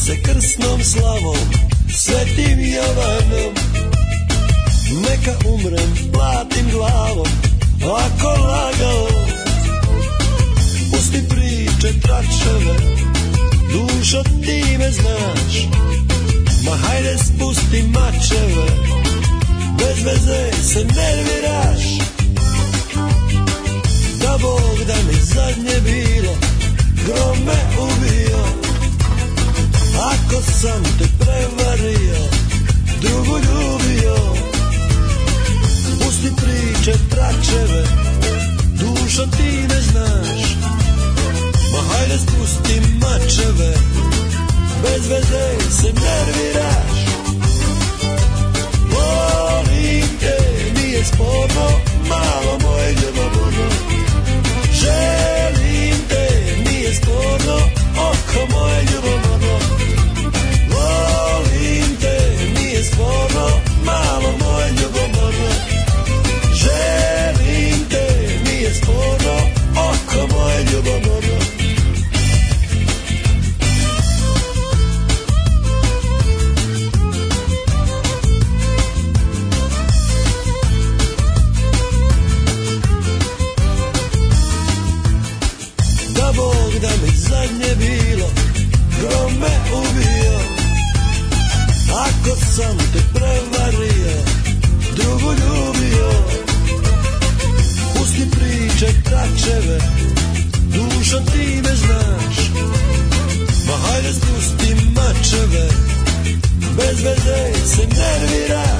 se krsnom slavom, svetim Jovanom. Neka umrem, platim glavom, ako lagao. Pusti priče tračeve, dušo ti me znaš. Ma hajde spusti mačeve, bez veze se nerviraš. Da Bog da mi zadnje bilo, grom me ubio. Ako sam te prevario, drugu ljubio Pusti priče, tračeve, dušo ti ne znaš Ma hajde spusti mačeve, bez veze se nerviraš Volim te, nije sporno, malo moje ljubav sugar Bez veze se nervira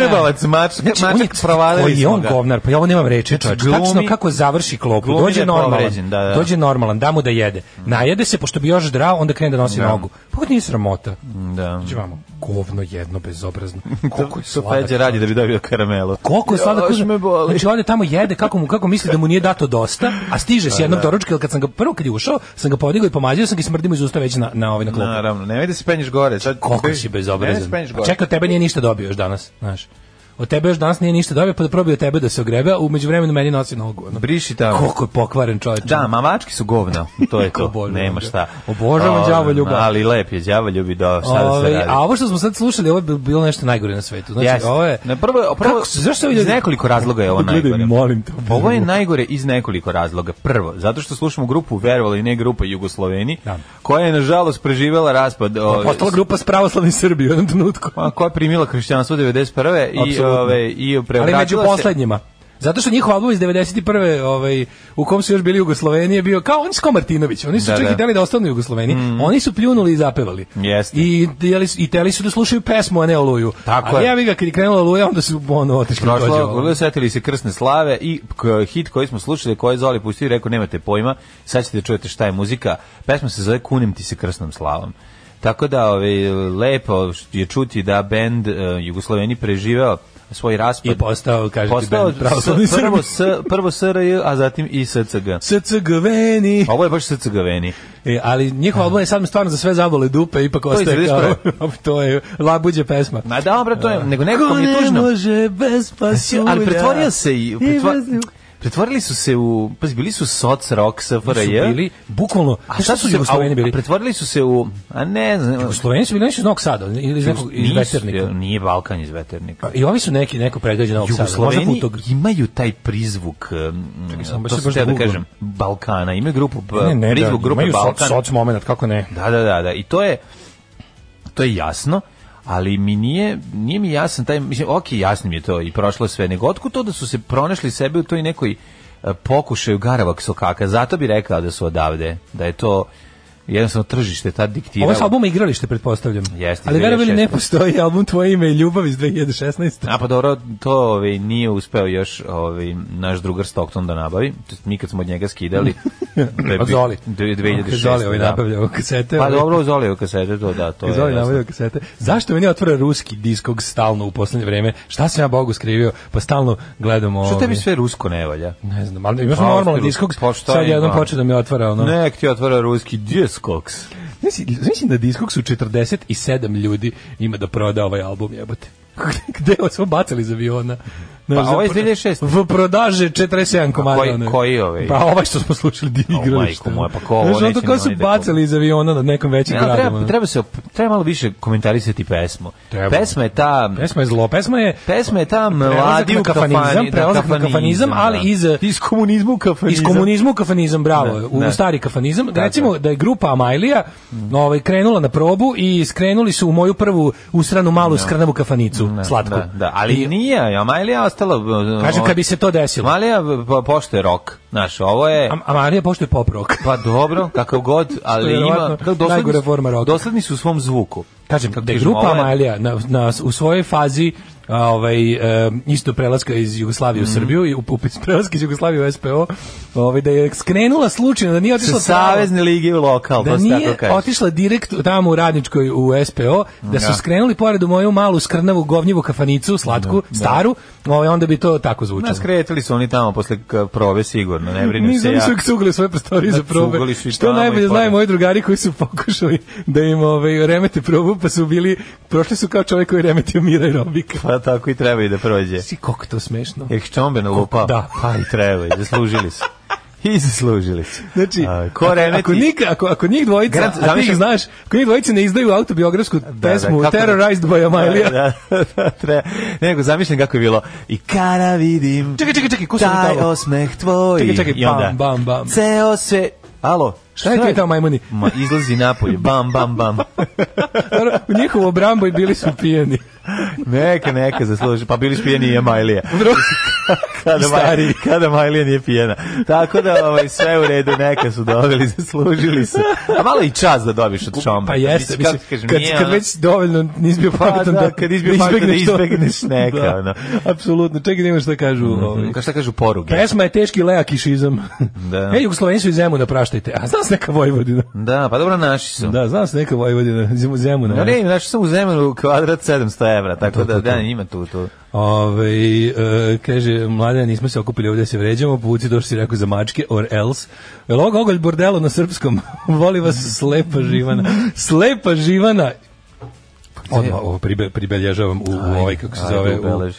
jebavac mač, znači, mačak provalili smo on govnar, pa ja ovo nemam reči, znači, glumi, Tačno kako završi klopu, dođe normalan, povređen, da, da. dođe normalan, da mu da jede. Mhm. Najede se, pošto bi još drao, onda krene da nosi da. nogu. Pa nije sramota. Da. Znači, vamo govno jedno bezobrazno. Koliko je to Peđa radi da bi dobio karamelu. Koliko je sladak. Još me boli. Znači ode tamo jede kako mu kako misli da mu nije dato dosta, a stiže s pa jednog da. doručka, kad sam ga prvo kad je ušao, sam ga podigao i pomađao sam ga i smrdimo iz usta već na na ovaj na klopu. Naravno, nemoj da se penješ gore. Sad koliko si da bezobrazan. Čekaj, tebe nije ništa dobio još danas, znaš od tebe još danas nije ništa dobio, pa da probio tebe da se ogrebe, a umeđu vremenu meni nosi nogu. Ono. Briši tamo. Koliko je pokvaren čovječ. Da, mavački su govna, to je to, Bože, nema šta. Obožavam đavo ljubav. Ali lep je, đavo ljubi, da, šta da se ovaj, radi. A ovo što smo sad slušali, ovo je bilo nešto najgore na svetu. Znači, Jasne. ovo je... Na prvo, prvo kako, zašto iz nekoliko razloga je ovo najgore. Gledaj, molim te. Ovo je najgore iz nekoliko razloga. Prvo, zato što slušamo grupu Verovala i ne grupa Jugosloveni, da. koja je nažalost preživela raspad. Pa postala grupa s pravoslavnim Srbije u jednom trenutku. Pa, koja je primila hrišćanstvo 91. i ove, i Ali među poslednjima. Zato što njihov album iz 91. ovaj u kom su još bili Jugoslovenije bio kao oni kao Martinović. Oni su da, čak da. hteli da ostanu u Mm. Oni su pljunuli i zapevali. Jeste. I teli i teli su da slušaju pesmu a ne Oluju. Tako a ja bih ga kad je krenula Oluja onda su ono otišli dođe. Da Prošlo, setili se krsne slave i hit koji smo slušali, koji Zoli pustio, rekao nemate pojma, sad ćete da čujete šta je muzika. Pesma se zove Kunim ti se krsnom slavom. Tako da, ovaj lepo je čuti da bend uh, eh, Jugosloveni preživeo svoj raspad. I postao, kažete, postao pravoslavni s, prvo, s, prvo SRJ, a zatim i SCG. SCGveni! Pa ovo je baš SCGveni. E, ali njihova album je sad stvarno za sve zavole dupe, ipak ostaje kao, to je labuđa pesma. Ma da, to je, nego nekako mi je tužno. ne može bez pasulja. Ali pretvorio se i... Pretvorio, Pretvorili su se u, pazi, bili su soc rock SFRJ. bili bukvalno, a šta su Jugosloveni bili? pretvorili su se u, a ne znam. Jugosloveni su bili nešto iz Novog Sada ili iz nekog iz Veternika. Nije Balkan iz Veternika. I ovi su neki neko pregrađe Novog Sada. Jugosloveni imaju taj prizvuk, mm, Čekaj, to sam da kažem, Balkana. Imaju grupu, prizvuk da, grupe Balkan. Imaju soc moment, kako ne. Da, da, da, da. I to je, to je jasno ali mi nije, nije mi jasan taj, mislim, ok, jasno mi je to i prošlo sve, nego otkud to da su se pronašli sebe u toj nekoj e, pokušaju garavak sokaka, zato bi rekao da su odavde, da je to jednostavno tržište tad diktiralo. Ovo je s igralište, pretpostavljam. Jeste, Ali verujem ili ne postoji album Tvoje ime i ljubav iz 2016. A pa dobro, to ovaj, nije uspeo još ovaj, naš drugar Stockton da nabavi. Mi kad smo od njega skidali... od Zoli. 2006. Zoli ovaj da. nabavljao kasete. Pa ovaj. dobro, Zoli kasete, to da. To Zoli nabavljao kasete. Zašto meni otvore ruski diskog stalno u poslednje vreme? Šta sam ja Bogu skrivio? Pa stalno gledamo... Što tebi ovaj- sve rusko ne valja? Ne znam, ali imaš pa, normalno diskog. Pa sad jednom počeo da mi otvara ono... Nek ti otvara ruski, gdje Discogs. Znači, znači na da Discogsu 47 ljudi ima da proda ovaj album, jebote. gde smo bacali iz aviona. Ne, pa ovaj 2006. V prodaže 47 komada. Koji, koji ove? Ovaj? Pa ovaj što smo slušali Dini oh, Grlište. Moja, pa ko ovo Znaš, kao da su bacali iz aviona na nekom većem ja, gradu. Treba, treba, se, treba malo više komentarisati pesmu. Treba. Pesma je ta... Pesma je zlo. Pesma je... Pesma je ta mladi u kafanizam. Kafani, prelazak na kafanizam, da. ali iz... Iz komunizmu kafanizam. Iz komunizmu kafanizam, bravo. Ne, da, u stari kafanizam. Da, Recimo da je grupa Amajlija mm. ovaj, krenula na probu i skrenuli su u moju prvu usranu malu no. skrnavu kafanicu picu ne, da, slatku. Da, da, ali I, nije, a Majlija je ostala... Uh, Kažem, kad bi se to desilo. Majlija uh, poštuje rock, znaš, ovo je... A, a Marija poštuje pop rock. pa dobro, kakav god, ali ima... Dosadni, najgore forma rocka. Dosledni su u svom zvuku. Kažem, da grupa Amalija na, na, u svojoj fazi ovaj, e, isto prelaska iz Jugoslavije mm. u mhm. Srbiju, i upis prelaska iz Jugoslavije u SPO, ovaj, da je skrenula slučajno, da nije otišla... Sa Savezne lige u lokal, da pa nije tako kažeš. otišla direkt tamo u radničkoj u SPO, da su ja. Da. skrenuli pored u moju malu skrnavu govnjivu kafanicu, slatku, mhm, da, staru, ovaj, onda bi to tako zvučalo. Nas da, su oni tamo posle probe sigurno, ne brinu se ja. Nisu cugli svoje prostorije za da, probe. Što najbolje znaju moji drugari koji su pokušali da im ovaj, remete probu, pa su bili, prošli su kao čovjek koji remeti Mira i Robika. Pa tako i treba i da prođe. Si, kako to smešno. Jel čombe lupao? Da. Pa i treba i zaslužili su. I zaslužili su. Znači, a, ko remeti, ako, nik, ako, ako njih dvojica, grad, a ti ih znaš, ako njih dvojica ne izdaju autobiografsku da, da pesmu da, Terrorized by Amalija. Da, da, da, treba. Nego, zamišljam kako je bilo. I kada vidim čekaj, čekaj, čekaj, ko taj osmeh tvoj. Čekaj, čekaj, bam, bam, bam. Ceo sve... Alo, Šta je pitao majmuni? Ma, izlazi napolje, bam, bam, bam. u njihovo bramboj bili su pijeni. neka, neka, zasluži. Pa bili su pijeni i Emajlija. kada, Stari. kada Majlija nije pijena. Tako da ovaj, sve u redu, neka su dobili, zaslužili su. A malo i čas da dobiš od šomba. Pa jeste, mislim, kažem, kad, kad, kad već dovoljno nisi bio pa pametan da, da, kad izbio da izbegneš, da izbegneš neka. da. Ono. Apsolutno, čekaj, nema da šta kažu. Mm -hmm. ovaj. Šta kažu poruge? Pesma je teški leakišizam. Da. E, Jugosloveni su iz Zemuna, praštajte. A znam se neka Vojvodina. Da, pa dobro naši su. Da, znam se neka Vojvodina, u zemu. Da, ne, naši sam u Zemunu kvadrat 700 evra, tako to, da, to, to. da, ima tu, tu. Ove, e, kaže, mlade, nismo se okupili ovdje da se vređamo, puci došli si rekao za mačke, or else. Je log ogolj bordelo na srpskom? Voli vas slepa živana. Slepa živana! Pa Odmah ovo pribe, pribelježavam u, u ovaj, kako se zove, u,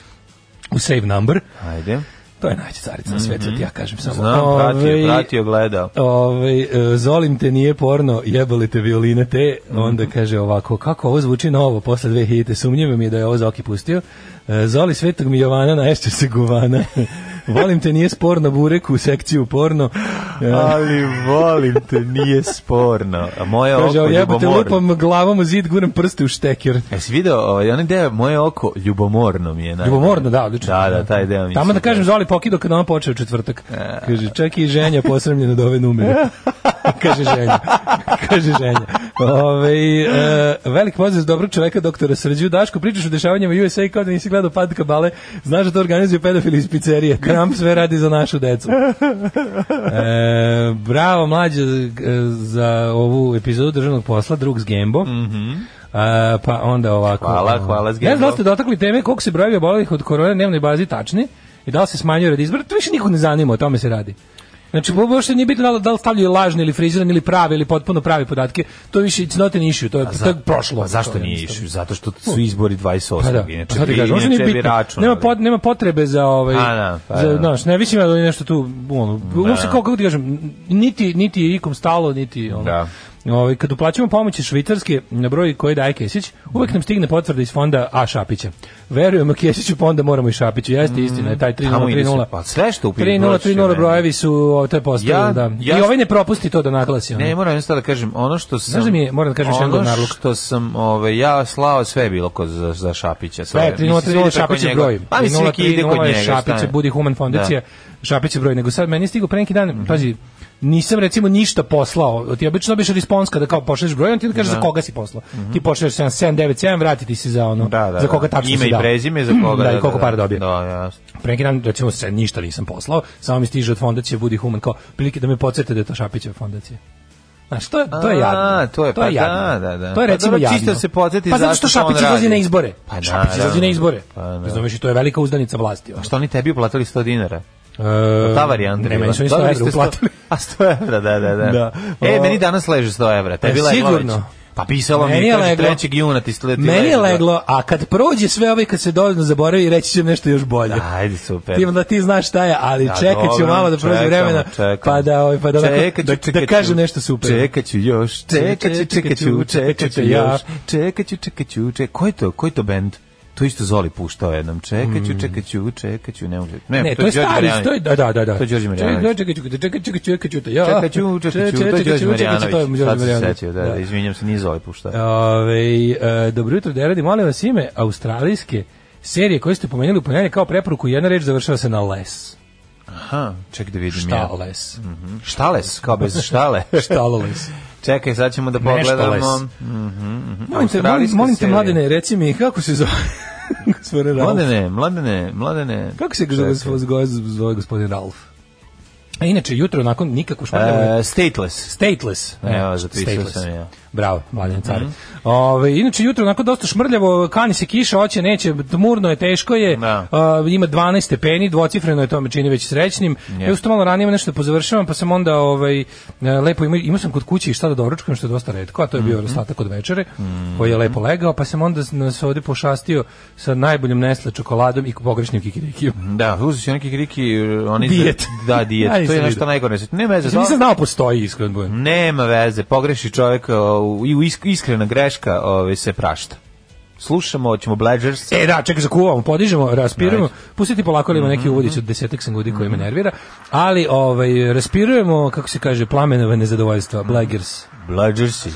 u save number. Ajde. To je najveća carica na mhm. svetu, ja kažem samo. Znam, ove, ovaj, pratio, pratio, gledao. Ove, ovaj, zolim te nije porno, jebali te violine te, mm -hmm. onda kaže ovako, kako ovo zvuči novo posle dve hite, sumnjivo mi je da je ovo Zoki pustio. E, Zoli svetog mi Jovana, naješće se guvana. volim te, nije sporno, burek u sekciju porno. Ali volim te, nije sporno. A moje Kaže, oko jebate, lupam glavom u zid, guram prste u štekir. Jesi video, ovaj, onaj deo, moje oko ljubomorno mi je. naj... ljubomorno, da, odlično. Da, da, taj deo mi Tamo da, da kažem, zvali pokido kad on počeo četvrtak. E. Kaže, čeki i ženja posremljena do ove numere. Kaže ženja. Kaže ženja. Ove, e, velik pozdrav dobrog čoveka, doktora Srđu Daško, pričaš o dešavanjima USA kao da nisi gledao pad kabale, znaš da to organizuju pedofili iz pizzerije. Trump sve radi za našu decu. E, bravo mlađe e, za ovu epizodu državnog posla, drug s Gembo. Mhm. Mm a, pa onda ovako. Hvala, hvala s Gembo. Ne znam da ste dotakli teme koliko se brojevi obolelih od korone dnevnoj bazi tačni i da li se smanjuje radi izbora, to više niko ne zanima, o tome se radi. Znači, uopšte nije bitno da, da li stavljaju lažne ili frizirane ili prave ili potpuno prave podatke. To je više it's not an issue, to je, za, to je prošlo. A pa zašto nije issue? Zato što su izbori 28. Pa da, inače, pa kažem, inače nije bitno. Nema, pot, nema potrebe za ovaj... A, da, pa, za, da. znaš, ne mislim da je nešto tu... Ono, da. uopšte, kao, kako ti kažem, niti, niti je ikom stalo, niti... Ono, da. Ovaj kad uplaćujemo pomoć iz Švicarske na broj koji daje Kesić, uvek nam stigne potvrda iz fonda A Šapića. Verujemo Kešiću, pa onda moramo i Šapiću. Jeste mm, istina, je taj 3030. Pa sve što upijem. 3030 brojevi su o, to je postalo, ja, da. Ja, I ovaj ne propusti to da naglasi. Ne, moram ništa da kažem, ono što sam Znaš da mi je, moram da kažem ono što, narluk. što sam, ovaj ja slao sve bilo kod za, za Šapića. Sve, 3030 Šapić pa je broj. Pa mi se ide kod njega. Šapić budi human fondacija. Da. Šapić je broj, nego sad meni stigo pre neki dan, mhm. pazi, nisam recimo ništa poslao. Ti obično biš respons kada kao pošalješ broj, on ti kaže da. za koga si poslao. Mm -hmm. Ti pošalješ 7797, vrati ti se za ono da, da, za koga da. tačno si dao. Ime i prezime za koga. Da, da, i koliko da, para dobije. Da, jasno. Pre neki dan recimo se ništa nisam poslao, samo mi stiže od fondacije Budi Human kao prilike da me podsete da je to Šapićeva fondacija. A što je, to je jadno. to je, to je pa jadno. da, da, da. To je pa recimo pa, dobro, jadno. se podsjeti pa zato što Šapić izlazi na izbore. Pa da, Šapić izlazi na izbore. Pa, da. Znaš, to je velika uzdanica vlasti. Ono. A što oni tebi uplatili 100 dinara? Uh, ta varijanta. Ne, meni su oni 100 evra uplatili. A 100 evra, da, da, da. da. E, meni danas leže 100 evra. Tebi e, sigurno. Pa pisalo meni mi, je kaže, leglo, 3. juna ti sleti Meni je da. leglo, a kad prođe sve ove, ovaj i kad se dovoljno zaboravi, reći ću nešto još bolje. Da, Ajde, super. Ti, da ti znaš šta je, ali da, čekat ću malo da prođe vremena, čekam. pa da, ovaj, pa da, čekaću, da, čekaću, da kažem nešto super. Čekat ću još, čekat ću, čekat ću, čekat ću još, čekat ću, čekat ću, čekat ću, ko je to, ko je to band? To isto Zoli puštao jednom. Čekaću, čekaću, čekaću, ne može. Ne, ne, to, je stari, to je da da da da. To je Đorđe Marijanović. Čekaću, čekaću, čekaću, čekaću, to ja. Čekaću, čekaću, to je Đorđe Marijanović. To je Đorđe Marijanović. Da, da, izvinjavam se, nije Zoli puštao. Ovaj dobro jutro, Deradi, molim vas ime australijske serije koje ste pomenuli u ponedjeljak kao preporuku, jedna reč završava se na les. Aha, ček da vidim ja. Štales. Mhm. Štales, kao bez štale. Štaloles. Čekaj, sad ćemo da pogledamo. Mhm. Mm molim te, molim, molim te mladene, reci mi kako se zove gospodin Ralf. Mladene, mladene, mladene. Kako se zove, zove, zove gospodin Ralf? A inače, jutro nakon nikakvu španjavaju... Uh, e, stateless. Stateless. Evo, zapisao sam ja. Bravo, mladen car. Mm -hmm. Ove, inače, jutro onako dosta šmrljavo, kani se kiša, oće, neće, tmurno je, teško je, da. A, ima 12 stepeni, dvocifreno je to me čini već srećnim. Yep. Ja usto malo ranije nešto da pozavršavam, pa sam onda ovaj, e, lepo ima, imao sam kod kuće i šta da doručkujem, što je dosta retko, a to je bio mm -hmm. ostatak od večere, mm -hmm. koji je lepo legao, pa sam onda nas ovdje pošastio sa najboljom nesle čokoladom i pogrešnim kikirikijom. Da, uzeti neki kikiriki, e, oni dijet. da, dijet. to je nešto najgore. Nema veze. Nisam znao da postoji, iskreno Nema veze, pogreši čovjek e, i uh, iskrena greška greška ove, ovaj, se prašta slušamo, hoćemo Bledgers. E da, čekaj, zakuvamo, podižemo, raspirujemo. Pustiti polako, ali ima neki mhm. uvodić od desetak sam koji me mhm. nervira. Ali ovaj, raspirujemo, kako se kaže, plamenove nezadovoljstva. Mhm. Bledgers. Bledgersi.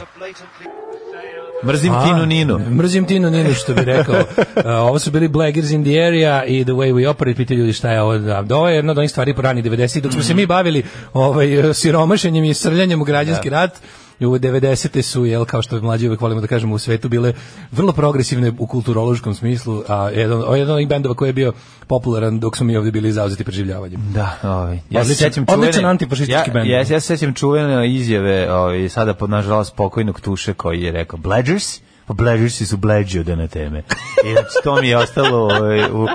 Mrzim A, Tinu Nino. Mrzim Tinu Nino, što bi rekao. uh, ovo su bili Blaggers in the area i The Way We Operate, pitaju ljudi šta je ovo. Da, da ovo je jedna od onih stvari po rani 90. Dok smo mm. se mi bavili ovaj, siromašenjem i srljanjem u građanski yeah. Da. rat, u 90. te su, jel, kao što mlađi uvek volimo da kažemo u svetu, bile vrlo progresivne u kulturološkom smislu, a jedan, jedan od bendova koji je bio popularan dok su mi ovdje bili zauzeti preživljavanjem. Da, ovaj. Ja se sećam čuvene... antifašistički bend. Ja, ja se sećam čuvene izjave, ovaj, sada pod nažalost pokojnog Tuše koji je rekao, Bledgers, pa bleđušci su bleđi od na teme. I znači, to mi je ostalo ovaj, u,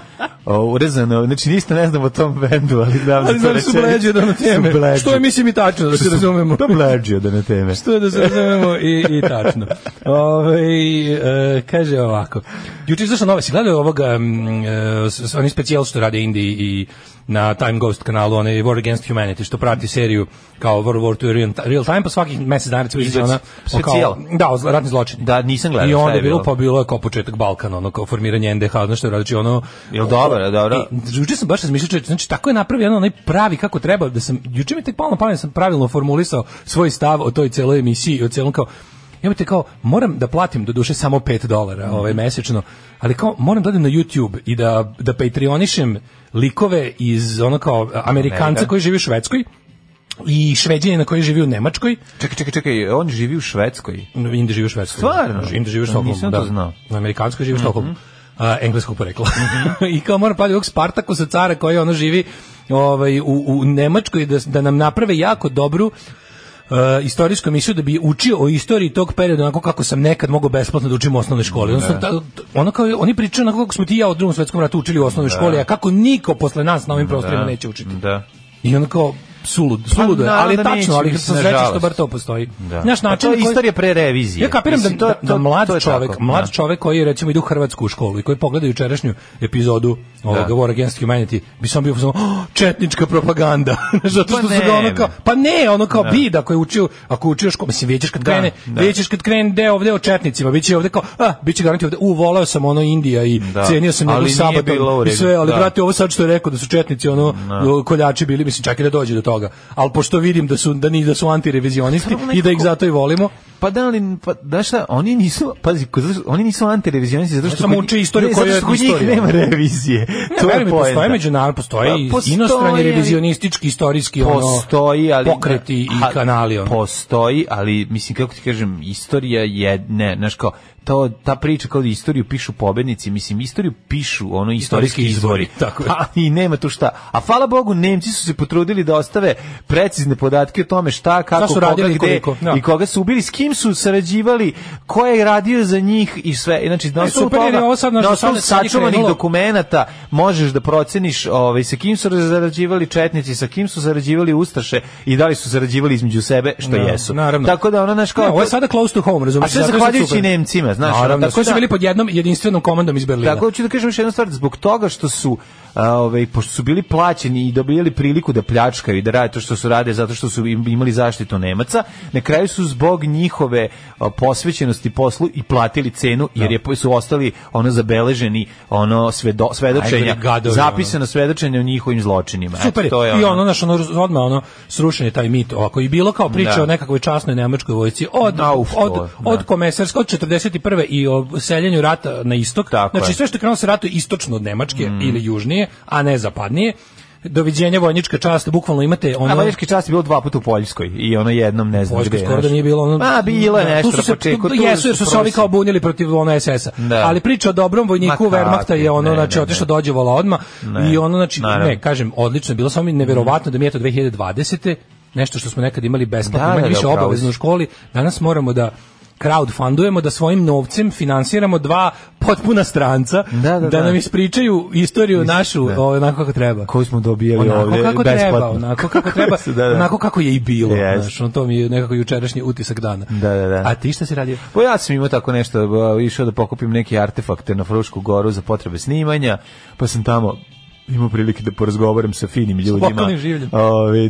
u, urezano, znači ništa ne znam o tom bendu, ali znam da ali da to rečenje. su bleđi od na teme, bleđi. što je mislim i tačno, da se razumemo. Da bleđi od na teme. što je da se razumemo i, i tačno. Ove, ovaj, e, kaže ovako, juče izašla nova, si gledao ovoga, mm, e, oni specijal što rade Indiji i na Time Ghost kanalu, onaj War Against Humanity, što prati seriju kao World War II Real Time, pa svakih mesec dana recimo izađe ona kao, da, ratni zločin. Da, nisam gledao. I onda je bilo pa bilo je kao početak Balkana, ono kao formiranje NDH, znači što je znači ono Jel dobro, dobro. E, juče sam baš razmišljao, znači tako je napravljeno onaj pravi kako treba da sam juče mi tek palo na pamet da sam pravilno formulisao svoj stav o toj celoj emisiji, o celom kao imate kao, moram da platim do duše samo 5 dolara mm. ovaj, mesečno, ali kao, moram da idem na YouTube i da, da patreonišem likove iz ono kao Amerikanca koji živi u Švedskoj, i na koji živi u Nemačkoj. Čekaj, čekaj, čekaj, on živi u Švedskoj. Ne, Inde živi u Švedskoj. Stvarno? Da, Inde živi u da, Stockholmu. Nisam da. to znao. Na Amerikanskoj živi u mm -hmm. Stockholmu. engleskog porekla. Mm -hmm. I kao mora pali ovog Spartaku sa cara koji ono živi ovaj, u, u Nemačkoj da, da nam naprave jako dobru Uh, istorijsku emisiju da bi učio o istoriji tog perioda onako kako sam nekad mogao besplatno da učim u osnovnoj školi. Odnosno, ta, ono kao, oni pričaju onako kako smo ti i ja u drugom svjetskom ratu učili u osnovnoj da. školi, a kako niko posle nas na ovim da. prostorima neće učiti. Da. I on kao, sulud, pa suludo, pa, ali da tačno, ali sam srećan što bar to postoji. Da. Naš način pa to je istorija pre revizije. Ja kapiram da Mislim, da, to, da, mlad to, čovek, tako, mlad da. čovek koji recimo ide u hrvatsku školu i koji pogleda jučerašnju epizodu ovog da. War Against Humanity, bi sam bio samo oh, četnička propaganda. Zato što pa su ga ono kao, pa ne, ono kao da. bida koji učio, ako učio školu, mislim većeš kad da, krene, da, većeš kad krene deo ovde o četnicima, biće ovde kao, a, biće garant ovde, u voleo sam ono Indija i da. cenio sam njegov sabat i sve, ali brate ovo sad što je rekao da su četnici ono koljači bili, mislim čak i da dođe do toga. Ali pošto vidim da su da ni da su antirevizionisti nekako... i da ih zato i volimo. Pa da li pa da šta, oni nisu pazi, oni nisu antirevizionisti zato što samo uče istoriju ne, koja je istorija. Nema revizije. Ne, to je poenta. Postoje međunarodno, postoji pa, postoji, inostrani revizionistički istorijski postoji, ali, pokreti i kanali ono. Postoji, ali mislim kako ti kažem, istorija je ne, znaš kao to ta priča kao da istoriju pišu pobednici, mislim istoriju pišu ono istorijski izvori. Tako Pa i nema tu šta. A hvala Bogu Nemci su se potrudili da ostave precizne podatke o tome šta, kako, šta su koga, gde, no. Da. i koga su ubili, s kim su sarađivali, ko je radio za njih i sve. Znači, na e, osnovu toga, sačuvanih dokumenata možeš da proceniš ovaj, sa kim su zarađivali četnici, sa kim su zarađivali ustaše i da li su zarađivali između sebe, što no, da, jesu. Naravno. Tako da ona naš kao... No, ovo je sada close to home, razumiješ? A sve zahvaljujući Nemcima znaš. Naravno, tako da su da. bili pod jednom jedinstvenom komandom iz Berlina. Tako hoću da, da kažem još jednu stvar, zbog toga što su ove, ovaj, pošto su bili plaćeni i dobijali priliku da pljačkaju i da rade to što su rade zato što su imali zaštitu Nemaca, na kraju su zbog njihove posvećenosti poslu i platili cenu jer da. je, su ostali ono zabeleženi ono svedo, svedočenja, gadovi, zapisano svedočenje o njihovim zločinima. Super, Eto, to je ono. i ono, naš, ono, odmah ono, srušen je taj mit ovako i bilo kao priča da. o nekakvoj časnoj nemačkoj vojci od, Nauf, da, od, da. od, od komesarska, od 41. i o seljenju rata na istok, Tako znači je. sve što je krenulo se ratu istočno od Nemačke mm. ili južnije, južnije, a ne zapadnije doviđenja vojnička čast, bukvalno imate ono... A vojnička čast je bilo dva puta u Poljskoj i ono jednom, ne znam Poljskoj gde. skoro da nije bilo ono... Ma, bilo je da, nešto na početku. Tu, jesu, jer su se ovi kao bunili protiv ono SS-a. Da. Ali priča o dobrom vojniku Ma, Wehrmachta je ono, ne, znači, otišla dođevala odma i ono, znači, Naravno. ne, kažem, odlično bilo, samo mi neverovatno da mi je to 2020 nešto što smo nekad imali besplatno, da, imali da, da više obavezno u školi, danas moramo da crowdfundujemo, da svojim novcem finansiramo dva potpuna stranca da, da, da, da. nam ispričaju istoriju Isto, našu da. Ovaj, onako kako treba. Koju smo dobijali onako ovdje kako treba, onako kako treba, da, da, onako kako je i bilo. Yes. Znaš, on to mi je nekako jučerašnji utisak dana. Da, da, da. A ti šta si radio? Pa ja sam imao tako nešto, išao da pokupim neke artefakte na Frušku goru za potrebe snimanja, pa sam tamo imao prilike da porazgovaram sa finim ljudima. Sa lokalnim življem.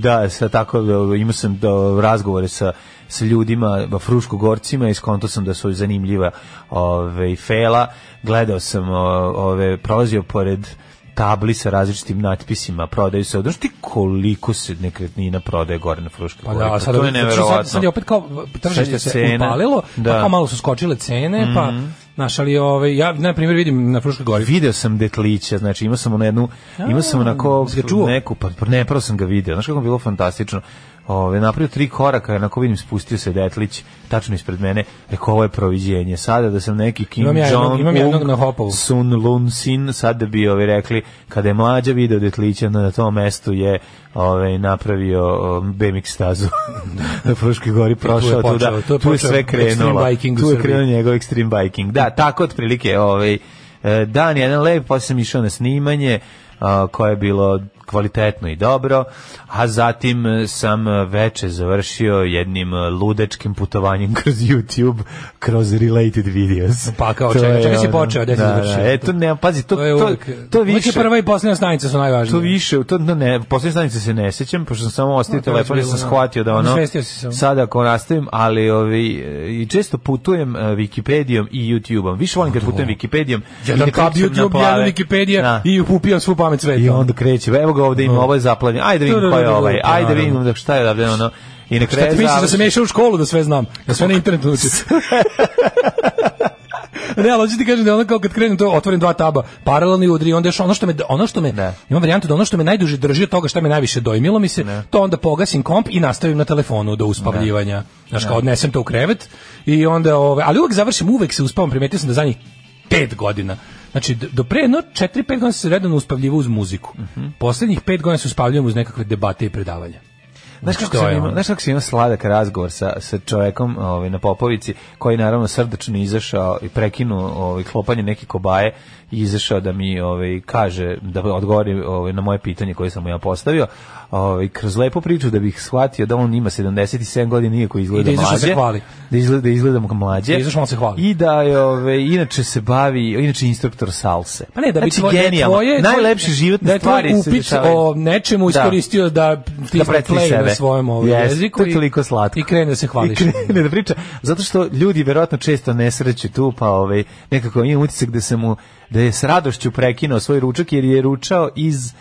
da, sa tako, da, imao sam do, razgovore sa sa ljudima, ba, fruškogorcima i skonto sam da su zanimljiva ove, fela. Gledao sam, ove, prolazio pored tabli sa različitim natpisima prodaju se. Odnosno koliko se nekretnina prodaje gore na Fruške pa da, pa sad, to je neverovatno. Sad, sad je opet kao tržište se upalilo, pa da. pa kao malo su skočile cene, mm -hmm. pa mhm. Znaš, ali ovaj, ja na primjer vidim na Fruškoj gori. Video sam detlića, znači imao sam na jednu, imao sam onako neku, pa ne, prvo sam ga video, znaš kako je bilo fantastično. Ove, napravio tri koraka, onako vidim, spustio se Detlić, tačno ispred mene, rekao, ovo je proviđenje. Sada da sam neki Kim imam ja Jong, imam jednog na Sun Lun Sin, sada da bi ovi rekli, kada je mlađa video Detlića, na tom mestu je ove, napravio BMX stazu da. na Fruškoj gori, prošao tu, da, je tu, da, tu je sve krenulo. Tu je krenuo njegov extreme biking. Da, tako otprilike, ovaj dan jedan lep, posle sam išao na snimanje, a, koje je bilo kvalitetno i dobro, a zatim sam veče završio jednim ludačkim putovanjem kroz YouTube, kroz related videos. Pa kao, čega, čega si počeo, gde si da, da. završio? Da, e, eto, ne, pazi, to, to, je uvijek, to, to više... Uvijek prva i posljedna stanica su najvažnije. To više, to, no, ne, posljednja stanica se ne sećam, pošto sam samo ostavio no, telefon i sam da. shvatio da ono, sada ako nastavim, ali ovi, i često putujem e, Wikipedijom i YouTubeom. Više volim kad putujem Wikipedijom. Jedan kap YouTube, jedan Wikipedija i upijam svu pamet sveta. I onda kreće, evo ga drugo ovde ima, da. ovo je zaplavljeno. Ajde vidim da, da, ko je ovaj. Ajde vidim šta je ovde ono. I na kraju. Šta ti misliš da sam išao u školu da sve znam? Da sve na internetu učim. ne, ali hoću ti kažem da ono kao kad krenem to otvorim dva taba, paralelni udri onda još ono što me ono što me ne. imam varijantu da ono što me najduže drži od toga što me najviše dojmilo mi se, ne. to onda pogasim komp i nastavim na telefonu do uspavljivanja. Ne. Znaš, kao odnesem to u krevet i onda ove, ovaj- ali uvek završim, uvek se uspavam, primetio sam da zadnjih pet godina Znači, do pre jedno mhm. 4-5 godina se redovno uspavljivo uz muziku. Mm -hmm. Poslednjih 5 godina se uspavljujem uz nekakve debate i predavanja. Znaš znači, kako, sam imao, znaš kako sam imao sladak razgovor sa, sa čovekom ovaj, na Popovici, koji naravno srdačno izašao i prekinuo ovaj, klopanje neke kobaje izašao da mi ovaj kaže da odgovori ovaj na moje pitanje koje sam mu ja postavio. Ovaj kroz lepu priču da bih shvatio da on ima 77 godina iako izgleda I da, da mlađe. Se hvali. Da izgleda da izgleda mlađe. Da I Da se hvali. I da je ovaj inače se bavi, inače instruktor salse. Pa ne, da bi znači, tvoje, genijalno. tvoje najlepše životne da je stvari se dešavaju. o nečemu da. iskoristio da da, ti da na svojem ovom ovaj, yes, jeziku to je toliko slatko. I krene da se hvališ. I krene da priča zato što ljudi verovatno često nesreće tu pa ovaj nekako imam utisak da se mu da je s radošću prekinuo svoj ručak jer je ručao iz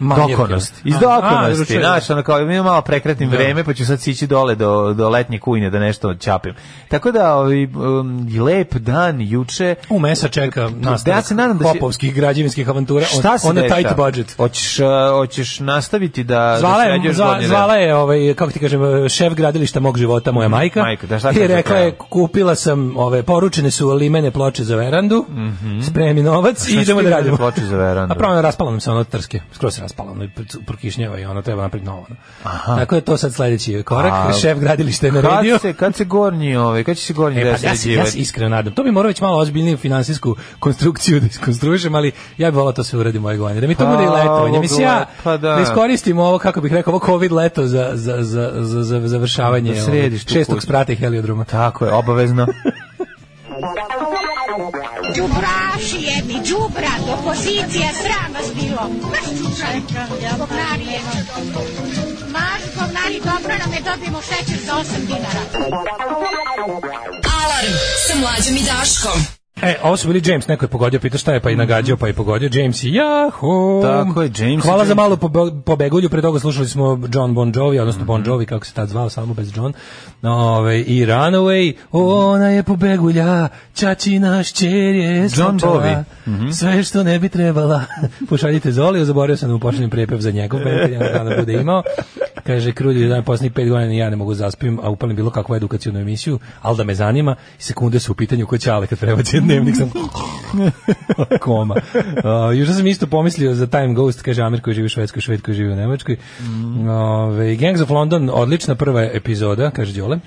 dokonost. Iz dokonosti, znaš, ono kao, mi malo prekretim da. vreme, pa ću sad sići dole do, do letnje kujne da nešto čapim. Tako da, ovi, um, lep dan, juče... U mesa čeka nas da, ja se nadam da popovskih si... građevinskih avantura, šta on, on tight budget. Hoćeš, uh, hoćeš nastaviti da... da zvala, da je, zva, zvala je, ovaj, kako ti kažem, šef gradilišta mog života, moja mhm, majka, majka da šta i rekla je, kupila sam, ove, poručene su limene ploče za verandu, mm -hmm. spremi novac i idemo da radimo. Ploče za verandu? A pravno raspala nam se ono trske, skroz raspala, ono prokišnjava i ono treba napred novo. Aha. Tako je to sad sledeći korak, A, šef gradilišta je naredio. Kad se, kad se gornji ovaj, kad će se gornji e, pa, ja, se, ja se iskreno nadam, to bi morao već malo ozbiljniju finansijsku konstrukciju da iskonstruišem, ali ja bih volao to sve uradi moje godine, da mi to pa, bude i letovanje. Mislim, ja pa da. da iskoristimo ovo, kako bih rekao, ovo COVID leto za, za, za, za, za završavanje da ovaj, šestog sprata heliodroma. Tako je, obavezno. Đubraši jedni, đubrat, opozicija, sram vas bilo. Maš čučanka, ja je Maš govnari, dobro nam je, dobijemo šećer za 8 dinara. Alarm sa mlađom i Daškom. E, ovo su bili James, neko je pogodio, pita šta je, pa i nagađao, pa i pogodio. James i Jaho! Tako je, James Hvala James. za malo pobegulju, pre toga slušali smo John Bon Jovi, odnosno Bon Jovi, kako se tad zvao, samo bez John. Ove, ovaj, I Runaway, ona je pobegulja, čači naš čer je John Bovi. Mhm. Sve što ne bi trebala. Pošaljite Zoli, zaboravio sam da mu pošaljem prepev za njegov, pa ja bude imao kaže Krudi da poslednjih 5 godina ja ne mogu da zaspim, a upalim bilo kakvu edukacionu emisiju, al da me zanima sekunde su u pitanju ko će ale kad da prebaci dnevnik sam koma. Uh, juče sam isto pomislio za Time Ghost, kaže Amir koji živi u Švedskoj, Šved koji živi u Nemačkoj. Mm. Uh, Gangs of London, odlična prva epizoda, kaže Đole.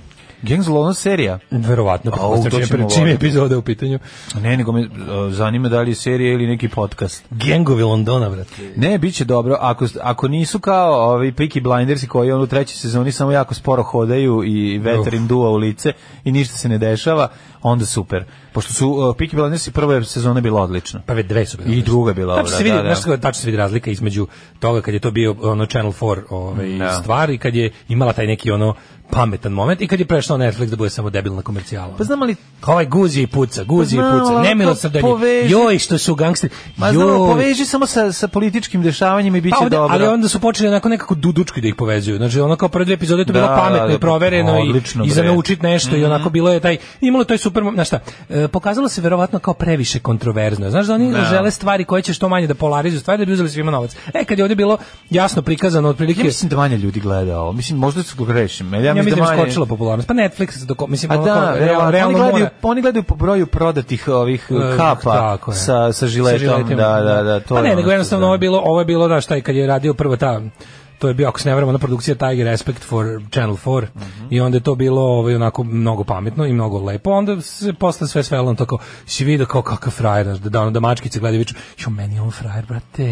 Gangs Lonos serija? Verovatno, pa oh, to ćemo u pitanju. Ne, nego me e, zanima da li je serija ili neki podcast. Gengovi Londona, brate. Ne, bit će dobro. Ako, ako nisu kao ovi Peaky Blindersi koji on u trećoj sezoni samo jako sporo hodaju i vetar im duva u lice i ništa se ne dešava, onda super. Pošto su uh, Peaky Blindersi prve sezone bila odlična. Prve dve su bile. I druga bila tačno se vidi, da, da. tačno se vidi razlika između toga kad je to bio ono Channel 4 ovaj, da. stvar i kad je imala taj neki ono pametan moment i kad je prešao Netflix da bude samo debilna komercijala. Pa znam ali kao ovaj guzi i puca, guzi i pa puca, nemilo pa se da Joj što su gangsteri. Ma pa znam, poveži samo sa, sa političkim dešavanjima i biće pa ovde, dobro. Ali onda su počeli onako nekako dudučki da ih povezuju. Znači ono kao pre dve epizode to da, bilo pametno da, i provereno o, odlično, i, i za naučiti nešto mm i onako bilo je taj imalo to je super, znači šta? E, pokazalo se verovatno kao previše kontroverzno. Znaš da oni da. žele stvari koje će što manje da polarizuju stvari da bi uzeli svima novac. E kad je ovde bilo jasno prikazano otprilike Ja mislim da manje ljudi gleda ovo. Mislim možda se grešim. Ja ja mislim da je skočila popularnost. Pa Netflix dok mislim da, realno, gledaju oni gledaju po broju prodatih ovih e, kapa sa sa žiletom, da, da, da, da, to. Pa ne, nego jednostavno ovo je bilo, ovo je bilo da šta je kad je radio prvo ta to je bio, ako se ne vremo, ona produkcija Tiger Respect for Channel 4 mm -hmm. i onda je to bilo ovaj, onako mnogo pametno i mnogo lepo, onda se posle sve svelo tako, si vidio kao kakav frajer, da, da ono, da mačkice gledaju viču, jo, meni on frajer, brate,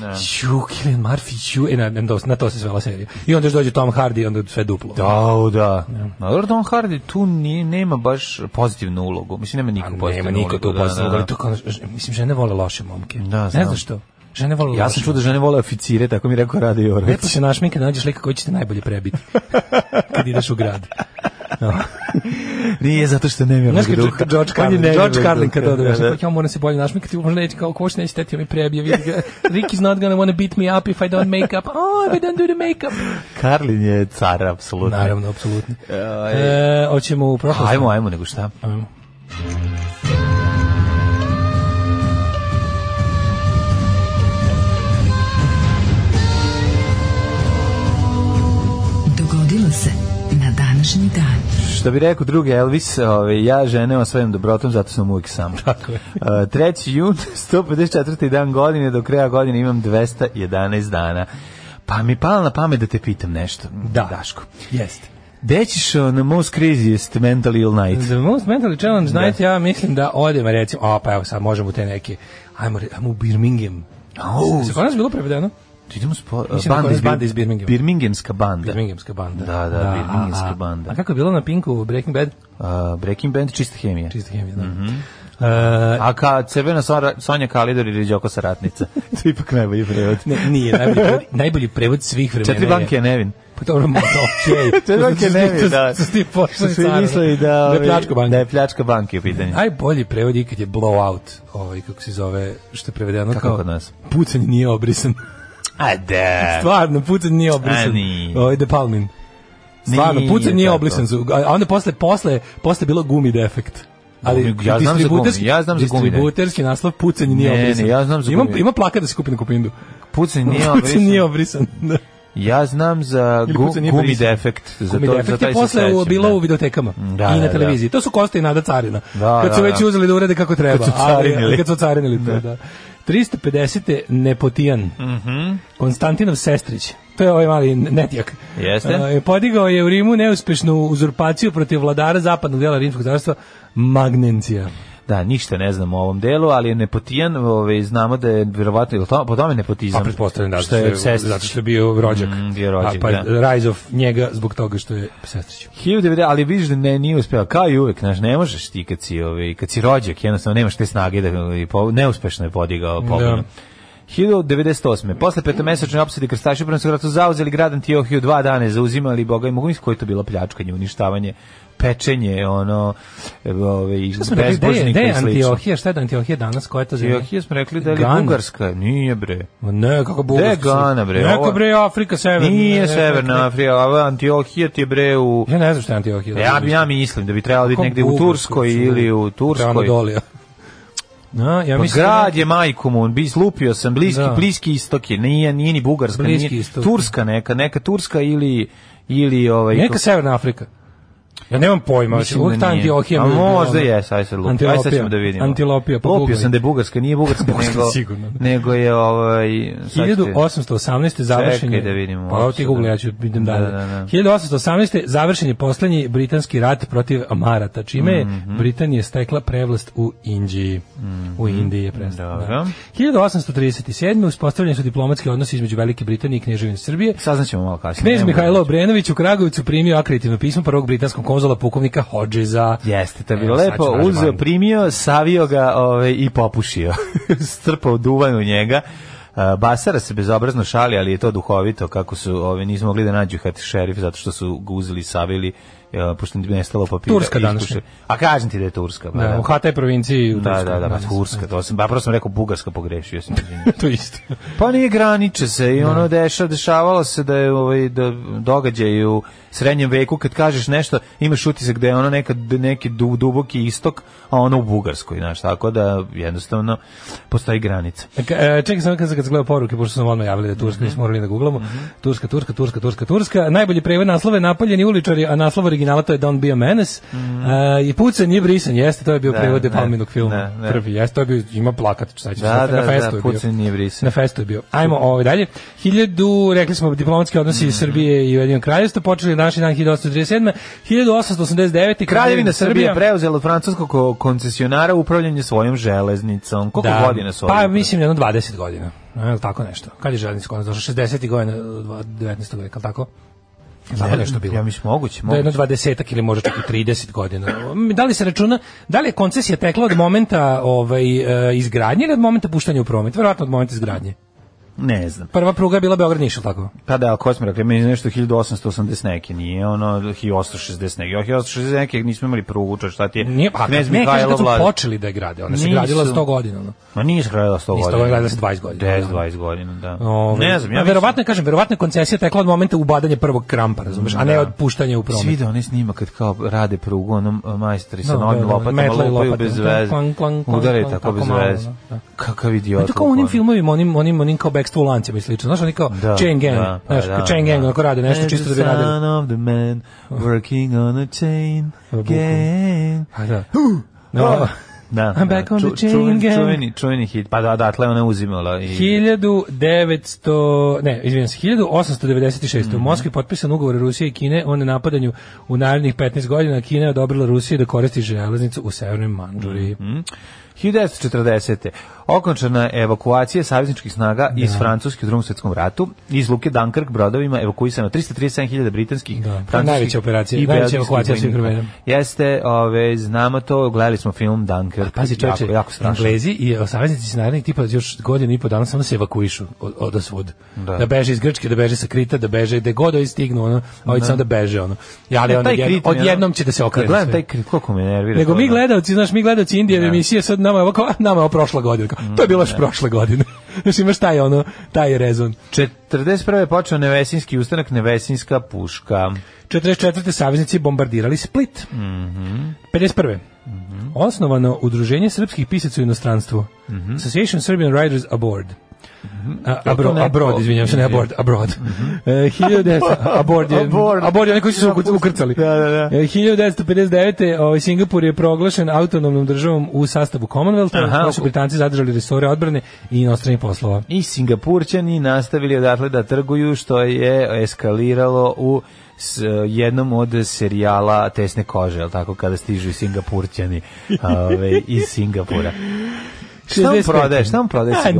ne. ju, Killian Murphy, ju, e, na, na, to se svela serija. I onda još dođe Tom Hardy i onda sve duplo. Da, da. Ja. Ali Tom Hardy tu nije, nema baš pozitivnu ulogu, mislim, nema nikakvu pozitivnu ulogu. Nema nikakvu da, pozitivnu da, da. Ulogu, ali da. to kao, mislim, žene vole loše momke. Da, znam. znaš što? Žene vole Ja sam čuo da žene vole oficire, tako mi rekao Rade Jorović. Lepo se našmi kad da nađeš lika koji će te najbolje prebiti kad ideš u grad. No. Nije zato što ne vjerujem da George Carlin. George Carlin, George da Carlin kad odeš, da. ja moram se bolje našmikati, možda neće kao koš neće teti mi prebije, vidi ga. Rick is not gonna wanna beat me up if I don't make up. Oh, if I don't do the make up. Carlin je car apsolutno. Naravno, apsolutno. E, hoćemo u prošlost. Ajmo, hajmo nego šta. Ajmo. dogodilo se na današnji dan. Što bi rekao drugi Elvis, ove, ovaj, ja žene osvojim dobrotom, zato sam uvijek sam. Tako je. 3. Eh, jun, 154. dan godine, do kraja godine imam 211 dana. Pa mi pala na pamet da te pitam nešto, da. Daško. Jeste. Gde ćeš na most craziest mental ill night? Za most mental challenge da. night ja mislim da odem, recimo, a pa evo sad možemo te neke, ajmo, ajmo u Birmingham. Oh, se kod nas bilo prevedeno? Idemo spo, da banda, iz, banda iz Birmingham. Birminghamska banda. Birminghamska banda. Da, da, da Birminghamska a, banda. A kako je bilo na Pinku Breaking Bad? Uh, Breaking Bad, čista hemija. Čista hemija, da. Mm -hmm. Uh, a ka Crvena Sonja, Sonja Kalidor ili Đoko Saratnica. to je ipak najbolji prevod. ne, nije, najbolji najbolji prevod svih vremena. Četiri banke je Nevin. Pa dobro, možda, okej. Okay. Četiri banke je da, Nevin, da, da. Su ti pošli svi mislili da, da je ovaj, pljačka banke. Da je pljačka banke u pitanju. Najbolji prevod ikad je blowout, ovaj, kako se zove, što je prevedeno kako kao... Kako kod nas? Pucanj nije obrisan. A da. Stvarno, Putin nije e, obrisan. Ovo ovaj, je Palmin. Stvarno, Putin nije obrisan. A onda posle, posle, posle bilo gumi defekt. Ali ja znam za gumi, ja znam za gumi. Distributerski naslov pucanj nije obrisan. Ne, ja znam za gumi. Ima, ima plakat da se kupi na Kupindu. Pucanj nije obrisan. Pucanj nije obrisan, da. Ja znam za gu, gumi defekt. Za gumi to, defekt za taj je posle u, bilo da. u videotekama da, i na televiziji. Da, da. To su Kosta i Nada Carina. Da, kad su da, već da. uzeli da urede kako treba. Kad su carinili. Ali, kad su carinili to, da. da. 350. Nepotijan. Mm -hmm. Konstantinov sestrić. To je ovaj mali netjak. Jeste. Uh, podigao je u Rimu neuspešnu uzurpaciju protiv vladara zapadnog dela rimskog carstva Magnencija. Da, ništa ne znam o ovom delu, ali je nepotijan, ove, ovaj, znamo da je vjerovatno, to, po tome nepotizam. Pa pretpostavljam da, što je, zato što je bio rođak. Mm, bio rođak, A, pa da. Rise of njega zbog toga što je sestrić. 1990, ali vidiš da ne, nije uspeo, kao i uvek, znaš, ne možeš ti kad si, ove, ovaj, kad si rođak, jednostavno nemaš te snage da ovaj, neuspešno je podigao pobunu. Da. 1998. Posle petomesečne opsade krstaši u Prvom ratu zauzeli grad Antiohiju, dva dane, zauzimali Boga i mogu misliti koje to bilo pljačkanje, uništavanje pečenje, ono, ove, šta smo rekli, da je, Antiohija, šta je da Antiohija danas, koja je to zemlja? Antiohija smo rekli da je Gana. Bugarska, nije bre. Ne, kako Bugarska. Da Gana, bre. Neka bre, Afrika, Severna. Nije Severna Afrika, ova Antiohija ti je bre u... Ja ne znam šta je Antiohija. Da, ja, ja mislim da bi trebalo biti negde u Turskoj ili u Turskoj. Anadolija. A, ja pa mislim pa grad da- je majku mu, bi slupio sam bliski, da. bliski istok je, nije, nije ni Bugarska, bliski nije, Turska neka, neka Turska ili ili ovaj Neka Severna Afrika. Ja nemam pojma, mislim uvijek da ta Antiohija. A možda je, aj se lupi. Aj sad ćemo da vidimo. Antilopija, pa Lupio sam da je Bugarska, nije Bugarska, nego, sigurno. nego je ovaj... 1818. završen je... da vidimo. Pa ti da- google, ja ću vidim da, dalje. Da, da, da. 1818. završen je poslednji britanski rat protiv Amarata, čime je mm -hmm. Britanija stekla prevlast u Indiji. Mm -hmm. U mhm. Indiji je prestala. Da. 1837. uspostavljeni su diplomatski odnosi između Velike Britanije i Kneževine Srbije. Saznaćemo malo kasnije. Knež Mihajlo da- Obrenović u Kragujevcu primio akreditivno pismo prvog britanskog uzela pukovnika Hodžeza. Jeste, to je e, bilo lepo. Uzeo, primio, savio ga ove, ovaj, i popušio. Strpao duvan u njega. E, basara se bezobrazno šali, ali je to duhovito kako su, ove, ovaj, nismo mogli da nađu hat šerif zato što su ga uzeli savili E, pošto je nestalo papira. Turska danas. A kažem ti da je Turska. Pa, da, da, u HT provinciji u da, da, Turska. Da, pa da, da, da, Turska. To sam, ba, prvo sam rekao Bugarska, pogrešio sam. to isto. Pa nije graniče se i ono deša, dešavalo se da je ovaj, da događaj u srednjem veku kad kažeš nešto, imaš utisak da je ono neka, neki du, duboki istok, a ono u Bugarskoj, znaš, tako da jednostavno postoji granica. E, e čekaj sam kad, kad sam gledao poruke, pošto sam odmah javili da je Turska, mm -hmm. morali da googlamo, mm -hmm. Turska, Turska, Turska, Turska, Turska, najbolji prevod naslove napaljeni uličari, a naslovari originala to je Don't Be a Menace. Mm -hmm. uh, I pucan nije brisan, jeste, to je bio da, prevod Palminog filma. Da, Prvi, jeste, to je bio, ima plakat, šta ćeš, da, da, na da, festu da, je pucan bio. nije brisan. Na festu je bio. Ajmo ovo ovaj dalje. Hiljadu, rekli smo, diplomatski odnosi mm Srbije i Ujedinjenog kraljevstva počeli naši dan 1837. 1889. Kraljevina Srbije preuzela od francuskog koncesionara upravljanje svojom železnicom. Koliko da, godina su Pa, mislim, jedno 20 godina. Je li tako nešto? Kad je železnica došla? 60. godina 19. veka, tako? Znamo ne, nešto bilo. Ja mislim moguće, moguće. Da jedno 20 ili možda čak i 30 godina. Da li se računa, da li je koncesija tekla od momenta ovaj, e, izgradnje ili od momenta puštanja u promet? Verovatno od momenta izgradnje. Ne znam. Prva pruga je bila Beograd Niš, tako? Pa da, ako smo rekli, meni nešto 1880 neke, nije ono 1860 neke. 1860 neke nismo imali prugu, čak šta ti je? Nije, pa, Knez ne, kažeš da su počeli da je grade, ona se gradila 100 godina. No. Ma nije se gradila 100 godina. Nije se gradila 20 godina. 10, 20 da. godina, da. Ove, ne znam, ja verovatno, kažem, verovatno je koncesija tekla od momenta ubadanja prvog krampa, razumeš, a ne da. od puštanja u promet. Svi da oni snima kad kao rade prugu, onom majstri sa no, novim lopatama, lupaju bez veze. Udare tako bez veze. Kakav idiot. Pa to kao onim filmovima, onim, onim, onim kao u lancima i slično. Znaš, oni kao da, chain gang, da, znaš, pa da, chain da. gang, onako rade nešto čisto da bi radili. The son of the man working on a chain gang. A, pa da. Oh! No. Da, I'm back da. on the chain gang. Čuveni, čuveni hit. Pa da, odatle ona uzimala. I... 1900, ne, izvijem se, 1896. Mm -hmm. U mhm. Moskvi potpisan ugovor Rusije i Kine o nenapadanju u narednih 15 godina. Kina je odobrila Rusiji da koristi železnicu u Severnoj Manđuriji. Mm -hmm. 1940. Okončana evakuacija savezničkih snaga da. iz Francuske u drugom svjetskom ratu, iz Luke Dunkirk brodovima evakuisano 337.000 britanskih, da. francuskih najveća operacija, i najveća evakuacija svih vremena. Jeste, ove, znamo to, gledali smo film Dunkirk. Pazi, čoče, jako, jako strašno. Englezi i e, saveznici snaga tipa još godinu i po dana samo se evakuišu od, od Da. da. beže iz Grčke, da beže sa Krita, da beže gde god stignu, ono, ovaj samo da beže, ono. Ja, ali e, onda odjednom će da se okrene. Gledam taj Krit, koliko me nervira. Nego mi da. gledaoci, znaš, mi gledaoci Indije da. emisije sad nama ovako, nama je prošla godina Mm, to je bilo još da. prošle godine. Znači imaš taj ono, taj rezon. 41. je počeo Nevesinski ustanak, Nevesinska puška. 44. saveznici bombardirali Split. Mm -hmm. 51. Mm -hmm. Osnovano udruženje srpskih pisaca u inostranstvu. Mm -hmm. Association Serbian Writers Aboard. Abro, abroad, izvinjam se, ne mhm. e, abroad, abroad. Mm -hmm. abroad je, abroad je oni koji su se ukrcali. Da, da, da. 1959. E, ovaj, Singapur je proglašen autonomnom državom u sastavu Commonwealtha, Aha, koji su Britanci zadržali resore odbrane i inostranih poslova. I Singapurćani nastavili odatle da trguju, što je eskaliralo u s jednom od serijala Tesne kože, al tako kada stižu Singapurćani, ove, iz Singapura. Šta mu prodaješ? Šta mu prodaješ? Ja,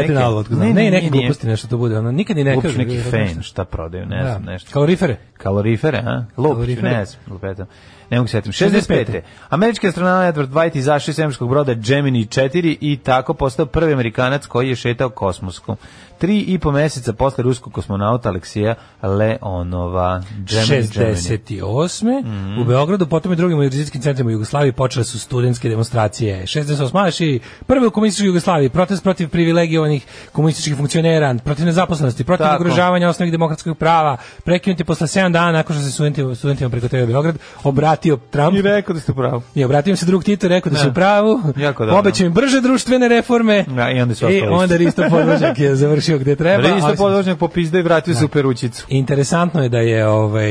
neke... ne, ne, neke gluposti nešto to da bude. Ono, nikad ni ne kaže. neki da fen, šta prodaju, ne da. znam, nešto. Kalorifere. Kalorifere, a? Lupiću, ne znam, lupetam. Ne mogu setim. 65. Američki astronaut Edward White izašao iz svemirskog broda Gemini 4 i tako postao prvi Amerikanac koji je šetao kosmoskom Tri i po meseca posle ruskog kosmonauta Aleksija Leonova. Džemini, 68. Džemini. Mm -hmm. U Beogradu, potom i drugim univerzitetskim centrima Jugoslavije počele su studentske demonstracije. 68. prvi u komunističkoj Jugoslaviji, protest protiv privilegijovanih komunističkih funkcionera, protiv nezaposlenosti, protiv Tako. ugrožavanja osnovnih demokratskog prava, prekinuti posle 7 dana nakon što se studentima, studentima preko TV Beograd obratio Trump. I rekao da ste u pravu. I obratio im se drug Tito, rekao da ste u da. pravu. Obećao im brže društvene reforme. Ja, da, I onda, i onda Risto Podvožak je završio završio gde treba. Risto podvožnjak popizda i vratio se da. u peručicu. Interesantno je da je, ovaj,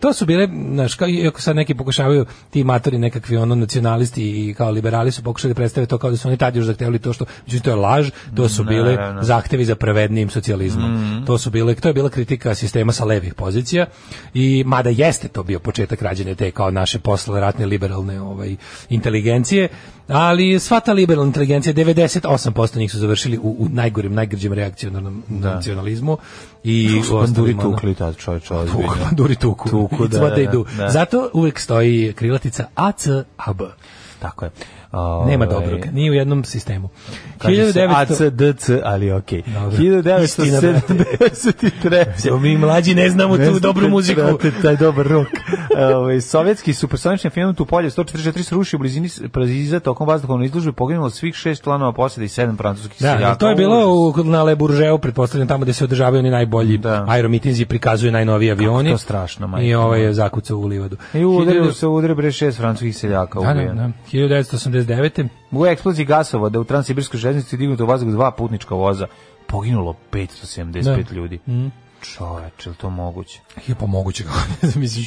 to su bile, znaš, kao, iako sad neki pokušavaju, ti matori nekakvi ono nacionalisti i kao liberali su pokušali da predstaviti to kao da su oni tad još zahtevali to što, međutim to je laž, to su mm, bile no, zahtevi za pravednijim socijalizmom. Mm. To su bile, to je bila kritika sistema sa levih pozicija i mada jeste to bio početak rađene te kao naše posle ratne liberalne ovaj, inteligencije, Ali sva ta liberalna inteligencija, 98% njih su završili u, u najgorim, najgrđem reakcionarnom da. nacionalizmu. I su banduri tukli da. tad čovječ. Tuk, banduri tuku. tuku da, da, da, Zato uvek stoji krilatica ACAB. Tako je. Nema dobrog, ni u jednom sistemu. Kaže 1900... se ACDC, ali okej. Okay. 1973. mi mlađi ne znamo tu dobru muziku. taj dobar rok. Ovaj, sovjetski supersonični avion tu polje 144 srušio u blizini Pariza tokom vazduhovne izložbe poginulo svih šest planova posade i sedam francuskih da, seljaka. Da, to je bilo u, na Le Bourgeois, pretpostavljam tamo gde se održavaju oni najbolji da. aeromitinzi prikazuju najnoviji avioni. Kako to strašno, majko. I ovaj je zakucao u livadu. I udario se udre bre šest francuskih seljaka. Da, da, da. 1980 79. U eksploziji gasovoda u Transsibirskoj železnici dignuto u vazduh dva putnička voza. Poginulo 575 da. ne. ljudi. Mm. Čoveč, je li to moguće? Je pa moguće. Mislim,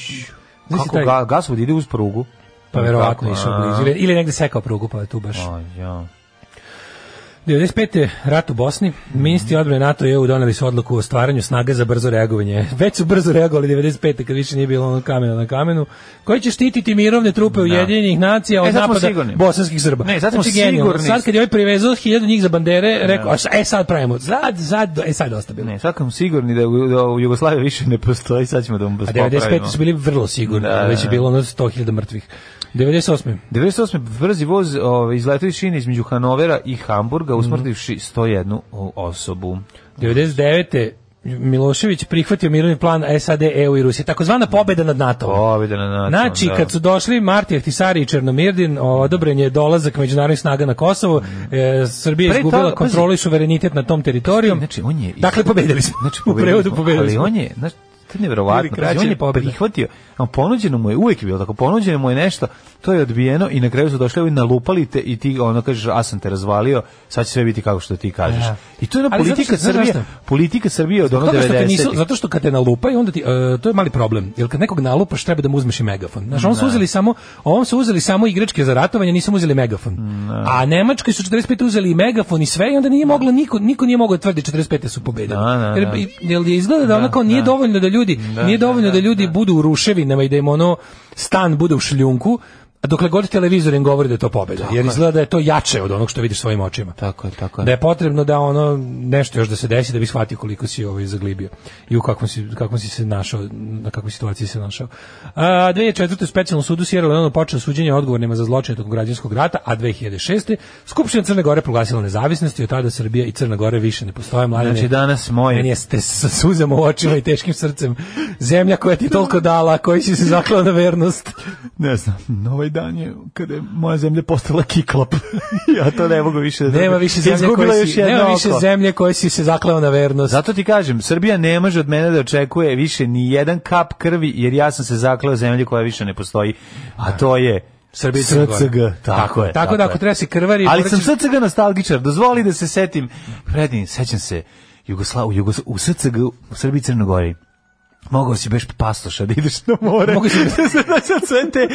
Kako taj... gasovod ide uz prugu? Pa verovatno išao blizu. Ili negde sekao prugu, pa je tu baš. O, ja. 95. rat u Bosni, ministri odbrane NATO i EU doneli su odluku o stvaranju snaga za brzo reagovanje. Već su brzo reagovali 95. kad više nije bilo ono kamena na kamenu, koji će štititi mirovne trupe da. Ujedinjenih nacija e, od e, napada sigurni. bosanskih Srba. Ne, sad smo znači, sigurni. Sad kad je ovaj privezao hiljadu njih za bandere, rekao, da. e sad pravimo, sad, sad, e sad bilo. Ne, sad smo sigurni da, u, da u Jugoslaviji više ne postoji, sad ćemo da mu popravimo. A 95. su bili vrlo sigurni, da, već je da. bilo ono 100.000 mrtvih. 98. 98. brzi voz ovaj, izletao iz šine između Hanovera i Hamburga, mhm. usmrtivši 101 osobu. 99. Milošević prihvatio mirovni plan SAD, EU i Rusije, takozvana pobeda nad NATO. Pobeda nad NATO. Znači, da. kad su došli Marti Ahtisari i Černomirdin, odobren je dolazak međunarodnih snaga na Kosovo, mhm. e, Srbija je izgubila kontrolu i suverenitet na tom teritorijom. Znači, on je... Dakle, znači, pobedili smo. Znači, pobedili smo, ali on je... Znači, To je nevjerovatno. Krađen, znači, on je prihvatio. A ponuđeno mu je, uvijek je bilo tako, ponuđeno mu je nešto, to je odbijeno i na kraju su došli ovi nalupali te i ti ono kažeš, a sam te razvalio, sad će sve biti kako što ti kažeš. Ja. I to je na politika što, Srbije, politika Srbije od ono 90. Nisu, zato što kad te nalupaju, onda ti, uh, to je mali problem, jer kad nekog nalupaš treba da mu uzmeš i megafon. Znaš, on su da. uzeli samo, on su uzeli samo igračke za ratovanje, nisu uzeli megafon. Ne. Da. A Nemačka su 45 uzeli i megafon i sve i onda nije da. moglo niko, niko nije mogao tvrdi 45 su pobedili. Jer, jer izgleda da ono kao nije dovoljno da ljudi ljudi, da, nije da, dovoljno da, da ljudi da. budu u ruševinama i da im ono stan bude u šljunku, dokle god televizor im govori da je to pobeda, tako jer izgleda da je to jače od onog što vidiš svojim očima. Tako je, tako je. Da je potrebno da ono nešto još da se desi da bi shvatio koliko si ovaj zaglibio i u kakvom si, kakvom si se našao, na kakvoj situaciji si se našao. A 2004. u specijalnom sudu Sierra Leone počeo suđenje odgovornima za zločine tokom građanskog rata, a 2006. Skupština Crne Gore proglasila nezavisnost i od tada Srbija i Crna Gore više ne postoje mlade. Znači danas moje... meni jeste sa suzama u očima i teškim srcem zemlja koja ti toliko dala, koji si se zaklao na vernost. ne znam, ovaj ovaj dan je kada je moja zemlja postala kiklop. ja to ne mogu više da... Nema više zemlje koje si, nema više zemlje koje si se zakleo na vernost. Zato ti kažem, Srbija ne može od mene da očekuje više ni jedan kap krvi, jer ja sam se zakleo zemlje koja više ne postoji, a da. to je Srbije SCG, tako, tako je. Tako, da ako treba se krvari... Ali porači... sam SCG nostalgičar, dozvoli da se setim. Predin, sećam se, Jugosla, u, Jugosla, u SCG, u Srbiji Crnogoriji, Mogao si beš pasoša da ideš na more. Mogao si da, da, da, sve te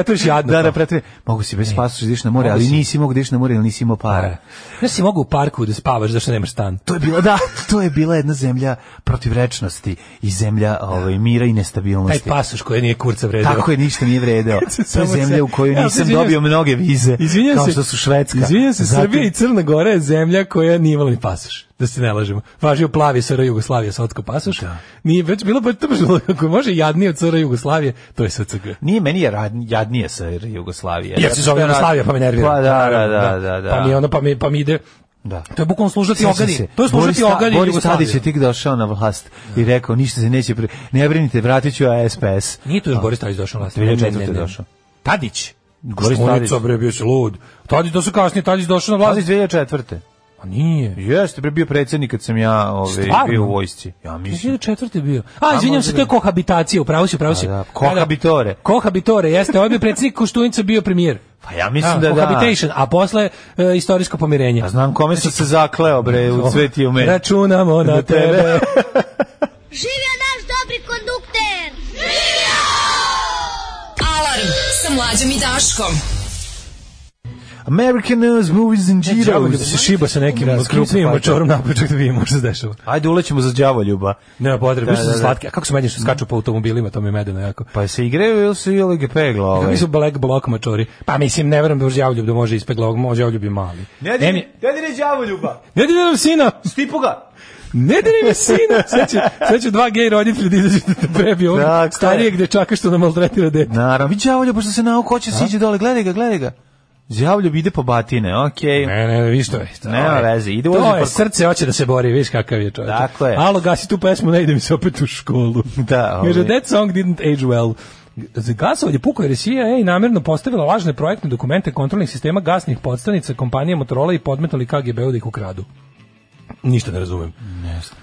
sve te jadno. Da, da pretre. Mogao si bez pasoša da ideš na more, ali nisi mogao da ideš na more, ali nisi imao para. Ja si mogao u parku da spavaš zašto nemaš stan. To je bila da, to je bila jedna zemlja protivrečnosti i zemlja ovaj mira i nestabilnosti. Taj pasoš koji nije kurca vredeo. Tako je ništa nije vredeo. to je zemlja u kojoj nisam dobio mnoge vize. Kao što su Švedska. Izvinjavam se, Srbija i Crna Gora je zemlja koja nije imala ni pasoš da se ne lažemo. Važio plavi SR Jugoslavija Sotko Pasoš. Da. Nije već bilo pa tržno, kako može jadnije od SR Jugoslavije, to je SCG. Nije meni je rad, jadnije SR Jugoslavije. Ja se zove Jugoslavija, pa me nervira. Pa da, da, da, da, da. Pa mi ono, pa mi, pa mi ide, Da. To je bukvalno služati ogadi. To je služati ogadi Boris Tadić je tik došao na vlast i rekao ništa se neće pre... ne brinite vratiću ću SPS. Nije tu još Boris Tadić došao na vlast. 2004. došao. Tadić. Boris Tadić. bre, bio se lud. Tadić su kasnije, Tadić došao na vlast. Tadić 2004. A pa nije. Jeste, bio predsednik kad sam ja ovaj, bio u vojsci. Ja mislim. četvrti bio. A, izvinjam se, to je kohabitacija, upravo si, upravo si. Pa da, da, da. Kohabitore. Kohabitore, jeste. Ovo ovaj je bio predsjednik Koštunica, bio premijer. Pa ja mislim a, da, da. cohabitation, da. a posle e, istorijsko pomirenje. A znam kome sam se znači, zakleo, bre, u sveti u meni. Računamo na tebe. Živio naš dobri kondukter! Živio! Alarm sa mlađom i Daškom. American News, Movies and Giros. Da se šiba sa nekim da, krupnim mačorom napočak da vidimo što se dešava. Ajde, ulećemo za đavo ljuba. Ne, potrebe, da, da, da. slatke. A kako se menjaš, skaču po automobilima, to mi je medeno jako. Pa se igraju ili su i LGP glava? Ovaj. Kako su black block mačori? Pa mislim, ne verujem da uz đavo ljub da može ispegla ovog, može đavo ljub mali. Ne, ne, ne, ne, đavo ljuba. Ne, ne, ne, sina. Stipu ga. Ne diri mi sina, sve će, sve će dva gej roditelja da izađu da te bebi ovog dakle. starijeg dečaka što nam maltretira dete. Naravno, vidi đavo ljuba, pošto se hoće, da siđe dole, gledaj ga, gledaj ga. Đavlju ide po batine, okej. Okay. Ne, ne, vi što Nema veze, ide To je, srce hoće da se bori, viš kakav je čovjek. Tako je. Alo, gasi tu pesmu, ne ide mi se opet u školu. da, ovaj. Kaže, that song didn't age well. Gasovanje pukao jer je CIA namjerno postavila lažne projektne dokumente kontrolnih sistema gasnih podstanica kompanije Motorola i podmetali KGB-u da ih ukradu. Ništa ne razumem. Ne znam.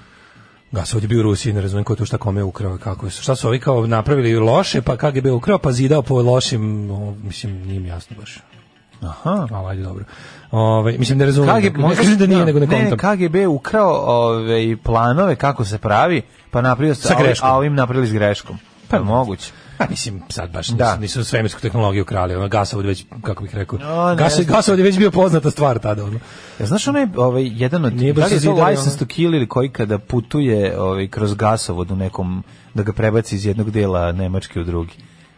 Gasovod je bio u Rusiji, ne razumijem ko je to šta kome ukrao, kako je. šta su ovi kao napravili loše, pa KGB ukrao, pa zidao po lošim, no, mislim, nije mi jasno baš. Aha. Al, ajde, dobro. Ove, ovaj, mislim, ne razumijem. KGB, ne, možda, da nije, no, da, nego ne, ne KGB ukrao ove, ovaj, planove kako se pravi, pa napravio sa, greškom. a ovim napravili s greškom. Pa moguće. Pa mislim sad baš nisu, da. nisu svemirsku tehnologiju krali, ono gasovod već kako bih rekao. No, Gas gasovod je već bio poznata stvar tada ono. Ja znaš onaj ovaj jedan od Nije da li je to license to kill ili koji kada putuje ovaj kroz gasovod u nekom da ga prebaci iz jednog dela Nemačke u drugi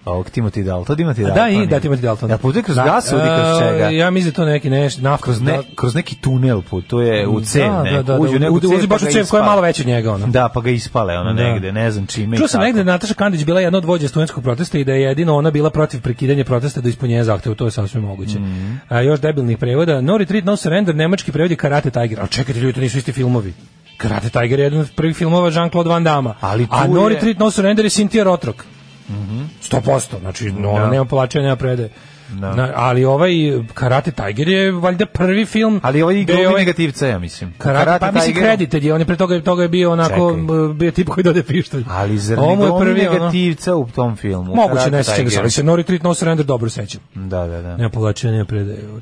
ovog Timothy Dalton, Timothy da, Dalton. Da, i da Timothy Dalton. Da putuje kroz da. gasovod i kroz e, čega? Ja mislim da to neki neš, nafta, kroz, ne, da. kroz neki tunel putuje u cev da, neku, da, da, uđe u neku cev, uđe pa baš u cev koja je malo veća od njega. Ona. Da, pa ga ispale ona da. negde, ne znam čime. Čuo sam negde da Nataša Kandić bila jedna od vođa studentskog protesta i da je jedino ona bila protiv prekidanja protesta do ispunjenja zahteva, to je sasvim moguće. Mm -hmm. A, još debilnih prevoda, No Retreat, No Surrender, nemački prevod je Karate Tiger. Al čekajte, ljudi, to nisu isti filmovi. Karate Tiger je jedan od prvih filmova Jean-Claude Van Damme. Ali a No je... Retreat, No Surrender je Cynthia Rotrock. Mm 100%, znači da. no, ona nema plaćanja, nema predaje. No. Da. Na, ali ovaj e, Karate Tiger je valjda prvi film. Ali ovaj je ovaj negativ ja mislim. Karate, Karate pa mislim kredited je, on je pre toga, toga je bio onako Čekaj. bio tip koji dode pištolj. Ali zar Ovo je prvi negativca C u tom filmu. Moguće ne sećam se, ali se Nori Treat No Surrender dobro sećam. Da, da, da. Ne povlačenje predaje. Ovaj.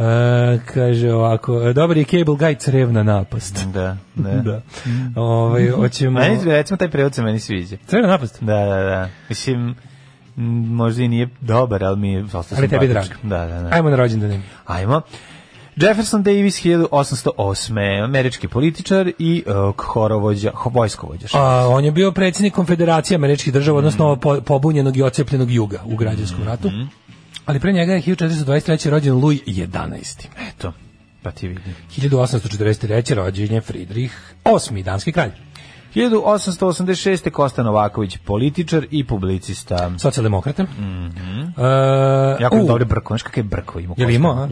E, kaže ovako, e, dobar je Cable guide crevna napast. Da, da. da. Ove, ovaj, oćemo... Meni, recimo, taj prevod se meni sviđa. Crevna napast? Da, da, da. Mislim, možda i nije dobar, ali mi je... Ali tebi drag. Da, da, da. Ajmo na rođendan. Ajmo. Jefferson Davis 1808. američki političar i uh, horovođa, vojskovođa. A, on je bio predsjednik Konfederacije američkih država, mm. odnosno po, pobunjenog i ocepljenog juga u građanskom ratu. Mm Ali pre njega je 1423. rođen Luj 11. Eto, pa ti vidim. 1843. rođen je Fridrih VIII, danski kralj. 1886. Kostan Novaković, političar i publicista. Socijaldemokrata. Mm -hmm. uh, jako uh, dobri brko, znaš kakve brko ima. Jel ima,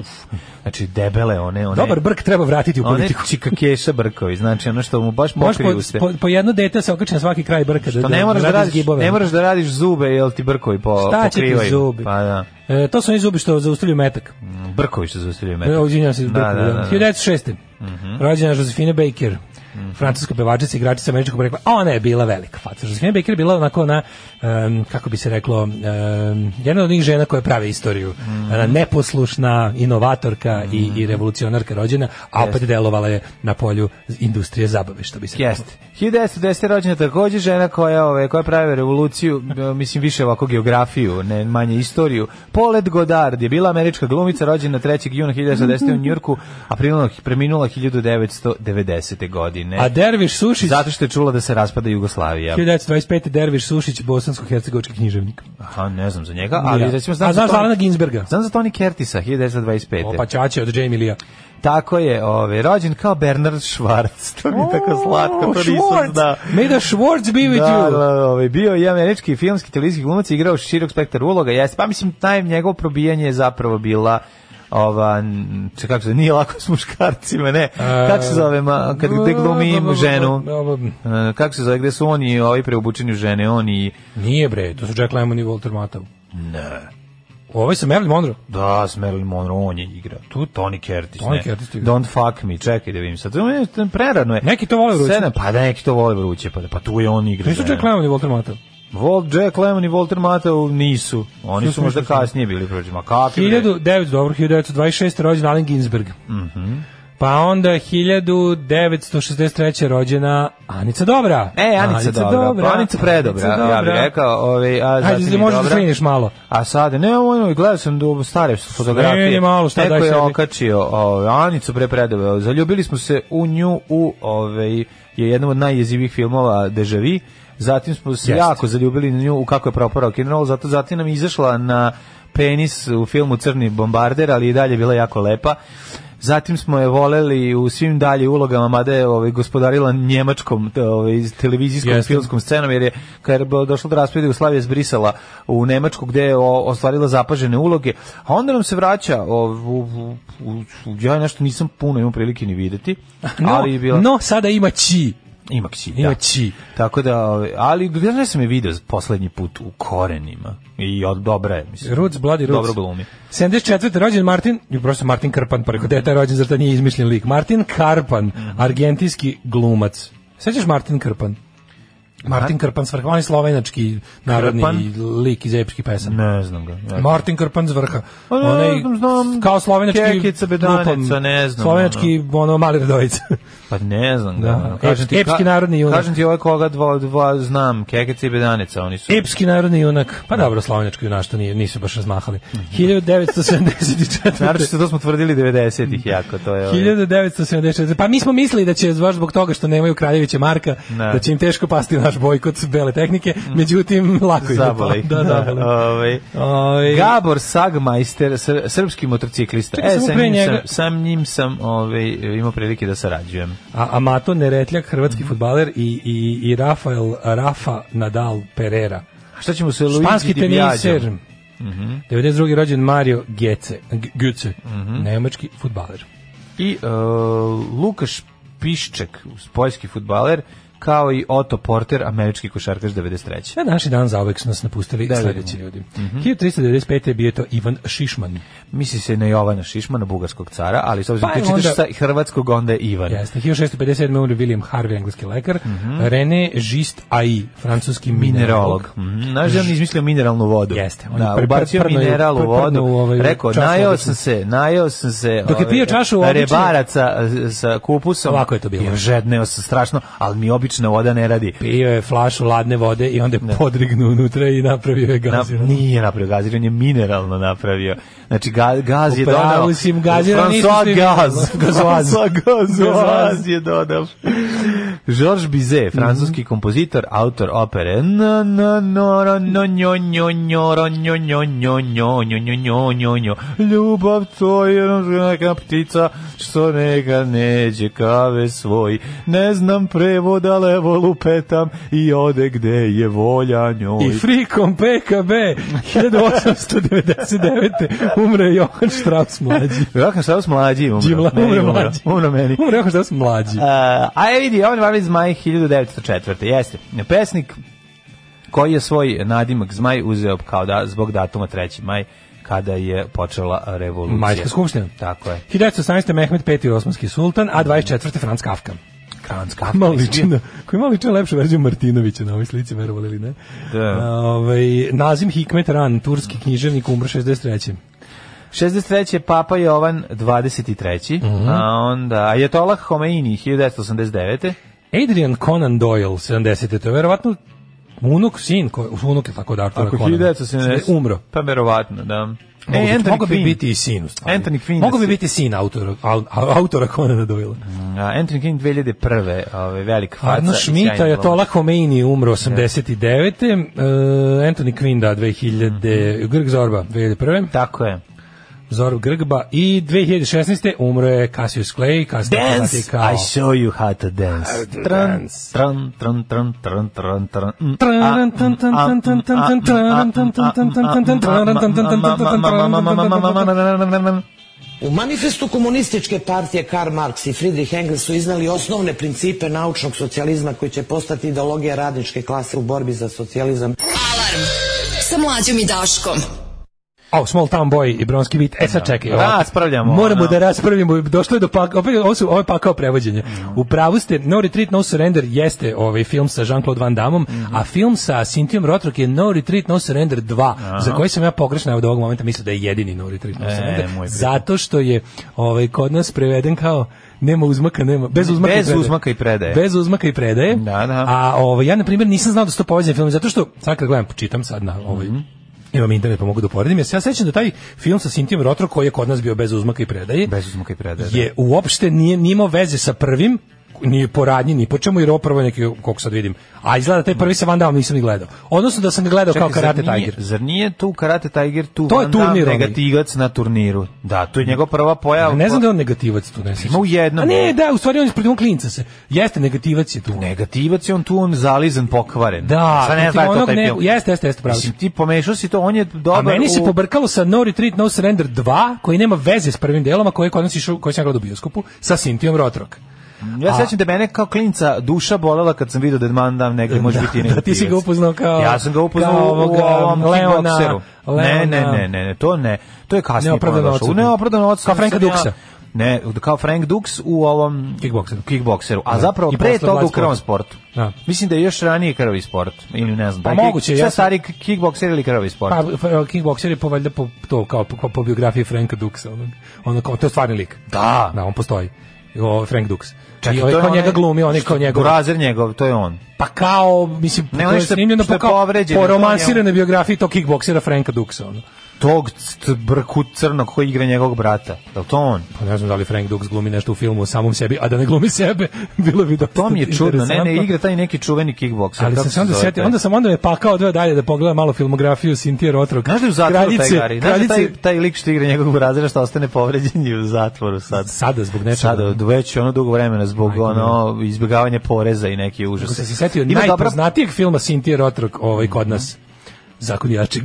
Znači, debele one, one. Dobar brk treba vratiti u politiku. One čikakeša brkovi, znači ono što mu baš mokri se. Po, po, jedno dete se okreće na svaki kraj brka. Što da, ne, da moraš da radiš, gibove. ne moraš da radiš zube, jel ti brkovi po, Šta pokrivaju. Šta će ti zubi? Pa da. E, to su oni zubi što zaustavljaju metak. Mm, brkovi što zaustavljaju metak. E, Izvinjam se, da, da, brkovi. Da, da, da. 1906. Mm -hmm. Rođena Josefina Baker, mm. francuska pevačica igračica američkog rekla, ona je bila velika faca. Josephine Baker je bila onako ona um, kako bi se reklo um, jedna od njih žena koja prave istoriju. Mm. Ona neposlušna inovatorka mm. i, i mhm. revolucionarka rođena, a opet yes. delovala je na polju industrije zabave što bi se. Jeste. 1910 rođena takođe žena koja ove koja pravi revoluciju, mislim više ovako geografiju, ne manje istoriju. Polet Godard je bila američka glumica rođena 3. juna 1910 u Njujorku, a preminula 1990. godine ne. A Derviš Sušić... Zato što je čula da se raspada Jugoslavija. 1925. Derviš Sušić, bosansko-hercegovički književnik. Aha, ne znam za njega, ali ja. recimo znam A znaš Alana Ginsberga? Znam za Toni Kertisa, 1925. Opa, Čače od Jamie Lea. Tako je, ovaj rođen kao Bernard Schwartz. To mi je tako slatko, to nisam znao. May the Schwartz be with da, you. Da, da, ovaj, bio je američki filmski televizijski glumac, igrao širok spektar uloga. Jeste, pa mislim, naj, njegovo probijanje je zapravo bila ova, če kako se, nije lako s muškarcima, ne, kako se e, zove, ma, kad gde glumi ženu, e, kako se zove, gde su oni ovi preobučeni žene, oni... Nije bre, to su Jack Lemmon i Walter Matthau. Ne. Ovaj sa Marilyn Monroe? Da, s Marilyn Monroe, on je igra. Tu Tony Curtis, Tony ne. Curtis Don't fuck me, čekaj da vidim sad. Prerano je. Neki to vole vruće. Sedam, pa da, neki to vole vruće, pa, da, pa tu je on igra. Tu su da, Jack Lemmon i Walter Matthau. Walt Jack Lemmon i Walter Matthau nisu. Oni su možda kasnije bili prođe. Ma kakvi? 1900, dobro, 1926. rođen Allen Ginsberg. Mhm. Mm pa onda 1963. rođena Anica Dobra. E, Anica, Anica Dobra. Pa dobra. Pa Anica Predobra, Anica dobra. ja bih rekao. Ovaj, a Hajde, znači možeš da dobra. sliniš malo. A sad, ne, ono, gledao sam do stare fotografije. Slini malo, šta Neko daj je okačio ovaj, Anicu pre Predobra. Zaljubili smo se u nju u ovaj, je jednom od najjezivih filmova Dežavi. Zatim smo se jako zaljubili na nju u kako je proporao rock'n'roll, zato zatim nam izašla na penis u filmu Crni bombarder, ali i dalje bila jako lepa. Zatim smo je voleli u svim dalje ulogama, mada je ovaj, gospodarila njemačkom ovaj, televizijskom Jeste. filmskom scenom, jer je kad je došlo do raspred Jugoslavije zbrisala u Nemačku gde je ostvarila zapažene uloge, a onda nam se vraća, o, u, u, u, ja nešto nisam puno imao prilike ni videti, no, ali je bila... No, sada ima Či Ima ksi, da. Ima či. Tako da, ali gdje sam je video poslednji put u korenima. I od dobra je, mislim. Roots, bladi Roots. Dobro glumi. 74. rođen Martin, i prosto Martin Karpan, pa rekao, mhm. deta je rođen, zar nije izmišljen lik. Martin Karpan, mhm. argentinski glumac. Sećaš Martin Karpan? Martin Krpan s on je slovenački narodni Krpan? lik iz epskih pesama. Ne znam ga. Ja. Martin Krpan s vrha. On je kao slovenački Kekica Bedanica, ne znam. Slovenački ono, ono mali radovica. pa ne znam ga. Da. Epski, ti, narodni junak. Kažem ti ovaj koga dva, dva znam, Kekica i Bedanica, oni su. Epski narodni junak. Pa da. dobro, slovenački junaštvo nije, nisu baš razmahali. 1974. Mhm. Naravno što smo tvrdili 90-ih jako, to je. Ovaj. 1974. Pa mi smo mislili da će baš zbog toga što nemaju Kraljevića Marka, ne. da će im teško pasti na naš bojkot bele tehnike, međutim lako je zabole. Da, da, Ove. Ove. Ovaj, ovaj, Gabor Sagmajster, srpski motociklista. Čekaj, e, sam, njim njega... sam, sam njim sam ove, ovaj, imao prilike da sarađujem. A Amato Neretljak, hrvatski mm. futbaler i, i, i Rafael Rafa Nadal Pereira. A šta ćemo sa Španski teniser. Mm -hmm. 92. rođen Mario Gece, Götze, mm -hmm. nemački futbaler. I uh, Lukaš Pišček, poljski futbaler, kao i Otto Porter, američki košarkaš 93. Na naši dan zauvek su nas napustili da, sledeći ljudi. Mm -hmm. 1395. je bio to Ivan Šišman. Misli se na Jovana Šišmana, bugarskog cara, ali s obzirom pa, da ti čitaš sa hrvatskog, onda je Ivan. Jasne, 1657. umri William Harvey, engleski lekar, mm -hmm. René Gist Ai, francuski mineralog. mineralog. Mm -hmm. Znaš da izmislio mineralnu vodu? Jeste. On da, je ubacio mineral u vodu, ovaj rekao, najao sam se, najao sam se Dok je pio ovaj, čašu rebaraca e, e, sa kupusom, Ovako je to bilo. žedneo sam strašno, ali mi obi obična voda ne radi. Pio je flašu ladne vode i onda je podrignuo unutra i napravio je gazir. Na, nije napravio gazir, je mineralno napravio. Znači, ga, gaz je dodao... Upravu gazira François Gaz. François Gaz. Gaz je dodao. Georges Bizet, francuski kompozitor, autor opere na na no no njo njo njo njo njo njo njo njo njo njo ljubav to je neka ptica što neka neđe kave svoj ne znam prevoda na levo lupetam i ode gde je volja njoj. I frikom PKB 1899. umre Johan Strauss mlađi. Johan Strauss mlađi umre. Džimla, umre mlađi. Umre meni. Umre Johan Strauss mlađi. Uh, a je vidi, Jovan Vavlic Zmaj 1904. Jeste. Pesnik koji je svoj nadimak Zmaj uzeo kao da zbog datuma 3. maj kada je počela revolucija. Majska skupština. Tako je. 1918. Mehmed V. Osmanski sultan, a 24. Franz Kafka kranska. Malo ličina, koji malo ličina lepšu verziju Martinovića na ovoj slici, verovali ili ne. Da. Ove, ovaj, nazim Hikmet Ran, turski književnik, umro 63. 63. je Papa Jovan 23. Mm -hmm. A onda Ajatolah Homeini 1989. Adrian Conan Doyle 70. To je verovatno unuk, sin, ko, unuk je tako da Artura Conan. Ako 1970. Umro. Pa verovatno, da. E, mogu biti, mogu bi biti i sin u stvari. Anthony Quinn. Mogu bi biti sin autora, autora Conan Doyle. Mm, a Anthony Quinn 2001. Ovaj, velik faca. Arno Šmita je to lako meni umro 89. Yeah. Uh, Anthony Quinn da 2000, mm -hmm. Grg Zorba 2001. Tako je. Zoru Grgba i 2016. umro je Cassius Clay, kasnije dance, kao... I show you how to dance. How tran, tran, tran, tran, tran, tran, tran, U manifestu komunističke partije Karl Marx i Friedrich Engels su iznali osnovne principe naučnog socijalizma koji će postati ideologija radničke klase u borbi za socijalizam. Alarm sa mlađom i Daškom oh, Small Town Boy i Bronski vit. E sad čekaj. Raspravljamo. Moramo no. da raspravimo. Došlo je do pak, opet ovo, su, ovo je pakao prevođenje. No. Mhm. U pravu ste, No Retreat No Surrender jeste ovaj film sa Jean-Claude Van Damme, mm a film sa Cynthia Rotrock je No Retreat No Surrender 2, Aha. za koji sam ja pogrešno evo ovog momenta mislio da je jedini No Retreat No e, Surrender. Zato što je ovaj kod nas preveden kao nema uzmaka, nema bez uzmaka, bez i, predaje. uzmaka i predaje. Bez uzmaka i predaje. Da, da. A ovaj ja na primjer nisam znao da sto povezan film zato što sad kad gledam čitam sad na ovaj mm -hmm imam internet pa mogu da uporedim. Ja se ja sećam da taj film sa Sintijom Rotro koji je kod nas bio bez uzmaka i predaje, bez uzmaka i predaje, da. je uopšte nije, nije veze sa prvim, ni po ni po čemu, jer opravo neki, koliko sad vidim. A izgleda taj prvi sa Van Damme nisam ni gledao. Odnosno da sam ga gledao Čekaj, kao Karate zar nije, Tiger. Zar nije tu Karate Tiger, tu to Van je turnir, negativac na turniru? Da, to je mm. njegov prva pojava. Ne, ne znam da je on negativac tu, ne Ima u jednom. A ne, da, u stvari on je protiv klinca se. Jeste, negativac je tu. Negativac je on tu, on zalizan, pokvaren. Da, Sad ne znam da to taj ne, Jeste, jeste, jeste, pravo. ti pomešao si to, on je dobar. A meni u... se pobrkalo sa No Retreat, No Surrender 2, koji nema veze s prvim delom, a koji, koji, koji sam gledao u bioskopu, sa Sintijom Rotrok. Ja se sećam da mene kao klinca duša bolela kad sam video da Van Damme negde može da, biti negativac. Da, ti si ga upoznao kao... Ja sam ga upoznao u ovom Leona. Ne, ne, ne, ne, to ne. To je kasnije. Neopravdano odsutu. Neopravdano odsutu. Kao Franka Duksa. Ne, kao Frank Dux u ovom kickbokseru, kickbokseru a da. zapravo I pre toga u krvom sportu. Da. Mislim da je još ranije krvi sport ili ne znam. Pa moguće, kick, ja stari kickbokser ili krvi sport. Pa kickbokser je povaljda po to kao po, po biografiji Franka Duxa, ono, ono kao to je stvarni lik. Da, da, on postoji o, Frank Dux. Čekaj, I ovaj kao njega glumi, on je kao njega. Burazer njegov, to je on. Pa kao, mislim, ne, to je snimljeno, pa kao po romansirane biografiji tog kickboksera Franka Duxa. Ono tog brku crnog koji igra njegovog brata. Je li to on? Pa ne znam da li Frank Dux glumi nešto u filmu o samom sebi, a da ne glumi sebe, bilo bi da... To mi je čudno, ne, ne, igra taj neki čuveni kickboks. Ali sam se onda setio, onda sam onda me pakao odveo dalje da pogledam malo filmografiju Sintije Rotrog. Znaš da u zatvoru kraljice, taj Gari? Znaš da taj, taj lik što igra njegovog razreda što ostane povređen i u zatvoru sad? Sada zbog nečega. Sada, već ono dugo vremena zbog Ajde, ono izbjegavanja poreza i neke užase. Ako se setio najpoznatijeg filma Sintije Rotrog ovaj, kod nas, Zakon jačeg.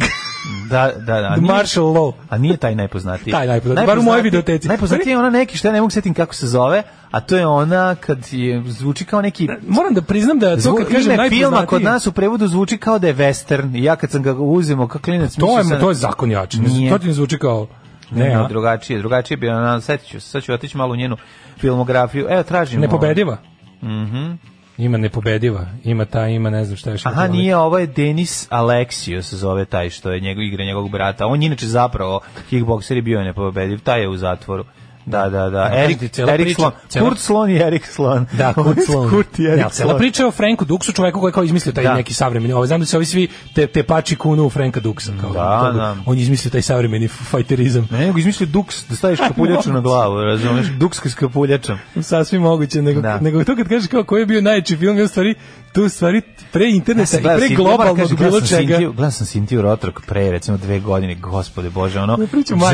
da, da, da. The martial law. A nije taj najpoznatiji. taj najpoznatiji. Bar u mojoj videoteci. Najpoznatiji je ona neki, što ja ne mogu setim kako se zove, a to je ona kad je, zvuči kao neki... Moram da priznam da to kad kažem najpoznatiji... filma kod nas u prevodu zvuči kao da je western. I ja kad sam ga uzimao kao klinac... To je, sam... to je zakon jačeg. To ti ne zvuči kao... Ne, ne, drugačije, drugačije bi ona, setiću se, sad ću otići malo u njenu filmografiju. Evo, tražimo. Nepobediva? Mhm. Mm Ima nepobediva, ima ta, ima ne znam šta je. Aha, je. nije, ovo je Denis Aleksio se zove taj što je njegov igra njegovog brata. On inače zapravo kickbokser i bio je nepobediv, taj je u zatvoru. Da, da, da, da. Erik, Erik Slon. Cela... Kurt Slon i Erik Slon. Da, ovaj Kurt Slon. Kurt i da, Erik ja, Cela priča o Franku Duksu, čoveku koji je kao izmislio taj da. neki savremeni, ovaj, znam da se ovi svi te, te pači kunu u Franka Duksa. Kao, da, da, da. On je izmislio taj savremeni fajterizam. Ne, nego izmislio Duks, da staviš kapuljaču na glavu, razumiješ? Dukska s kapuljačom. Sasvim moguće, nego, da. nego to kad kažeš kao ko je bio najjači film, ja stvari, tu stvari pre interneta ja i pre globalnog bilo čega. Gledam sam Sintiju Rotrok pre, recimo, dve godine, gospode Bože, ono,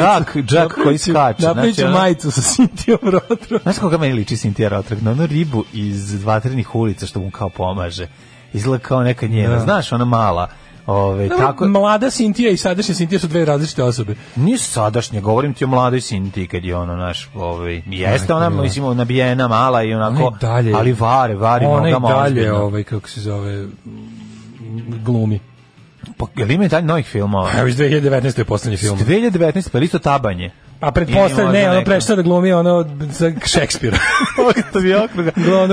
Jack, Jack koji skače. Napriču znači, majicu sa Sintijom Rotrog. Znaš koga meni liči Sintija Rotrog? Na onu ribu iz Vatrenih ulica što mu kao pomaže. Izgleda kao neka njena. Da. Znaš, ona mala. Ove, no, tako... Mlada Sintija i sadašnja Sintija su dve različite osobe. Nije sadašnja, govorim ti o mladoj Sintiji kad je ona, naš, ovaj, jeste ona, bila. mislim, nabijena, mala i onako, ona dalje, ali vare, vari ona nogama. Ona i dalje, ovaj, kako se zove, glumi. Pa, je li ima i dalje novih filmova? Evo, iz 2019. je poslednji film. 2019. pa isto tabanje. A pretpostavljam, ne, ono prešta da glumi ono za Šekspira. Ostave okruga.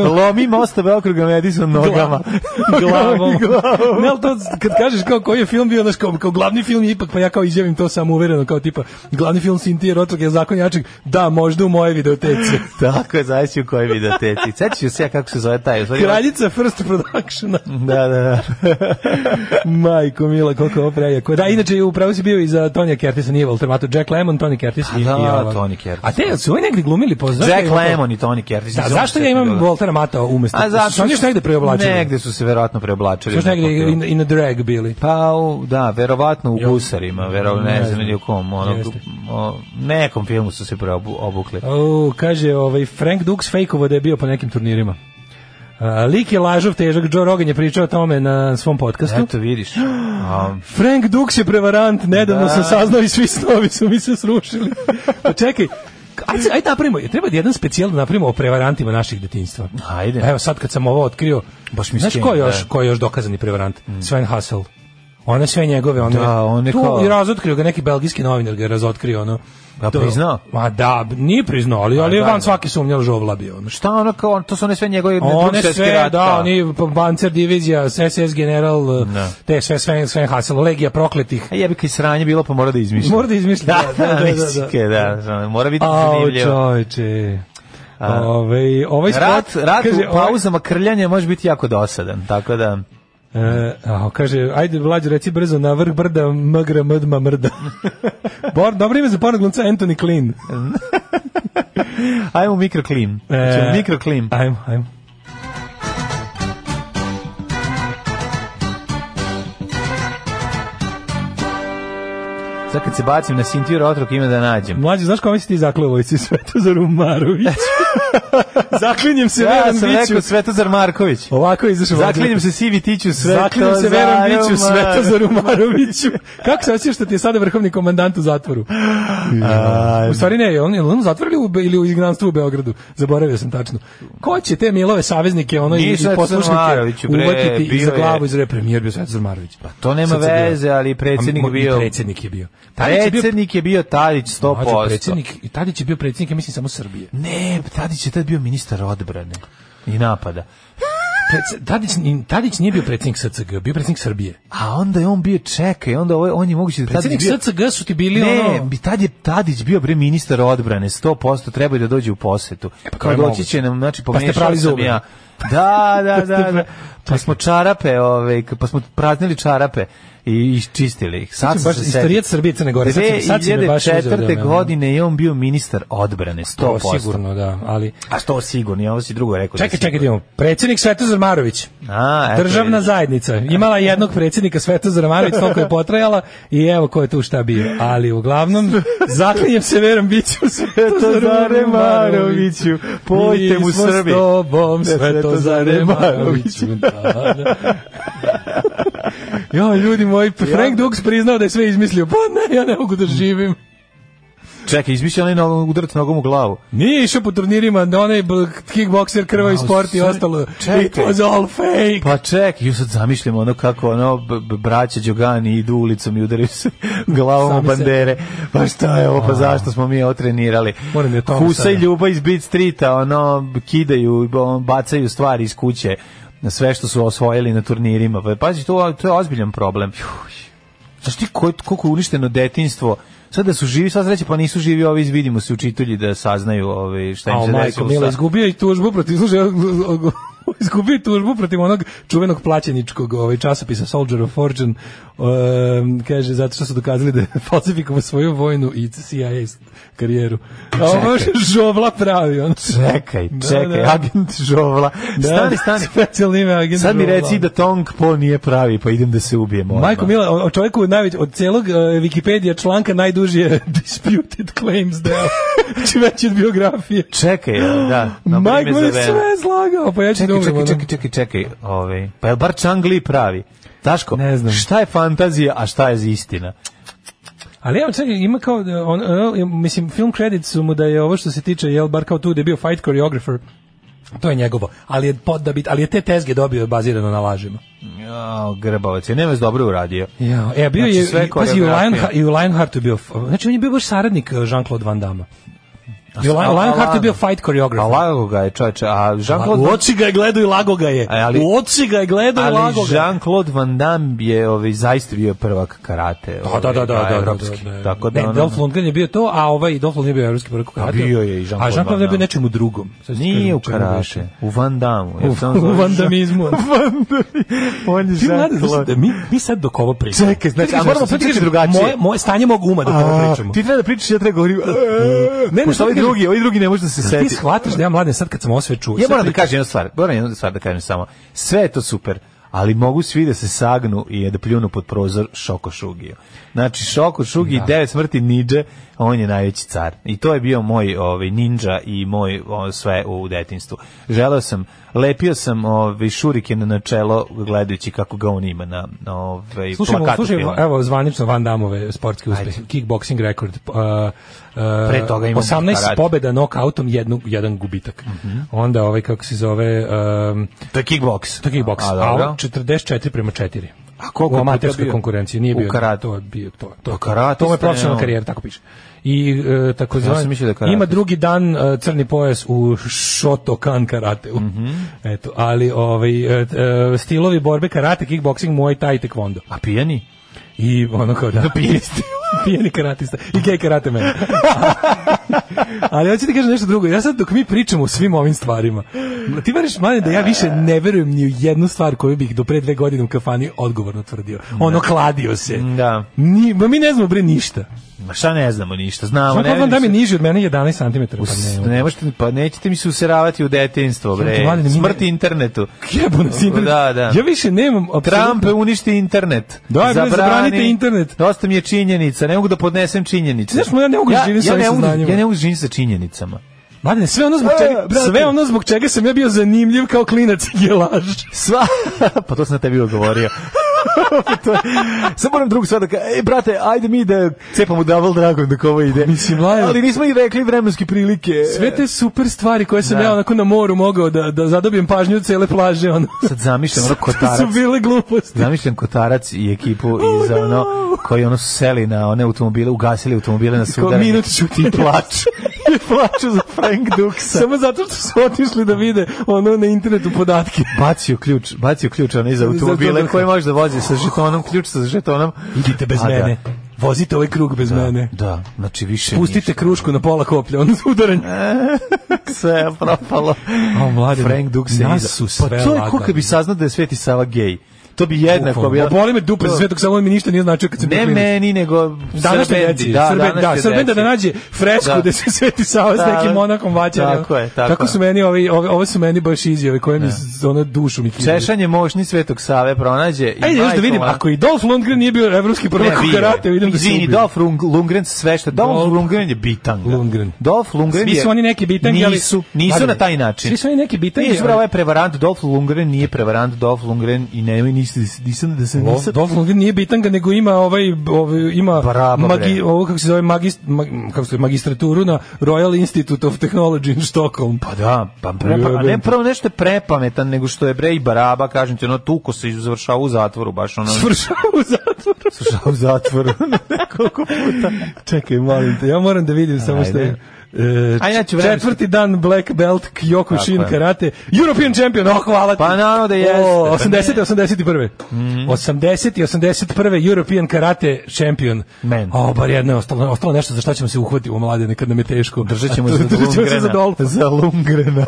Lomi mostove okruga Madison nogama. Glavom. Glavom. Ne, to kad kažeš kao koji je film bio, znaš, kao, kao glavni film je ipak, pa ja kao izjavim to samo uvereno, kao tipa, glavni film Sintije Rotvog je zakon jačeg, da, možda u moje videoteci. Tako je, zavisi u kojoj videoteci. Sećaš se ja kako se zove taj? Zvari, Kraljica First Productiona. da, da, da. Majko, mila, koliko ovo prejako. Da, inače, upravo si bio i za Tonija Kertisa, nije Walter Mato, Jack Lemon, Tony Curtis i, da, i ovaj. Da. Tony Curtis. A te su oni negde glumili po Jack je Lemmon i Tony Curtis. Da, zašto ja imam Voltera Mata umesto? A zašto? Oni negde preoblačili. Negdje su se verovatno preoblačili. Su negde in, in a drag bili. Pa u, da, verovatno u Gusarima, verovatno ne, ne znam ni u kom, ono, o, nekom filmu su se preobukli. O, kaže, ovaj Frank Dukes fejkovo da je bio po nekim turnirima. Uh, lik je lažov težak, Joe Rogan je pričao o tome na svom podcastu. Eto vidiš. Um. Frank Dux je prevarant, nedavno da. sam saznao i svi snovi su mi se srušili. Pa čekaj, Ajde, ajde napravimo, treba da jedan specijal da napravimo o prevarantima naših detinjstva. Ajde. Evo sad kad sam ovo otkrio, baš mi Znaš ko je da. još, da. ko je još dokazani prevarant? Mm. Sven Hassel. Ona sve njegove, one, da, one tu kao... i razotkrio ga neki belgijski novinar, ga je razotkrio ono. Da priznao? Ma da, nije priznao, ali, ali je da, van da. svaki sumnjal žovla bio. Šta ono kao, to su one sve njegove One sve, rad, da, kao. Da. oni bancer divizija, SS general, eh, da. te sve, sve, sve Hasel, legija prokletih. A jebi kaj sranje bilo, pa mora da izmišlja. Mora da izmišlja, da, da, da, da, da, da, da, da, mora biti zanimljivo. Ao, čovječe. Ove, ovaj-, ovaj spot, rat, rat kaže, u ovaj- pauzama krljanja može biti jako dosadan, tako da... E, a, kaže, ajde vlađu reci brzo na vrh brda mgra mdma mrda. Bor, dobro ime za porno glumca Anthony Klein. ajmo mikroklim. E, ajmo mikroklim. Ajmo, ajmo. Sad kad se bacim na Sintiju Rotrok ima da nađem. Mlađe, znaš kome si ti zakleo vojci? Svetozar Umarović. Zaklinjem se ja, Veran Biću. Ja sam rekao Svetozar Marković. Ovako izašao. Zaklinjem se Sivi Tiću Svetozar. Zaklinjem se Veran Biću Svetozar Umaroviću. Kako se osjećaš što da ti je sada vrhovni komandant u zatvoru? A, u stvari ne, on je on zatvorili u, ili u izgnanstvu u Beogradu. Zaboravio sam tačno. Ko će te Milove saveznike, ono i, i poslušnike uvatiti za glavu iz premijer bio Svetozar Marović. Pa to nema veze, ali predsjednik bio. Predsjednik je bio. Tadić predsednik je bio Tadić 100%. predsednik, i Tadić je bio predsednik, ja mislim, samo Srbije. Ne, Tadić je tad bio ministar odbrane i napada. Tadić, Tadić nije bio predsjednik SCG, bio predsjednik Srbije. A onda je on bio čeka i onda on je moguće da predsjednik bio... SCG su ti bili ne, ono... Ne, tad je Tadić bio bre ministar odbrane, 100% treba da dođe u posetu. E pa Kao doći će nam, znači, pomešao pa ste prali sam ja. Da, da, pa da, da. Pa smo čarape, ovaj, pa smo praznili čarape i isčistili ih. Sad baš istorijat Srbije Crne Gore. Sad, sad si me baš uzeo. Da godine je on bio ministar odbrane, 100%. Pa to sigurno, da. Ali... A što sigurno, ja ovo si drugo rekao. Čekaj, da čekaj, imamo. Predsjednik Svetozar Marović. A, eto, Državna vidiš. zajednica. Imala jednog predsednika Svetozar Marović, toliko je potrajala i evo ko je tu šta bio. Ali uglavnom, zaklinjem se verom biću Svetozare Maroviću. Pojte mu Srbi. Mi smo s tobom Svetozare Maroviću jo, ljudi moji, Frank Dux priznao da je sve izmislio. Pa ne, ja ne mogu da živim. Čekaj, izmislio je nogom udarac nogom u glavu. Nije išao po turnirima, da onaj kickbokser krva i sport i ostalo. Čekaj. It was all fake. Pa čekaj, ju sad zamišljam ono kako ono braća Đogani idu ulicom i udaraju se glavom u bandere. Pa šta je ovo, pa zašto smo mi otrenirali? Da Kusa i Ljuba iz Beat Streeta, ono, kidaju, bacaju stvari iz kuće na sve što su osvojili na turnirima. Pa pazi, to, to je ozbiljan problem. Znaš ti koliko je uništeno detinjstvo Sad da su živi, sad sreće, pa nisu živi, ovi vidimo se učitelji da saznaju ove, ovaj, šta im se desilo. Majko, Mila, izgubio i tužbu protiv, slušaj, izgubio tužbu protiv onog čuvenog plaćeničkog ovaj, časopisa Soldier of Fortune, um, kaže, zato što su dokazali da je svoju vojnu i CIA karijeru. A ovo je žovla pravi. On. Čekaj, čekaj, da, da. agent žovla. Da, stani, da, stani. Specijalno ime agent Sad mi reci da Tong Po nije pravi, pa idem da se ubijem Majko, Mila, o čovjeku najveć, od celog uh, Wikipedia članka najdu najduži je Disputed Claims deo. Znači već od biografije. Čekaj, da. Majko me sve zlagao, pa ja ću čekaj, da čekaj, čekaj, čekaj, čekaj. Ovaj, Ove, pa je bar Čangli pravi? Taško, ne znam. šta je fantazija, a šta je istina? Ali evo, čekaj, ima kao, on, on, mislim, film credits su mu da je ovo što se tiče, jel, bar kao tu da je bio fight choreographer, To je njegovo. Ali je, pod, da bi, ali je te tezge dobio bazirano na lažima. Ja, Grbavac je Nemes dobro uradio. Ja, e, bio znači, je, pazi, i u, Lionheart, i u Lionheartu bio, znači on je bio baš saradnik e, Jean-Claude Van Damme. Lionheart je bio fight koreograf. A lago ga je, čoveče. A Jean-Claude... U oči ga je gledao i lago ga je. Ali, u oči ga je gledao i lago ga je. Jean-Claude Van Damme je ovaj, zaista bio prvak karate. Da, ovaj, da, da, da. da, da evropski. Da, da, da. Tako da, ne, ono, Dolph Lundgren je bio to, a ovaj Dolph Lundgren je bio evropski prvak karate. A bio je i Jean-Claude A Jean-Claude je bio nečemu drugom. Sad Nije u karate, u Van Damme. U, u, u Van Damme. Van On je Jean-Claude. Da mi, mi sad dok ovo pričamo. Čekaj, znači, a moramo pričati drugačije. Moje, moje stanje mog uma dok ovo pričamo. Ti treba da pričaš, ja treba govorim. Ne, ne, drugi, ovaj drugi ne može da se seti. Ti shvataš da ja mladen sad kad sam osve čuo. Ja moram da kažem jednu stvar, moram jednu stvar da kažem samo. Sve je to super, ali mogu svi da se sagnu i da pljunu pod prozor Šoko Šugiju. Znači, Šoko Šugi, da. devet smrti niđe, on je najveći car. I to je bio moj ovaj, ninja i moj ovaj, sve u detinstvu. Želeo sam lepio sam ovaj šuriken na čelo gledajući kako ga on ima na ovaj Slušajmo, slušajmo evo zvanično Van Damove sportski uspeh, kickboxing rekord. Uh, Uh, Pre toga ima 18 pobeda nokautom, jednu, jedan gubitak. Mm -hmm. Onda ovaj, kako se zove... Um, to je kickbox. To je kickbox. A, a, a 44 prema 4. A koliko u amaterskoj konkurenciji nije bio. U karate. To je bio to. To, pa to, karate to je profesionalna karijera, tako piše i uh, e, takozvani ja da ima drugi dan uh, crni pojas u Shotokan karateu. Mm -hmm. Eto, ali ovaj uh, stilovi borbe karate, kickboxing, muay thai, taekwondo. A pijani? I ono kao da. da pijeni karatista i gej karate meni. Ali ja ti kažem nešto drugo. Ja sad dok mi pričamo o svim ovim stvarima, ti veriš manje da ja više ne verujem ni u jednu stvar koju bih do pre dve godine u kafani odgovorno tvrdio. Ono, kladio se. Da. Ni, ma mi ne znamo bre ništa. Ma šta ne znamo ništa, znamo. Znam vam da mi niži od mene 11 cm. Us, pa ne, ne možete, pa nećete mi se useravati u detinstvo, bre. Mladine, Smrt internetu. Jebo nas internet. Da, da. Ja više nemam... Absolutno. Trump uništi internet. Da, Zabrani, zabranite internet. Dosta mi je činjenica, ne mogu da podnesem činjenice. Znaš, ja ne mogu ja, živim ja, sa ovim saznanjima. Ja ne mogu živim sa činjenicama. Mladine, sve ono zbog e, čega, e, sve ono zbog čega sam ja bio zanimljiv kao klinac je laž. Sva, pa to sam na tebi govorio. Sad moram drugu stvar da ka... E, brate, ajde mi da cepamo Double Dragon dok ovo ide. Mislim, lajno. Ali nismo i rekli vremenske prilike. Sve te super stvari koje sam da. ja onako na moru mogao da, da zadobijem pažnju cele plaže. Ono. Sad zamišljam ono kotarac. su bile gluposti. Zamišljam kotarac i ekipu oh, iz ono, koji ono seli na one automobile, ugasili automobile na Kao Minut čuti ti plač. I plaču za Frank Duksa. Samo zato što su otišli da vide ono na internetu podatke. Bacio ključ, bacio ključ onaj za automobile koje može da vozi dođe sa žetonom, ključ sa žetonom. Idite bez A, da. mene. Da. Vozite ovaj krug bez da, mene. Da, znači više Pustite ništa. krušku na pola koplja, on udaran. sve je propalo. O, mlade, Frank Duk se Pa to je kako bi saznao da je Sveti Sava gej. To bi jednako bilo. Boli me dupe za sve dok samo ovaj mi ništa nije značio kad sam Ne meni nego danas deci, da, Srben, danas da, Srbenda da, da nađe fresku da, da se Sveti Sava da, nekim monakom vaća. Tako je, tako. Kako su meni ovi ovo, ovo su meni baš izjave koje mi da. ona dušu mi kidaju. Češanje moćni Svetog Save pronađe i Ajde, da vidim ako i Dolph Lundgren nije bio evropski prvak u karate, vidim da se. Izvini, Dolph Lundgren sve što Dolph Lundgren je bitan. Da. Lundgren. Dolph Lundgren. Svi su oni neki bitangi, ali nisu nisu na taj način. Svi su oni neki bitangi. Nisu je ovaj prevarant Dolph Lundgren, nije prevarant Dolph Lundgren i ne ništa, nisam da se nisam... Dolph nije bitan nego ima ovaj, ovaj ima Bravo, magi, ovo kako se zove magist, mag, kako se zove, magistraturu na Royal Institute of Technology in Stockholm. Pa da, pa prepa, a ne prvo nešto je prepametan nego što je Brej Baraba, kažem ti, ono tuko se završava u zatvoru, baš ono... Svršava u zatvoru. Svršava u zatvoru, koliko puta. Čekaj, molim te, ja moram da vidim samo što je... E, ja četvrti dan Black Belt Kyokushin karate. European champion, oh, hvala ti. Pa naravno da jeste. O, 80. 81. Mm -hmm. 80. 81. European karate champion. Men. O, bar jedno je ostalo, ostalo nešto za šta ćemo se uhvatiti u mlade, nekad nam je teško. Držat ćemo se za Lundgrena. Za, dol... za Lundgrena.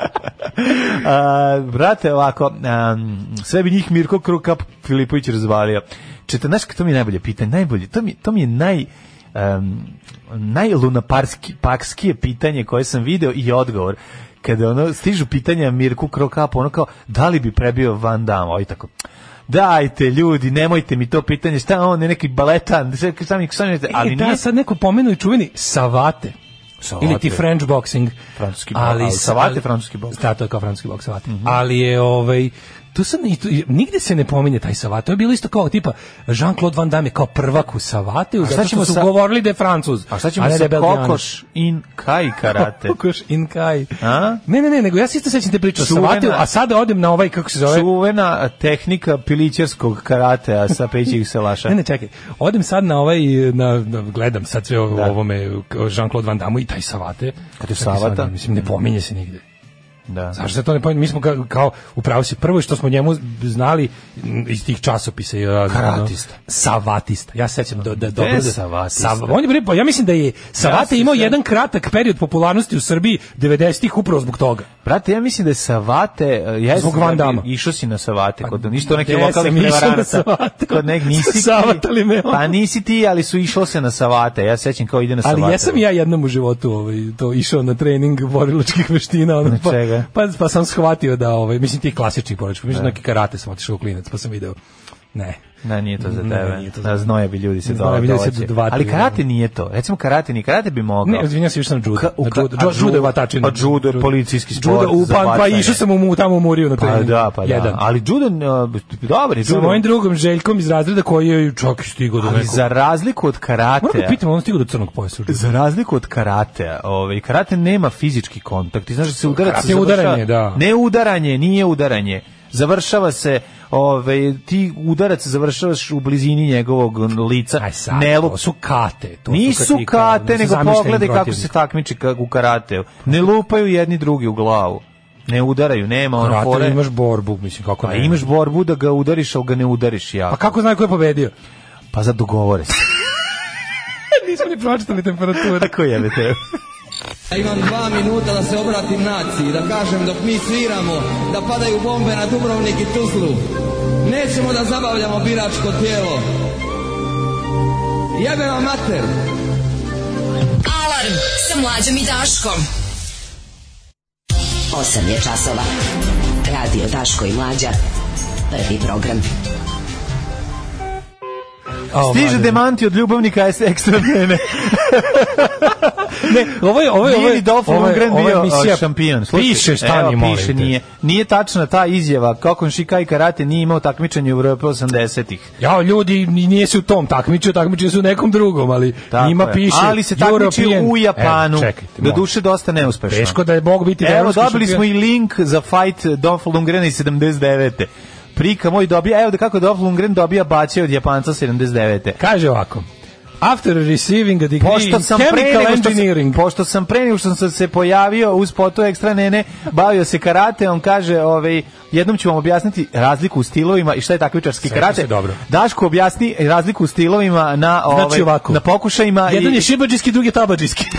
a, brate, ovako, a, sve bi njih Mirko Krukap Filipović razvalio. Čete, znaš, to mi je najbolje pitanje, najbolje, to mi, to mi je naj um, najlunaparskije pitanje koje sam video i odgovor kada ono stižu pitanja Mirku Krokapu, ono kao, da li bi prebio Van Damme? Ovo tako, dajte ljudi, nemojte mi to pitanje, šta on je neki baletan, šta mi, šta ali e, da, nije... sad neko pomenu i čuveni Savate. Savate. Ili ti French boxing. Francuski ali, ali, savate, ali, francuski boks. Da, to je kao francuski boks, savate. Mm -hmm. Ali je, ovaj, to sam i tu, nigde se ne pominje taj Savate. To je bilo isto kao tipa Jean-Claude Van Damme kao prvak u Savateu, zato što su sa... govorili da je Francuz. A šta ćemo da sa Kokoš in Kai karate? kokoš in Kai. A? Ne, ne, ne, nego ja se isto sećam te priče o Savateu, a sada odem na ovaj kako se zove. Čuvena tehnika pilićarskog karatea sa pećih selaša. ne, ne, čekaj. Odem sad na ovaj na, na gledam sad sve o da. ovome Jean-Claude Van Damme i taj Savate. Kad je Savata, sad, mislim ne pominje se nigde. Da. Zašto to ne pojma? Mi smo kao, kao upravo si prvo što smo njemu znali iz tih časopisa i ja, Savatista. Ja sećam da da dobro da savatista. Sav, on je bre, pa ja mislim da je Savate ja imao se... jedan kratak period popularnosti u Srbiji 90-ih upravo zbog toga. Brate, ja mislim da je Savate, e, ja zbog Van Dama. Išao si na Savate pa kod ništa neki lokalni prevaranta. Kod nek nisi. Savatali me. On. Pa nisi ti, ali su išlo se na Savate. Ja sećam kao ide na Savate. Ali jesam ja jednom u životu ovaj to išao na trening borilačkih veština, ono, pa, da. Pa, pa sam shvatio da, ovaj, mislim ti klasični porodički, mislim neki karate sam otišao u klinac, pa sam video, ne, Na nije to za tebe. Ne, to za... Da, bi ljudi se znoja Ali da. karate nije to. Recimo karate ni karate bi mogao. Ne, izvinjavam se, još sam judo. Ka, u, ka, judo, judo, judo Pa judo policijski sport. u upan, pa išao sam mu tamo umorio na pa trening. Pa da, pa da. Ali judo, e, dobar je judo. Sa mojim drugom Željkom iz razreda koji je čak stigao do nekog. Ali za razliku od karate. Moram da pitamo, on stigao do crnog pojasa. Za razliku od karate, ovaj karate nema fizički kontakt. Ti znaš da se udarac, udaranje, da. Ne udaranje, nije udaranje završava se ove, ti udarac završavaš u blizini njegovog lica. Aj sad, Nelu... to su kate. To Nisu su kate, nego pogledaj kako se takmiči u karateu. Ne lupaju jedni drugi u glavu ne udaraju, nema ono fore. imaš borbu, mislim, kako pa ne. imaš borbu da ga udariš, ali ga ne udariš ja. Pa kako znaju ko je pobedio? Pa za dogovore se. Nismo ni pročitali temperature. Tako jebe te. Ja imam dva minuta da se obratim naciji, da kažem dok mi sviramo, da padaju bombe na Dubrovnik i Tuzlu. Nećemo da zabavljamo biračko tijelo. Jebe vam mater! Alarm sa mlađom i Daškom. 8 je časova. Radio Daško i Mlađa. Prvi program. Oh, Stiže demanti od ljubavnika S ekstra mene. ne, ovo je ovo je ovo je Dolph Lundgren bio šampion. Slušaj, piše šta evo, Piše nije. Nije tačna ta izjava kako Shikai Karate nije imao takmičenje u Evropi 80-ih. Ja ljudi nije se u tom takmičio, takmičio se u nekom drugom, ali Tako njima je. piše. Ali se takmiči u Japanu. Evo, čekajte, duše dosta neuspešno. Teško da je mog biti Evo da dobili šampion. smo i link za fight Dolph Lundgrena iz 79. Prika moj dobija, evo da kako Dolph Lundgren dobija bače od Japanca 79. Kaže ovako, After receiving a degree pošto sam in chemical pre sam, engineering. pošto sam pre nego što sam se pojavio uz potu ekstra nene, bavio se karate, on kaže, ovaj, jednom ću vam objasniti razliku u stilovima i šta je takmičarski karate. Dobro. Daško objasni razliku u stilovima na, znači ovaj, znači ovako, na pokušajima. Jedan i... je šibađijski, drugi je tabađijski.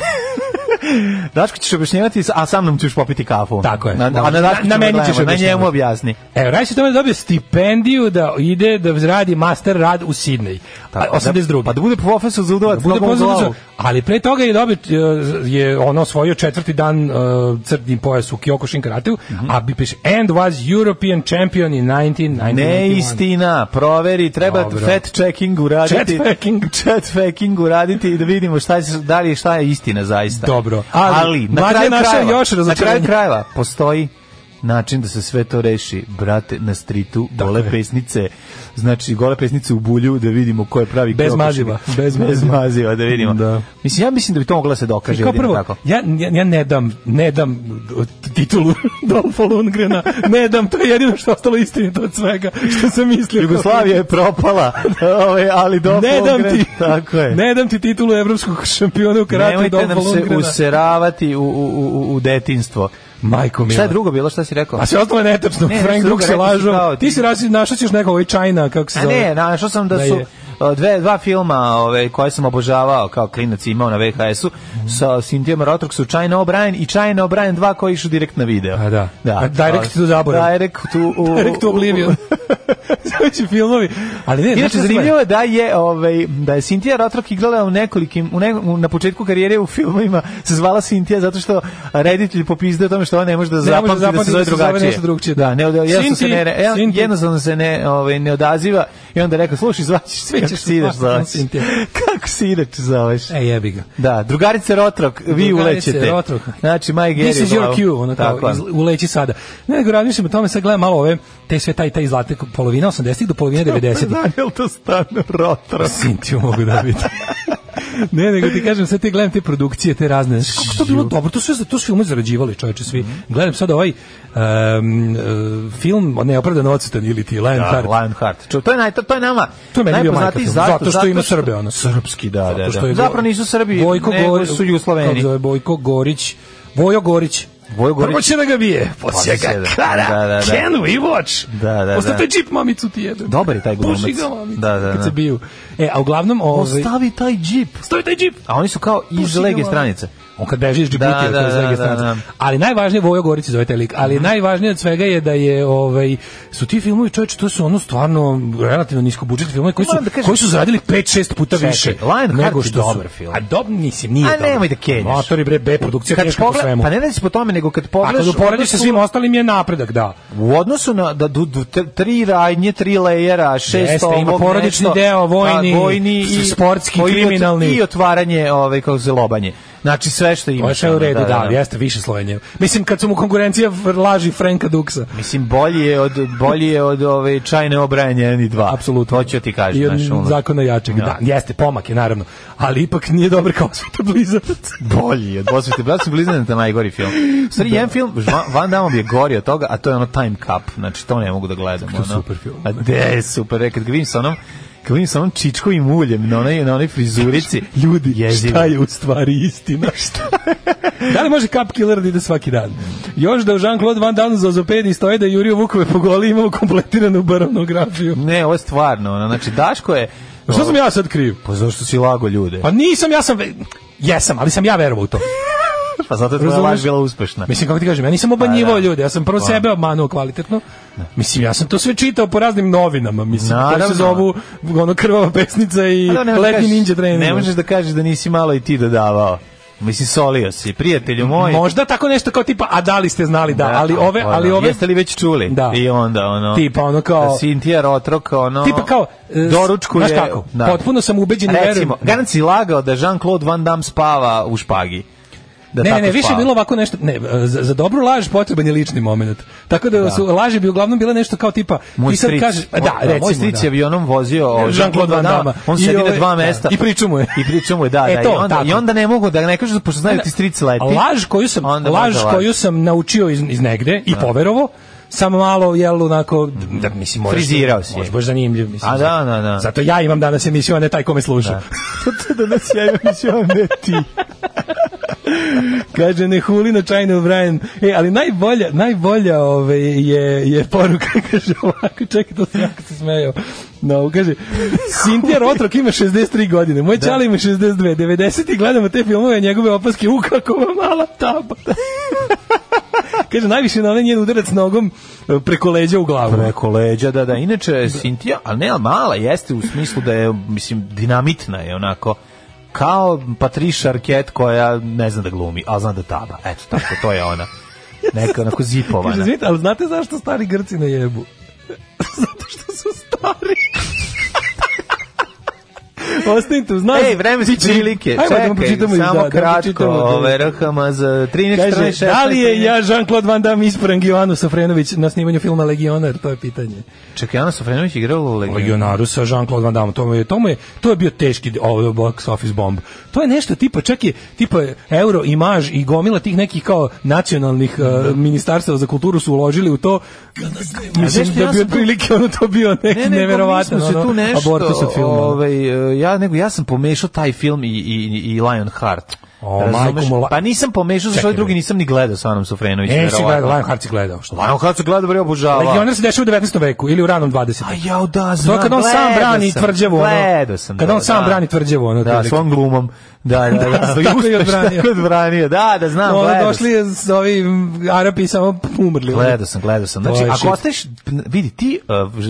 Daško ćeš objašnjavati, a sa mnom ćeš popiti kafu. Tako je. Na, na, na, na meni ćeš objašnjavati. Na njemu objasni. Evo, Raj se tome dobio stipendiju da ide da radi master rad u Sidney. Tako, 82. pa da bude profesor za udovac. Da bude profesor Ali pre toga je dobio, eh, je ono osvojio četvrti dan uh, eh, crni pojas u Kyokushin karateu, mm -hmm. a bi piše, and was European champion in 1991. Ne istina, proveri, treba Dobro. fact checking uraditi. Chat checking. Chat checking uraditi i da vidimo šta je, da li šta je istina zaista. Dobro dobro. Ali, ali na kraju krajeva, još na kraju krajeva postoji način da se sve to reši, brate, na stritu, gole dakle. pesnice, znači gole pesnice u bulju, da vidimo ko je pravi Bez krokušen. maziva, bez, bez maziva, da vidimo. Da. Mislim, ja mislim da bi to moglo da se dokaže. Kao prvo, tako. Ja, ja, ja ne dam, ne dam titulu Dolfa Lundgrena, ne dam, to je jedino što ostalo istinito od svega, što sam mislio. Jugoslavija je propala, ovaj, ali Dolfa ne dam Lundgren, ti, tako je. Ne dam ti titulu evropskog šampiona u karatu Dolfa Lundgrena. Nemojte nam se useravati u, u, u, u detinstvo. Majko mi. Šta je drugo bilo, šta si rekao? A sve ostalo je netapsno. Ne, Frank Brook se lažu. Ti si našao ćeš neko ovaj China, kako se zove. A ne, našao sam da, da su dve, dva filma ove, koje sam obožavao kao klinac imao na VHS-u mm. sa Cynthia Rotrox u China O'Brien i China O'Brien 2 koji išu direkt na video. A da. da. A direct to zaborav. Direct to, u, direct to Oblivion. Znači filmovi. Ali ne, Inače, znači, zanimljivo je da je, ovaj, da je Cynthia Rotrox igrala u nekolikim, u ne, na početku karijere u filmovima se zvala Cynthia zato što reditelj popizde o tome što ona ne može da, da zapamti ne da, da se zove drugačije. Da, ne, jednostavno se ne, jednostavno se ne, ovaj, ne odaziva I onda rekao, slušaj, zvaćiš sve ćeš si ideš zoveš. Kako si ideš zoveš? E, jebi ga. Da, drugarice Rotrok, vi drugarice ulećete. Rotrok. Znači, my Gary. This is your cue, ono kao, iz, uleći sada. Ne, nego razmišljam o tome, sad gledam malo ove, te sve taj, taj zlate, polovina 80-ih do polovine 90-ih. Znam, je li to stano Rotrok? Sinti, mogu da biti. ne, nego ti kažem, sve ti gledam te produkcije, te razne. Kako to bilo dobro? To su, to su filme zarađivali, čoveče, svi. Mm -hmm. Gledam sad ovaj um, uh, film Neopravdan odsetan ili ti da, Lionheart. Da, Lionheart. Čo, to je naj to, to je nama to je najpoznatiji zašto, zato što zato ima Srbe ono. Srpski, da, da, da. Zapravo nisu Srbi, Bojko nego Gor, su Jugosloveni. Kako zove Bojko Gorić? Vojo Gorić Vojgorić. Prvo će da ga bije, pa poslije ga da. da, da, da. Can we watch? Da, da, da. Ostate džip mamicu ti jebe. Dobar je taj glumac. Puši ga mamicu. Da, da, da. Kad se da. biju. E, a uglavnom... Ovaj... Ostavi taj džip. Stavi taj džip. A oni su kao iz lege stranice. On kad beži iz Džibutija, da, da, da, da, da. Ali najvažnije Vojo Gorici zove taj lik, ali mm -hmm. najvažnije od svega je da je ovaj su ti filmovi čoveče to su ono stvarno relativno nisko budžet filmovi koji su da kažem, koji su zaradili 5 6 puta čekaj, više Lion nego što je dobar film. A dob nisi, nije dobar. A nemoj da kenješ. Motori bre B produkcija kad pogled, po svemu. Pa ne da se po tome nego kad pogledaš. A da kad uporediš sa svim ostalim je napredak, da. U odnosu na da du, du, tri radnje, tri lejera, šest Jeste, ovog, ima porodični nešto, deo, vojni, a, vojni i sportski, kriminalni i otvaranje, ovaj kao zelobanje. Znači sve što ima. Sve u redu, da, da, da, da, jeste više Slovenije. Mislim kad su mu konkurencija laži Franka Duksa. Mislim bolje je od bolje je od ove čajne obrajanje 1 dva. Apsolutno hoću ti kažem, našo. znači ono. Zakona jačeg, no. Da. da, jeste pomak je naravno, ali ipak nije dobar kao Osvete blizanac. bolji je od Osvete blizanac, blizanac je najgori film. Stari da. jedan film Van Damme je gori od toga, a to je ono Time Cup. Znači to ne mogu da gledam, to ono. super film. A de, super, e, kad ga vidim sa onom Klim sa onom čičkovim uljem na onoj, na onoj frizurici. Ljudi, Jezivo. šta je u stvari istina? šta? da li može Cup Killer da ide svaki dan? Još da u Jean-Claude Van Damme za ozopedi stoje da je Jurio Vukove po goli imao kompletiranu baronografiju. Ne, ovo je stvarno. Ono, znači, Daško je... Što sam ja sad kriv? Pa zašto si lago ljude? Pa nisam, ja sam... Jesam, ali sam ja verovao u to. pa zato je tvoja laž bila uspešna. Mislim, kako ti kažem, ja nisam pa obanjivao da. ljude, ja sam prvo pa. sebe obmanuo kvalitetno. Ne. Mislim, ja sam to sve čitao po raznim novinama, mislim, Naravno. to se zovu ono krvava pesnica i pa da, da letni ninja trening. Ne možeš da kažeš da nisi malo i ti dodavao. Mislim solio si, prijatelju moj. Možda tako nešto kao tipa a da li ste znali da, da ali ove ali da. ove jeste li već čuli? Da. I onda ono tipa ono kao da Sintija Rotrok ono tipa kao e, doručku je. Kako? Da. Potpuno sam ubeđen i verujem. Recimo, Garanci lagao da Jean-Claude Van Damme spava u špagi da ne, tako ne, ne, više je bilo ovako nešto, ne, e, za, za dobru laž potreban je lični moment. Tako da, da. su laži bi uglavnom bile nešto kao tipa moj ti sad stric, kažeš, da, da, moj, recimo, moj stric da. je avionom vozio Jean-Claude da, Van Damme, on sedi na ovaj, dva mesta. I priču mu je. I priču mu je, da, e, da, to, i, onda, i onda ne mogu da ne kažu pošto znaju ti stric leti. Laž koju sam, laž koju sam naučio iz, iz negde i poverovo, samo malo jel onako da mislim možeš frizirao da- si. Možeš baš zanimljiv mislim. A da, da, da. Zato ja imam danas emisiju, a ne taj kome sluša. Da. da. danas ja imam emisiju, a ne ti. Kaže ne huli na China O'Brien. E, ali najbolja, najbolja ove, ovaj, je, je poruka, kaže ovako, čekaj, to sam jako se smejao. No, kaže, Sintija Rotrok ima 63 godine, moj da. čali ima 62, 90 i gledamo te filmove, njegove opaske, u kako mala taba. Kaže, najviše na onaj njen udarac nogom e, preko leđa u glavu. Preko leđa, da, da. Inače, Sintija, al ne, mala jeste u smislu da je, mislim, dinamitna je onako kao Patricia Arquette koja ne zna da glumi, a zna da taba. Eto, tako, to je ona. Neka onako zipovana. Kaže, ali znate zašto stari Grci na jebu? Zato što su stari. Ostanite tu, nas. Ej, vremenske prilike. Ajmo da vam pročitamo samo da, da kratko. Da ove za 13 Kaže, 14 16. Da li je ja Jean-Claude Van Damme ispran Givanu Sofrenović na snimanju filma Legionar, to je pitanje. Čekaj, Ana Sofrenović igrao u Legionaru. Legionaru sa Jean-Claude Van Damme. To je to je to je bio teški ovo box office bomb. To je nešto tipa čak je tipa euro Image i gomila tih nekih kao nacionalnih uh, ministarstava za kulturu su uložili u to. Mislim da bi otprilike ono to bio neki ne, ne, pa neverovatno ono, abortus od filma. Ovaj, e, ja nego ja sam pomešao taj film i i i Lion Heart. O, Razumeš? pa nisam pomešao za svoj drugi nisam ni gledao sa Anom Sofrenovićem. Nisi e, gledao, Lion Hearts gledao. Što? Lion Hearts gledao, bre, obožava. Legioner se dešava u 19. veku ili u ranom 20. A ja da, znam. To kad on sam brani tvrđevo, ono. Gledao sam. Kad on da, sam da. brani tvrđevo, ono. Da, svom glumom. Da, da, da. Tako je odbranio. Tako je odbranio. Da, da, znam, gledao. Ono došli s ovi Arapi samo umrli. Gledao sam, gledao sam. Znači, ako ostaješ, vidi, ti,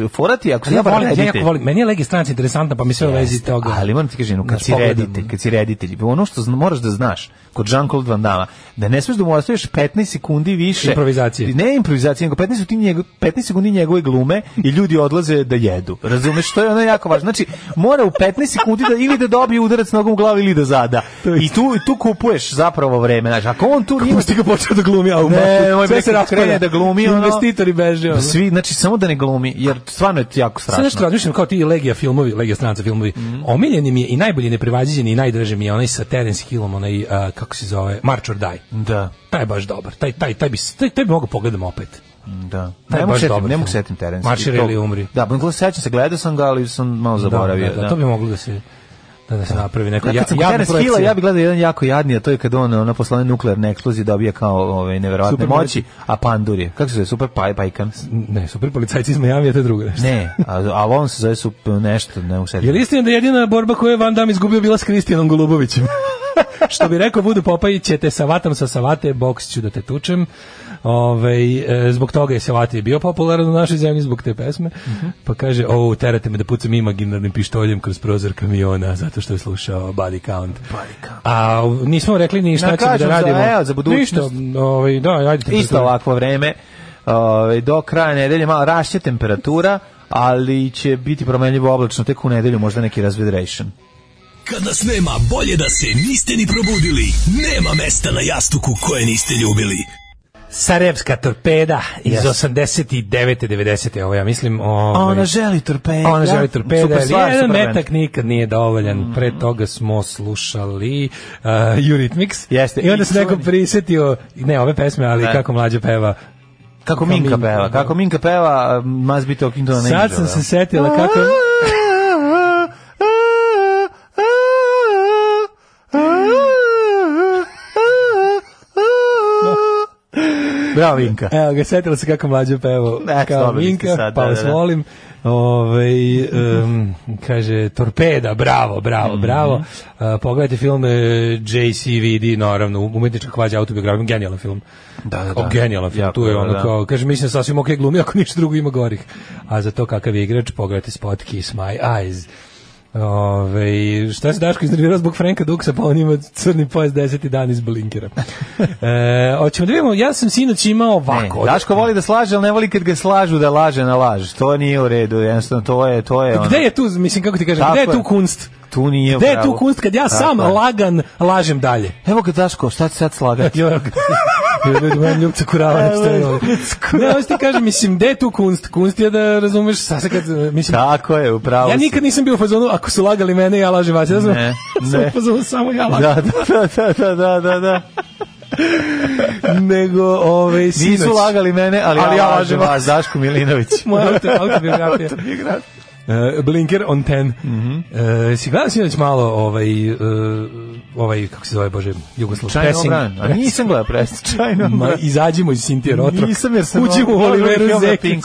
uh, forati, ako se ja volim, ja jako volim. Meni je legistranac interesantna, pa mi sve u vezi toga. Ali moram ti kažem, kad znači, si reditelj, kad si reditelj, ono što moraš da znaš, kod Jean-Claude Van Damme, da ne smeš da mu ostaviš 15 sekundi više. Improvizacije. Ne improvizacije, nego 15, sekundi njegove, 15 sekundi njegove glume i ljudi odlaze da jedu. Razumeš, to je ono jako važno. Znači, mora u 15 sekundi da ili da dobije udarac nogom u glavi ili da zada. I tu, tu kupuješ zapravo vreme. Znači, ako on tu... Kako ste ga počeo da glumi, a ne, moj sve se raspada. da glumi, ono, investitori beže. Ono. Svi, znači, samo da ne glumi, jer stvarno je to jako strašno. Sve nešto razmišljam, kao ti Legija filmovi, Legija stranca filmovi, mm. omiljeni mi je i najbolje neprevađeni i najdraže mi je onaj sa Terence Hillom, onaj ovaj a, kako se zove March or Die. Da. Taj je baš dobar. Taj taj taj bi taj, taj bi mogao pogledam opet. Da. ne mogu setim, ne mogu setim Terence. Maršir ili umri. Da, bungalo pa sećam se, gledao sam ga, ali sam malo da, zaboravio. Da, da, da, to bi moglo da se da, da se da. napravi neka da, ja, ja, Hila, ja bih gledao jedan jako jadni, a to je kad on na poslane nuklearne eksplozije dobija kao ove, ovaj, neverovatne super moći, a pandur je. Kako se zove? Super paj, pajkan? Ne, super policajci iz Miami, to je drugo nešto. Ne, a, a on se zove super nešto, ne usedim. Je li istina da jedina borba koju je Van Damme izgubio bila s Kristijanom Golubovićem? što bi rekao Budu Popaj, ćete savatam sa savate, boks ću da te tučem. Ove, ovaj, e, zbog toga je Savati bio popularan u našoj zemlji zbog te pesme. Uh -huh. Pa kaže, o, terate me da pucam imaginarnim pištoljem kroz prozor kamiona zato što je slušao Body Count. Body count. A nismo rekli ni šta ćemo da radimo. Za, evo, za budućnost. Ništa, ove, ovaj, da, ajde. Isto ovakvo vreme. Ove, ovaj, do kraja nedelje malo rašće temperatura, ali će biti promenljivo oblačno tek u nedelju, možda neki razvedration. Kad nas nema, bolje da se niste ni probudili. Nema mesta na jastuku koje niste ljubili. Sarajevska torpeda iz yes. 89. 90. ovo ja mislim. Ovaj, ona želi torpeda. Ona želi torpeda, ali jedan metak nikad nije dovoljan. Mm. Pre toga smo slušali uh, Eurythmics. Jeste. I onda se neko prisetio, ne ove pesme, ali ne. kako mlađa peva, kako Minka peva, kako Minka peva, uh, must be talking to an angel. Sad sam da. se setila kako... Bravo, Vinka. Evo ga, setila se kako mlađa peva. E, kao Vinka, sad, da, pa da, vas da, da. Ove, um, kaže, torpeda, bravo, bravo, mm -hmm. bravo. Uh, pogledajte film uh, e, JCVD, naravno, umetnička kvađa autobiografija, genijalan film. Da, da, da. Genijalan film, jako, tu je ono da. kao, kaže, mislim, sasvim ok glumi, ako ništa drugo ima gorih. A za to kakav je igrač, pogledajte spot Kiss My Eyes. Ove, šta se Daško iznervirao zbog Franka Duksa, pa on ima crni pojas 10. dan iz Blinkera. E, hoćemo da vidimo, ja sam sinoć imao ovako. Ne, Daško voli da slaže, ali ne voli kad ga slažu da laže na laž. To nije u redu, jednostavno, to je... To je ono... Gde je tu, mislim, kako ti kažem, gde je tu kunst? tu nije Gde je tu kunst kad ja sam Tako. lagan lažem dalje? Evo ga Daško, šta ti sad slagati? Evo ga. Ljubca Kurava Ne, hoćeš ti kažem, mislim, gde je tu kunst? Kunst je da razumeš, sad kad, mislim... Tako je, upravo. Ja nikad nisam bio u fazonu, ako su lagali mene, ja lažem vas. Ja sam, ne, ne. Fazonu, samo ja lažem. Da, da, da, da, da. da, nego ove sinoć. Nisu lagali mene, ali, ali ja lažem vas, Daško Milinović. Moja autobiografija. autobiografija. Uh, Blinker on 10. Mm -hmm. uh, si gledam sinoć malo ovaj, uh, ovaj, kako se zove, Bože, Jugoslav China Pressing. Obran. A nisam gledao Pressing, China Ma, izađimo iz Sintije Rotrok. Nisam jer sam Uđi u Oliveru Zekić.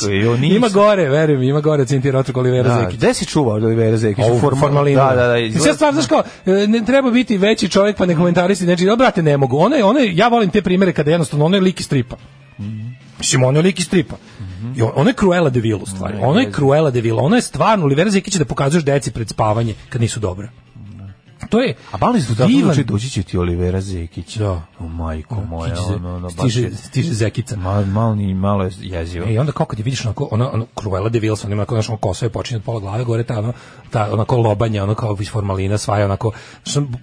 Ima gore, verujem, ima gore od Rotrok Olivera da, Zekić. Gde si čuvao Olivera Zekić? U formalinu. Da, da, da. Izgleda... Sve stvar, znaš kao, eh, ne treba biti veći čovjek pa ne komentaristi, Znači, brate, ne mogu. One, one, ja volim te primere kada jednostavno, ono je lik iz stripa. Mm Mislim, on je lik iz stripa. Mm -hmm. I on, ona je Cruella de Vil, u stvari. Ona je Cruella de Vil. Ona je stvarno Olivera Zekić da pokazuješ deci pred spavanje kad nisu dobra to je A bali su tako divan... doći da će ti Olivera Zekić. Da. O majko ono, da, moja, ono, ono, stiže, baš je, stiže Zekica. Mal, mal, ni, malo je jezivo. E, onda kako kad je vidiš onako, ona, ono, Cruella de Vil, ona onako, našom kosa je počinje od pola glave, gore ta, ono, ta, onako lobanja, ono, kao iz formalina, sva svaja, onako,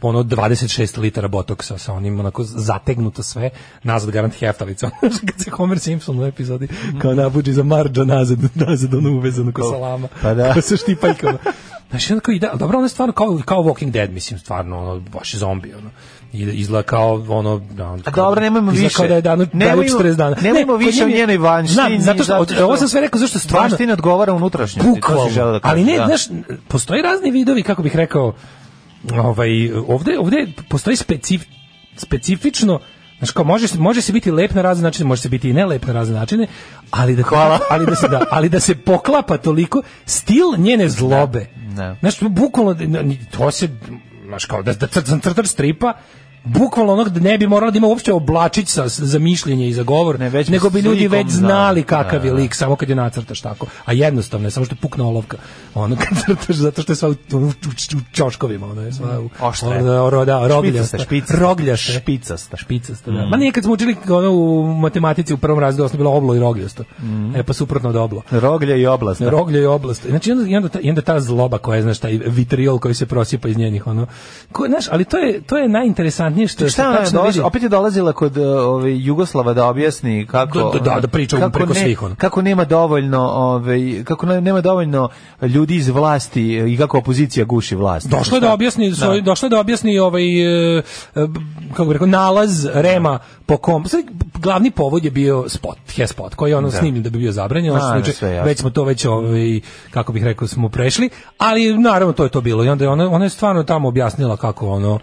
ono, 26 litara botoksa sa onim, onako, zategnuto sve, nazad garant heftavica. kad se Homer Simpson u epizodi, kao nabuđi za marđa nazad, nazad, ono, uvezano ko salama. Pa da. Ko sa štipaljkama. Znaš, onda kao ide, dobro, ono je stvarno kao, kao Walking Dead, mislim, stvarno, ono, baš zombi, ono. Izgleda kao, ono... Da, ono A dobro, nemojmo više. Kao da je dano, nemojmo, 40 dana. Nemojmo ne, više o njenoj vanštini. Znam, zato što, zato što, ovo sam sve rekao, zašto stvarno... Vanština odgovara si želeo da ali ne, da. znaš, postoji razni vidovi, kako bih rekao, ovaj, ovde, ovde postoji specif, specifično Znaš, kao, može, se, može se biti lep na razne načine, može se biti i ne lep na razne načine, ali da, Hvala. ali da, se, da, ali da se poklapa toliko stil njene da. zlobe Ne. Znaš, bukvalno, to se, znaš, kao da, da crtam crtar stripa, bukvalno onog da ne bi moralo da ima uopšte oblačić sa, za mišljenje i za govor, ne, već nego bi ljudi već znali da, kakav je da. lik, samo kad je nacrtaš tako. A jednostavno je, samo što je pukna olovka. Ono kad crtaš, zato što je sva u, u, u, u čoškovima, ono je sva u... Oštre. Ono, ro, da, rogljasta. Špicasta, rogljasta. Špicasta. Špicasta, da. Mm. Ma nije kad smo učili ono, u matematici u prvom razredu, osnovno bilo oblo i rogljasto. Mm. E, pa suprotno od oblo. Roglje i oblast. Da. Roglje i oblast. Znači, onda, i onda, ta, i onda ta zloba koja je, znaš, taj vitriol koji se prosipa iz njenih, ono... Ko, znaš, ali to je, to je najinteresantnije najinteligentnije što šta ona dolazi, opet je dolazila kod e, ove ovaj, Jugoslava da objasni kako da da, da, priča kako preko ne, svih on. Kako nema dovoljno, ove ovaj, kako nema dovoljno ljudi iz vlasti e, i kako opozicija guši vlast. došla da da. je da objasni, da. došlo da objasni ovaj e, kako bi rekao nalaz Rema po kom sad, glavni povod je bio spot, he spot koji je ono da. snimljen da bi bio zabranjen, znači već smo to već ovaj kako bih rekao smo prešli, ali naravno to je to bilo i onda je ona ona je stvarno tamo objasnila kako ono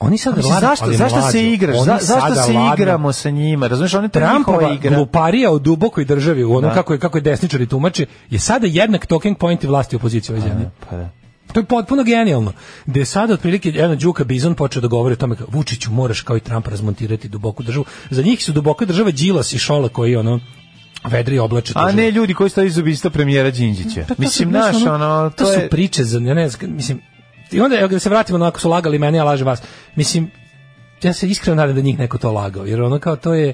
Oni sad mislim, zašto zašto se igraš? Za, zašto se ladno. igramo sa njima? Razumeš, oni Trumpova igra. gluparija u dubokoj državi, u ono da. kako je kako je desničari tumače, je sada jednak talking point i vlasti opozicije ove zemlje. Pa da. To je potpuno genijalno. Da je sada otprilike jedan Đuka Bizon počeo da govori o tome kako Vučiću moraš kao i Trump razmontirati duboku državu. Za njih su duboka država Đilas i Šola koji ono vedri oblače A ne ljudi koji stoji iz ubistva premijera Đinđića. Pa, mislim, naš, ono, to, to je... priče za, ne znam, mislim, I onda, evo, da se vratimo na ako su lagali mene, a laže vas. Mislim, ja se iskreno nadam da njih neko to lagao, jer ono kao to je...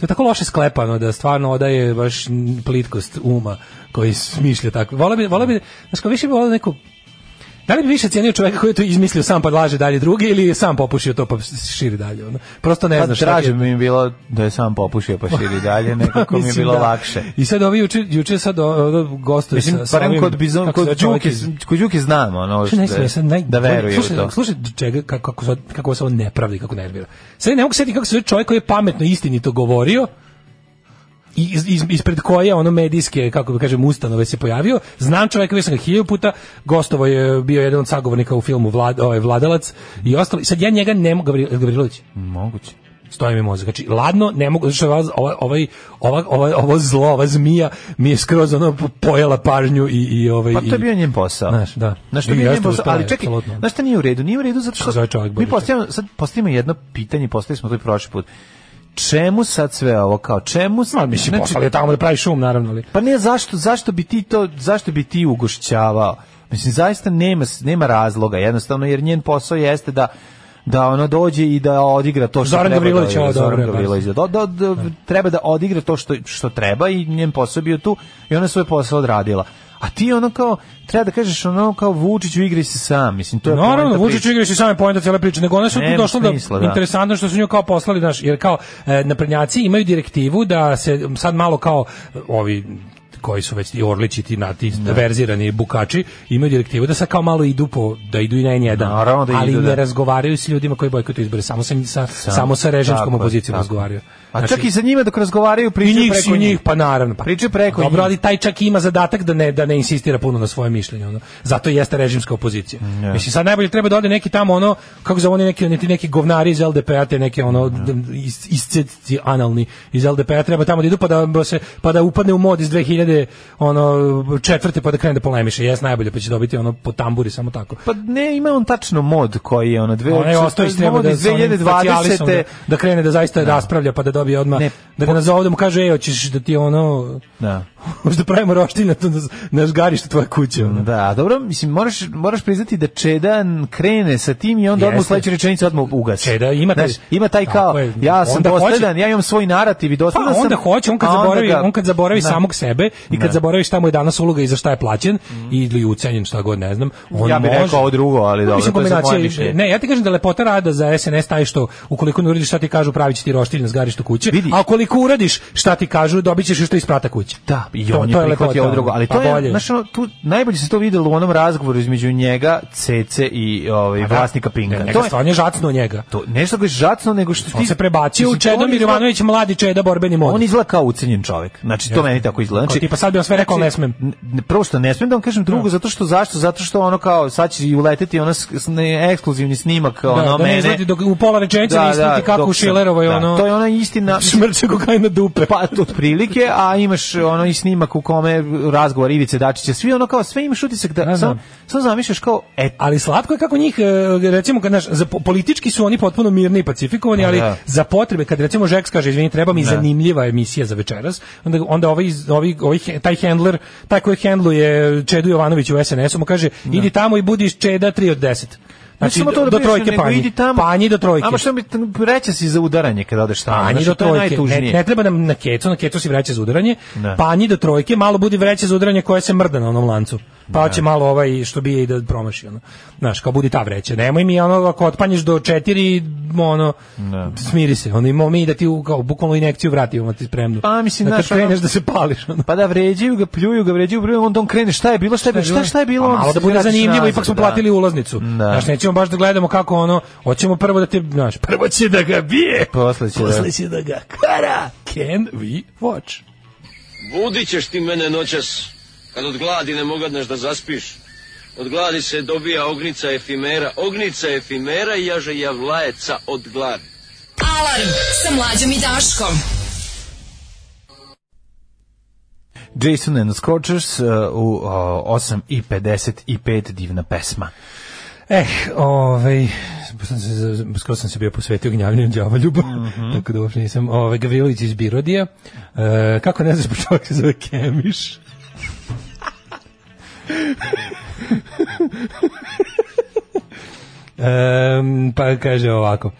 To je tako loše sklepano da stvarno odaje baš plitkost uma koji smišlja tako. Vola bi, vola bi, znaš, kao više bi volao neko Da li bi više cijenio čovjeka koji je to izmislio sam pa laže dalje drugi ili je sam popušio to pa širi dalje? Ono? Prosto ne pa znaš. Pa bi mi bilo da je sam popušio pa širi dalje, nekako mi je bilo da. lakše. I sad ovi juče, juče sad gostovi Mislim, sa, sa ovim, kod Bizon, kod Đuki, kod Đuki znam ono što, ne smije, sad, naj, da veruje slušaj, u to. Slušaj, čega, kako, kako, sad, kako se on nepravdi, kako nervira. Sad ne mogu sjetiti kako se čovjek koji je pametno istinito govorio, iz, iz, ispred koje ono medijske, kako bi kažem, ustanove se pojavio. Znam čoveka, već sam ga hiljadu puta, gostovo je bio jedan od sagovornika u filmu Vlad, ovaj, Vladalac i ostalo. Sad ja njega ne mogu, Gavrilović? Moguće stoji mi mozak. Znači, ladno, ne mogu, znači, ovaj, ovaj, ovaj, ovo zlo, ova zmija mi je skroz ono pojela pažnju i, i ovaj... Pa to je bio njen posao. Znaš, da. Znaš, to je bio njen posao, ali čekaj, absolutno. znaš šta nije u redu? Nije u redu zato što... Mi postavimo, sad postavimo jedno pitanje, postavili smo to i prošli put čemu sad sve ovo kao čemu sad? mislim znači, poslali tamo da pravi šum naravno ali. Pa ne zašto zašto bi ti to zašto bi ti ugošćavao? Mislim zaista nema nema razloga jednostavno jer njen posao jeste da da ona dođe i da odigra to što Zoran treba. da, Zoran Gavrilović. Da, da, da, da, treba da odigra to što, što treba i njen posao bio tu i ona svoj posao odradila a ti ono kao treba da kažeš ono kao Vučić u igri se sam, mislim to je Naravno Vučić u igri se sam je poenta cele priče, nego ona su tu došlo smisla, da, da, interesantno što su njega kao poslali naš jer kao e, naprednjaci imaju direktivu da se sad malo kao ovi koji su već ti Orlići ti na ti da. verzirani bukači imaju direktivu da se kao malo idu po da idu i na N1 da ali idu, ne da. razgovaraju s ljudima koji bojkotuju izbore samo sa, sa, samo, samo sa režimskom opozicijom razgovaraju A znači, čak i sa njima dok razgovaraju pričaju njih, preko njih. njih. pa naravno. Pa. Pričaju preko Dobro, njih. ali taj čak ima zadatak da ne, da ne insistira puno na svoje mišljenje. Ono. Zato jeste režimska opozicija. Yeah. Mm, Mislim, sad najbolje treba da ode neki tamo ono, kako za oni neki, neki, neki govnari iz LDP-a, te neke ono, yeah. Is, iscetici analni iz LDP-a, treba tamo da idu pa da, da, se, pa da upadne u mod iz 2000 ono, četvrte pa da krene da polemiše. Jes najbolje, pa će dobiti ono po tamburi, samo tako. Pa ne, ima on tačno mod koji je ono, dve, ono je, ostaje, treba da, 2020. Da, da krene da zaista yeah. Da. raspravlja pa da dobije odmah, ne, da ga nazove, da mu kaže, ej, hoćeš da ti ono... Da. možda pravimo roštilj na, na žgarištu tvoje kuće. Ono. Da, dobro, mislim, moraš, moraš priznati da Čeda krene sa tim i onda odmah sledeću rečenicu odmah ugasi. Čeda ima Znaš, ima taj kao, je, ja sam dosledan, hoće, ja imam svoj narativ i dosledan pa, sam. onda hoće, on kad zaboravi, ga, on kad zaboravi na, da. samog sebe i kad ne. Da. zaboravi šta mu je danas uloga i za šta je plaćen mm. ili ucenjen, šta god, ne znam. On ja bih rekao ovo drugo, ali dobro, to je za Ne, ja ti kažem da lepota rada za SNS taj što ukoliko ne uradiš šta ti kažu, pravići ti roštilj na zgarištu kuće, Vidi. a ukoliko uradiš šta ti kažu, dobićeš što isprata kuće. Da, i on to, je prihvatio ovo drugo. Ali pa to pa je, znaš, ono, tu, najbolje se to videlo u onom razgovoru između njega, Cece i ovaj, da. vlasnika Pinka. Ne, njega, to je, stvarno je žacno njega. To, nešto ga je žacno, nego što ti... On se prebacio u Čedomir izla... Jovanović, mladi Čeda, borbeni mod. On izgleda kao ucenjen čovjek. Znači, to meni tako izgleda. Znači, Ko, tipa sad bi on sve rekao, znači, ne smem. Prvo što ne smem da vam kažem drugo, da. zato što zašto? Zato što ono kao, sad će uleteti ono ekskluzivni snimak, da, ono, da, da mene. Izleti, dok, u pola rečenca da, da, kako u Šilerovoj, ono... To je ona istina... Smrće kokajna dupe. Pa, otprilike, a imaš ono snimak u kome razgovor Ivice Dačića, svi ono kao sve im utisak da, da, da samo sam zamišljaš kao et. ali slatko je kako njih e, recimo kad naš za politički su oni potpuno mirni i pacifikovani, da, ali da. za potrebe kad recimo Žeks kaže izvini treba mi da. zanimljiva emisija za večeras, onda onda ovaj ovaj, ovaj taj handler, taj koji handluje Čedu Jovanović u SNS-u mu kaže idi tamo i budi Čeda 3 od 10. Znači, samo to da do trojke panji. Tamo, panji do trojke. Ama što mi reće si za udaranje kada odeš tamo. Panji znači, do trojke. Ne, ne, treba nam na kecu, na kecu si vreće za udaranje. Ne. Da. Panji do trojke, malo budi vreće za udaranje koja se mrda na onom lancu. Pa hoće da. malo ovaj što bije i da promaši ono. Znaš, kao budi ta vreća. Nemoj mi ono ako otpanješ do četiri, ono, ne. Da. smiri se. Ono imamo mi da ti kao, bukvalno injekciju vratimo ti spremno. Pa mislim, znaš, da kreneš ono, da se pališ. Ono. Pa da vređaju ga, pljuju ga, vređaju, on krene, šta je bilo, šta je bilo, šta, šta je bilo. A, pa malo da bude zanimljivo, ipak smo platili ulaznicu. Znaš, nećemo ćemo baš da gledamo kako ono, hoćemo prvo da te, znaš, prvo će da ga bije, posle će, da- posle će da ga kara. Can we watch? Budit ćeš ti mene noćas, kad od gladi ne mogadneš da zaspiš. Od gladi se dobija ognica efimera, ognica efimera i jaže javlajeca od gladi. Alarm sa mlađom i Daškom. Jason and Scorchers uh, u uh, 8 i 55 divna pesma. Eh, ovaj, skoro sam se bio posvetio gnjavljenju djava ljubav, mm -hmm. tako da uopšte nisam. Ovaj, Gavrilović iz Birodija. E, kako ne znaš po pa čovjek se zove Kemiš? e, pa kaže ovako.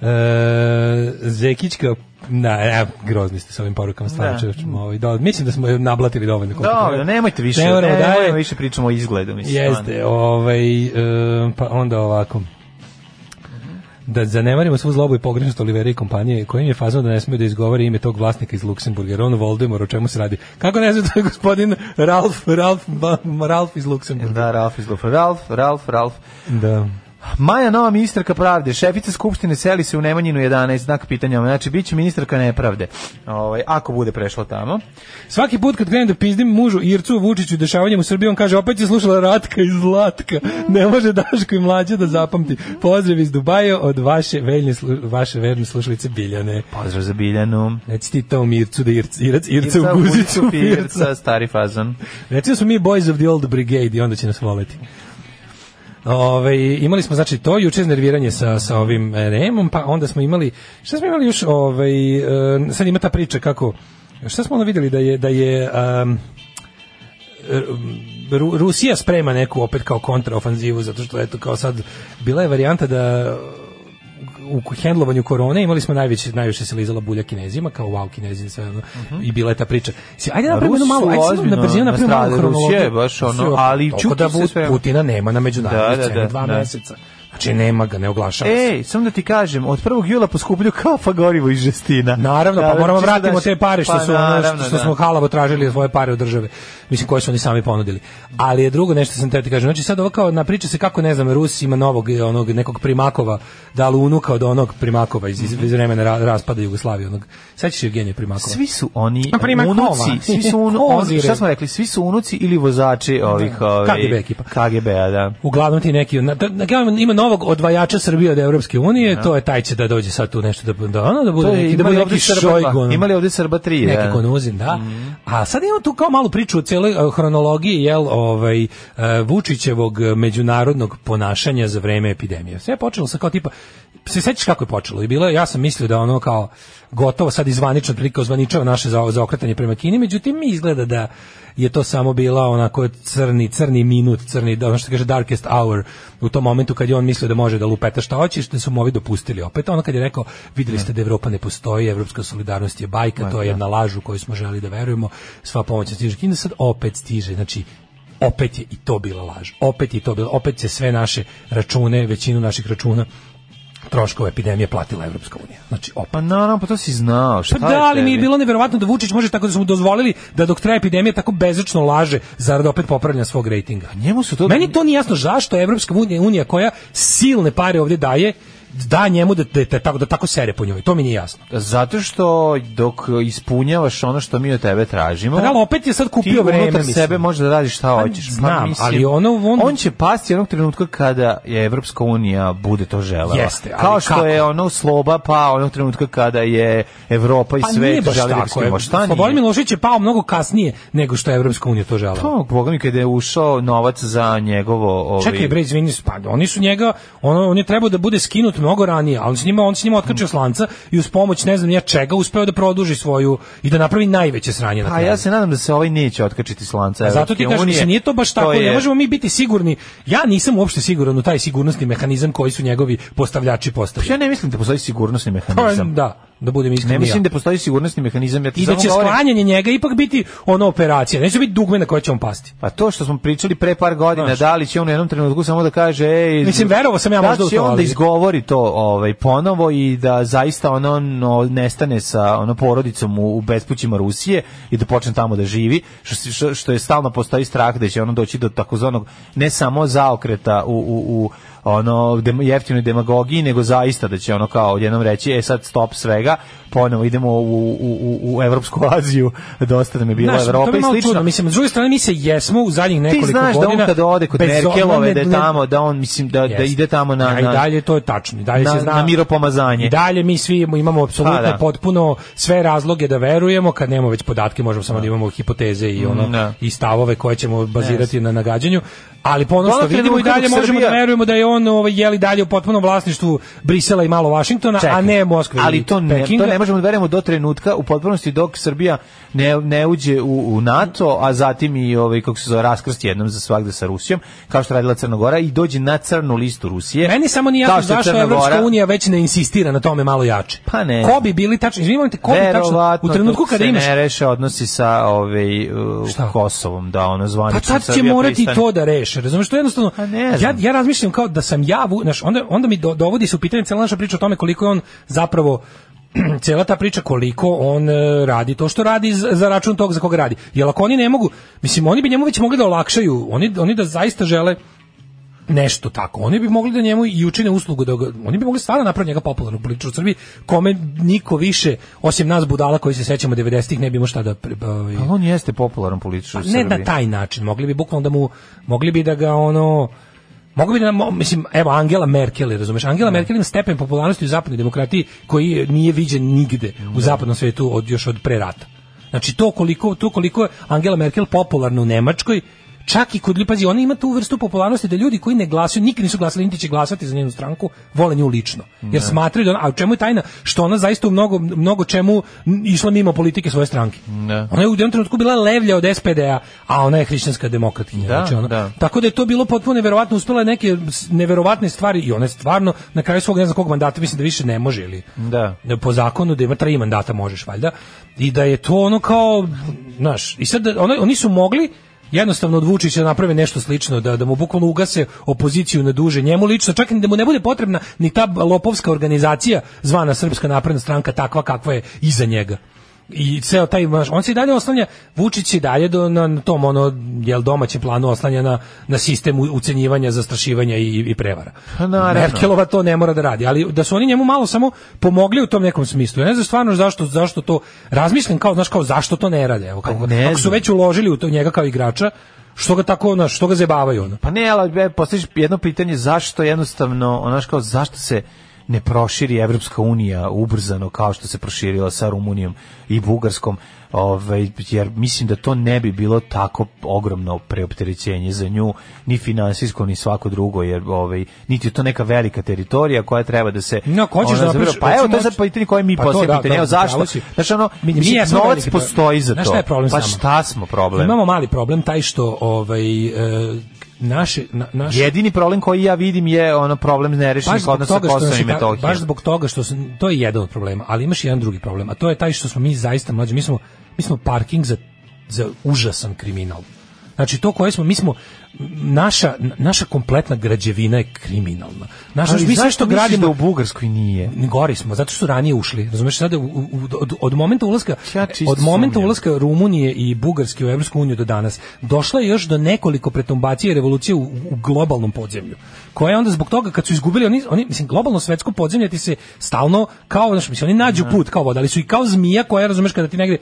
E, Zekićka Da, ja, e, grozni ste sa ovim porukama, stvarno da. Ovaj, da, mislim da smo e, nablatili dovoljno. da, nemojte više, ne, nemojte više pričamo o izgledu. Mislim, jeste, ovaj, uh, pa onda ovako da zanemarimo svu zlobu i pogrešnost Olivera i kompanije, kojim je fazom da ne smiju da izgovore ime tog vlasnika iz Luksemburga, Ron Voldemar, o čemu se radi. Kako ne znam da je gospodin Ralf, Ralf, Ralf iz Luksemburga. Da, Ralf iz Luksemburga. Ralf, Ralf, Ralf. Da. Maja Nova ministarka pravde, šefica skupštine seli se u Nemanjinu 11, znak pitanja. Znači, bit će ministarka nepravde, ovaj, ako bude prešla tamo. Svaki put kad krenem da pizdim mužu Ircu Vučiću dešavanjem u Srbiji, on kaže, opet je slušala Ratka iz Zlatka. Ne može Daško i mlađe da zapamti. Pozdrav iz Dubaja od vaše, veljne, vaše verne slušalice Biljane. Pozdrav za Biljanu. Reci ti to Ircu da Irc, Irac, Irca u Guzicu. Pirca, stari fazan. Reci da smo mi boys of the old brigade i onda će nas voleti. Ove, imali smo znači to juče nerviranje sa sa ovim e, Remom, pa onda smo imali šta smo imali još ovaj sad ima ta priča kako šta smo onda videli da je da je um, Rusija sprema neku opet kao kontraofanzivu zato što eto kao sad bila je varijanta da u hendlovanju korone imali smo najviše najviše se lizala bulja kinezima kao wow kinezi sve ono uh mhm. -huh. i bila je ta priča. Si, ajde napravimo jedno malo, ajde samo na brzinu na primer hronologiju. baš ono, ali čuti da se sve. Putina nema na međunarodnoj da, da sceni da, da, dva da. meseca. Znači nema ga, ne oglašava se. Ej, samo da ti kažem, od 1. jula poskuplju kafa gorivo i žestina. Naravno, pa da, moramo vratimo da te pare što pa su ono što, što da. smo halavo tražili svoje pare od države. Mislim koje su oni sami ponudili. Ali je drugo nešto sam te ti kažem. Znači sad ovo kao na priča se kako ne znam Rus ima novog e, onog nekog primakova, da li unuka od onog primakova iz, iz vremena raspada Jugoslavije onog. Sećaš Evgenije Primakova? Svi su oni unuci, svi su un, on, šta smo rekli, svi su unuci ili vozači ovih, ovih ovaj, KGB ekipa. KGB, da. Uglavnom ti neki na, na, ima novog odvajača Srbije od Evropske unije, ja. to je taj će da dođe sad tu nešto da da ono da bude neki da bude neki Šojgon. Imali ovde Srba 3, neki ja. Da. konuzin, da. Mm. A sad imamo tu kao malu priču o celoj eh, hronologiji jel ovaj uh, Vučićevog međunarodnog ponašanja za vreme epidemije. Sve je počelo sa kao tipa se sećaš kako je počelo? I bilo ja sam mislio da ono kao gotovo sad izvanično prilike ozvaničava naše za, za okretanje prema Kini, međutim mi izgleda da je to samo bila onako crni, crni minut, crni, da, ono što kaže darkest hour u tom momentu kad je on mislio da može da lupeta šta hoće, što su mu ovi dopustili opet. Ono kad je rekao, videli da. ste da Evropa ne postoji, evropska solidarnost je bajka, to je da. jedna laž u koju smo želi da verujemo, sva pomoć stiže Kina, sad opet stiže, znači opet je i to bila laž. Opet je to bilo, opet će sve naše račune, većinu naših računa troškove epidemije platila Evropska unija. Znači, opa. Pa naravno, pa to si znao. Šta pa da, ali mi je bilo neverovatno da Vučić može tako da su mu dozvolili da dok traje epidemija tako bezočno laže zarad opet popravljanja svog rejtinga. njemu su to... Meni to nije jasno zašto Evropska unija, unija koja silne pare ovdje daje, da njemu da, da, da, tako, da tako sere po njoj. To mi nije jasno. Zato što dok ispunjavaš ono što mi od tebe tražimo... Pa, da, ali opet je sad kupio vreme. Ti sebe može da radiš šta pa hoćeš. Pa, mislim, ali ono... On... on će pasti onog trenutka kada je Evropska unija bude to želela. Jeste, ali Kao što kako? je ono sloba pa onog trenutka kada je Evropa i pa svet želi da Šta nije? Slobodan Milošević je pao mnogo kasnije nego što je Evropska unija to želela. To, boga mi, kada je ušao novac za njegovo... Ovi... Čekaj, bre, izvini, pa, oni su njega, ono, on je trebao da bude skinut mnogo ranije, a on s njima on s njima otkačio slanca i uz pomoć ne znam ja čega uspeo da produži svoju i da napravi najveće sranje na pa kraju. A ja se nadam da se ovaj neće otkačiti slanca. A pa zato ti kažeš da nije to baš to tako, je... ne možemo mi biti sigurni. Ja nisam uopšte siguran u taj sigurnosni mehanizam koji su njegovi postavljači postavili. Pa ja ne mislim da postoji sigurnosni mehanizam. Pa, da da budem iskren. Ne mislim da postoji sigurnosni mehanizam. Ja ti I da će govorim... sklanjanje njega ipak biti ona operacija, neće biti dugme na koje će on pasti. Pa to što smo pričali pre par godina, Znaš. da li će on u jednom trenutku samo da kaže ej, mislim verovo sam ja da možda u to. Da će on da izgovori to ovaj ponovo i da zaista ono, ono nestane sa ono porodicom u, u bespućima Rusije i da počne tamo da živi, što, što, što je stalno postoji strah da će ono doći do takozvanog ne samo zaokreta u, u, u ono dem, jeftinoj demagogiji, nego zaista da će ono kao odjednom reći, e sad stop svega, ponovo idemo u, u, u u Evropsku Aziju, dosta nam je bila Znaš, Evropa i slično. Čudno. Mislim, s druge strane, mi se jesmo u zadnjih nekoliko godina... Ti znaš godina, da on kada ode kod Merkelove, da je tamo, da on, mislim, da, da ide tamo na... na ja, I dalje to je tačno. I dalje na, se zna, na miropomazanje. I dalje mi svi imamo pa apsolutno da. potpuno sve razloge da verujemo, kad nemamo već podatke, možemo samo da, da. imamo hipoteze i ono da. i stavove koje ćemo bazirati yes. na nagađanju, ali po ono što vidimo i dalje možemo Srbija. da verujemo da je on ovaj jeli dalje u potpunom vlasništvu Brisela i malo Vašingtona, Čekaj, a ne Moskve. Ali to ne, Pekinga. to ne možemo da verujemo do trenutka u potpunosti dok Srbija ne, ne uđe u, u NATO, a zatim i ovaj kako se zove raskrst jednom za svagde sa Rusijom, kao što radila Crna Gora i dođe na crnu listu Rusije. Meni samo nije jasno zašto Evropska unija već ne insistira na tome malo jače. Pa ne. Ko bi bili tačno, izvinite, te ko bi tačno u trenutku kada imaš ne reše odnosi sa ovaj uh, Kosovom, da ono zvanično Pa tad će morati pristane. to da reše. Razumeš što jednostavno pa ja ja razmišljam kao da sam ja, znaš, onda onda mi do, dovodi se u pitanje cela naša priča o tome koliko je on zapravo cela ta priča koliko on e, radi to što radi za račun tog za koga radi. Jel ako oni ne mogu, mislim oni bi njemu već mogli da olakšaju, oni oni da zaista žele nešto tako. Oni bi mogli da njemu i učine uslugu, da ga, oni bi mogli stvarno napraviti njega popularnog političara u Srbiji, kome niko više, osim nas budala koji se sećamo 90-ih, ne bi imao šta da... Ovaj... Ali on jeste popularan političar u Srbiji. Ne na taj način, mogli bi bukvalno da mu, mogli bi da ga ono Mogu bi da, mislim, evo, Angela Merkel, razumeš, Angela mm. Merkel ima stepen popularnosti u zapadnoj demokratiji koji nije viđen nigde mm. u da. zapadnom svetu od, još od pre rata. Znači, to koliko, to koliko je Angela Merkel popularna u Nemačkoj čak i kod pazi, ona ima tu vrstu popularnosti da ljudi koji ne glasaju, nikad nisu glasali, niti će glasati za njenu stranku, vole nju lično. Jer smatraju da ona, a u čemu je tajna što ona zaista u mnogo mnogo čemu išla mimo politike svoje stranke. Ne. Ona je u jednom trenutku bila levlja od SPD-a, a ona je hrišćanska demokratkinja. Da, znači ona, da. Tako da je to bilo potpuno neverovatno, uspela je neke neverovatne stvari i ona je stvarno na kraju svog ne znam kog mandata mislim da više ne može ili. Da. Po zakonu da ima tri mandata možeš valjda i da je to ono kao, znaš, i sad da, oni, oni su mogli jednostavno od Vučića naprave nešto slično, da, da mu bukvalno ugase opoziciju na duže njemu lično, čak i da mu ne bude potrebna ni ta lopovska organizacija zvana Srpska napredna stranka takva kakva je iza njega i ceo taj on se i dalje oslanja Vučić i dalje do, na tom ono jel domaćem planu oslanja na, na sistem ucenjivanja, zastrašivanja i, i prevara. Pa naravno. Merkelova to ne mora da radi, ali da su oni njemu malo samo pomogli u tom nekom smislu. Ja ne znam stvarno zašto zašto to razmišljam kao znaš kao zašto to ne radi. Evo kako, pa ne ako su već uložili u to njega kao igrača, što ga tako ono, što ga zebavaju ono. Pa ne, ali e, postaviš jedno pitanje zašto jednostavno, onaš kao zašto se ne proširi Evropska unija ubrzano kao što se proširila sa Rumunijom i Bugarskom, ovaj, jer mislim da to ne bi bilo tako ogromno preopterećenje za nju, ni finansijsko, ni svako drugo, jer ovaj, niti je to neka velika teritorija koja treba da se... No, ko ćeš da napiš, Pa evo, to je sad da- pitanje koje mi pa poslije da, pitanje, da, evo zašto? Znaš, ono, mi, mi je novac postoji za to. Znaš šta je problem Pa šta smo problem? Imamo mali problem, taj što ovaj, e, naše na, naš... jedini problem koji ja vidim je ono problem nerešenih odnosa Kosova i Metohije. Baš zbog toga što su, to je jedan od problema, ali imaš jedan drugi problem, a to je taj što smo mi zaista mlađi, mi smo mi smo parking za za užasan kriminal. Znači to koje smo mi smo naša naša kompletna građevina je kriminalna. Naša mi sve što gradimo da u Bugarskoj nije. Gori smo, zato što su ranije ušli. Razumeš sada u, u, od, od momenta ulaska ja od momenta sumnjam. ulaska Rumunije i Bugarske u Evropsku uniju do danas došla je još do nekoliko pretumbacija i revolucije u, u globalnom podzemlju. Koja je onda zbog toga kad su izgubili oni oni mislim globalno svetsko podzemlje ti se stalno kao znači mislim oni nađu da. put kao voda, ali su i kao zmija koja razumeš kada ti negde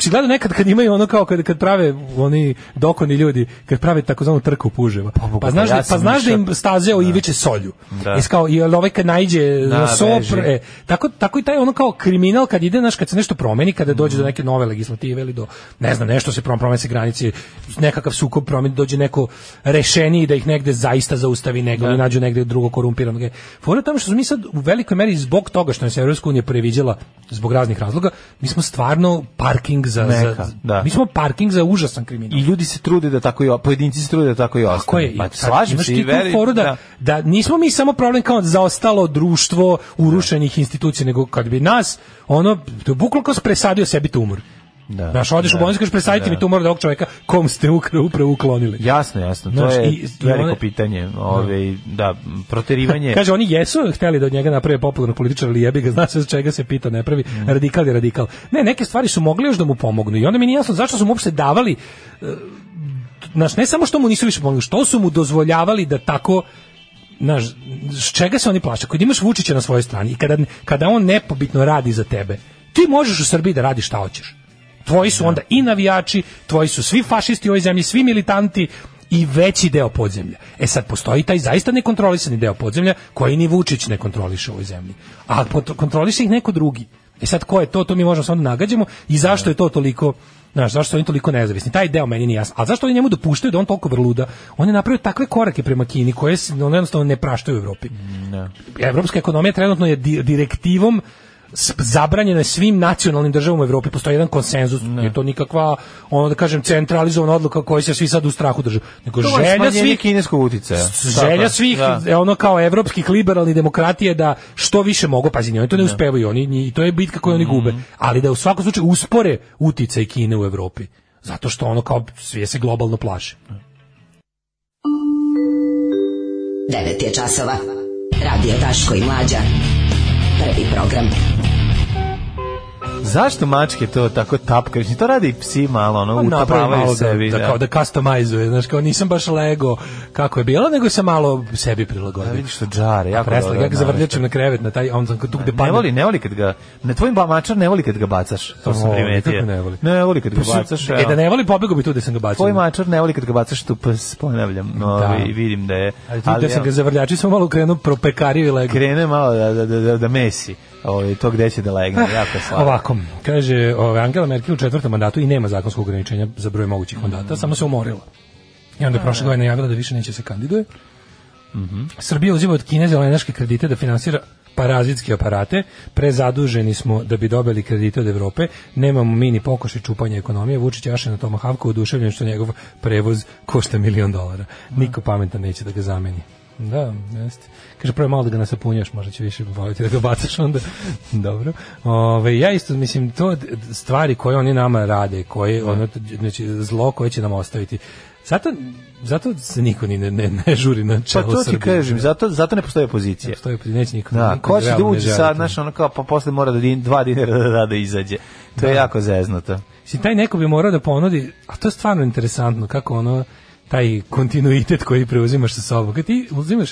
Ako si gledao nekad kad imaju ono kao kad, kad prave oni dokoni ljudi, kad prave takozvanu trku puževa. Pa, pa, pa znaš, da, pa znaš da im stazeo da. i veće solju. Da. Jesi kao, i ovaj kad najđe da, na sopr, e, tako, tako i taj ono kao kriminal kad ide, znaš, kad se nešto promeni, kada dođe mm. do neke nove legislative ili do, ne znam, nešto se promene se granice, nekakav sukob promeni, dođe neko rešeniji da ih negde zaista zaustavi nego da. da nađu negde drugo korumpiranog. E, fora tamo što smo mi sad u velikoj meri zbog toga što nas je Evropska unija previđala zbog raznih razloga, mi smo stvarno parking za, Meka, za da. mi smo parking za užasan kriminal. I ljudi se trude da tako i pojedinci se trude da tako i ostane. Tako je, pa slažem se i veri, foru da, da, da. nismo mi samo problem kao zaostalo društvo urušenih da. institucija, nego kad bi nas ono, to bukvalno presadio sebi tumor. Da. Znaš, odeš da, u bolnicu, kažeš, presajte da. mi tumor od ovog čoveka, kom ste ukra, upravo uklonili. Jasno, jasno, to Znaš, je i, veliko one... pitanje. Da. Ove, da, proterivanje... Kaže, oni jesu hteli da od njega naprave popularnog političara, ali jebi ga, zna se za čega se pita, ne pravi. Mm. Radikal je radikal. Ne, neke stvari su mogli još da mu pomognu i onda mi nije jasno zašto su mu uopšte davali eh, naš ne samo što mu nisu više pomogli, što su mu dozvoljavali da tako znaš, s čega se oni plaše? Kad imaš Vučića na svojoj strani i kada, kada on nepobitno radi za tebe, ti možeš u Srbiji da radiš šta hoćeš tvoji su da. onda i navijači, tvoji su svi fašisti u ovoj zemlji, svi militanti i veći deo podzemlja. E sad postoji taj zaista nekontrolisani deo podzemlja koji ni Vučić ne kontroliše u ovoj zemlji. A kontroliše ih neko drugi. E sad ko je to, to mi možemo samo da nagađamo i zašto da. je to toliko Znaš, zašto su oni toliko nezavisni? Taj deo meni nije jasno. A zašto oni njemu dopuštaju da on toliko vrluda? On je napravio takve korake prema Kini koje on jednostavno ne praštaju u Evropi. Ne. Evropska ekonomija trenutno je direktivom zabranjeno je svim nacionalnim državama u Evropi, postoji jedan konsenzus, ne. je to nikakva, ono da kažem, centralizovana odluka koja se svi sad u strahu drže. Nego to želja svih kineskog uticaja. Želja svih, da. E, ono kao evropskih liberalnih demokratije da što više mogu, pazi, oni to ne, ne. uspevaju, oni, i to je bitka koju oni mm. gube, mm. ali da u svakom slučaju uspore uticaj Kine u Evropi, zato što ono kao sve se globalno plaše. 9 je časova. Radio Taško i Mlađa. Prvi program. Zašto mačke to tako tapkaju? To radi i psi malo, ono, pa utapavaju da- sebi. Da, da, kao da customizuje, znaš, kao nisam baš Lego kako je bilo, nego sam malo sebi prilagodio. Da, vidiš što džare, pa jako presla, dobro. Ja ga da, zavrljačem na krevet, na taj, on sam tu gde Ne voli, ne voli kad ga, ne, tvojim mačar ne voli kad ga bacaš, to sam primetio. Ne voli. ne voli kad ga pa bacaš. E, da ne voli, pobegao bi tu da sam ga bacio. Tvoj mačar ne voli kad ga bacaš tu, ponavljam, no, da. ovaj, vidim da je. Ali tu gde sam ga zavrljačio, sam malo krenuo pro pekariju i Lego. Krene malo da, da, da, da mesi ovaj to gde će da legne, ah, jako slabo. Ovako, kaže, ovaj Angela Merkel u četvrtom mandatu i nema zakonskog ograničenja za broj mogućih mandata, samo se umorila. I onda je prošle godine najavila da više neće se kandiduje. Mm Srbija uzima od Kine zelenaške kredite da finansira parazitske aparate, prezaduženi smo da bi dobili kredite od Evrope, nemamo mini pokoši čupanja ekonomije, Vučić jaše na Toma Havku oduševljen što njegov prevoz košta milion dolara. Niko pametan neće da ga zameni. Da, jeste. Kaže, prvo malo da ga nasapunjaš, možda će više voliti da ga bacaš onda. Dobro. Ove, ja isto, mislim, to stvari koje oni nama rade, koje, da. ono, znači, zlo koje će nam ostaviti. Zato, zato se niko ni ne, ne, ne žuri na pa čelo Pa to ti kažem, zato, zato ne postoje opozicija. Ne postoje opozicija, neće niko. Da, niko ko će da uđe sad, znaš, ono kao, pa posle mora da din, dva dinara da, da, izađe. To da. je jako zeznuto. Si, taj neko bi morao da ponudi, a to je stvarno interesantno, kako ono, taj kontinuitet koji preuzimaš sa sobom. Kad ti uzimaš,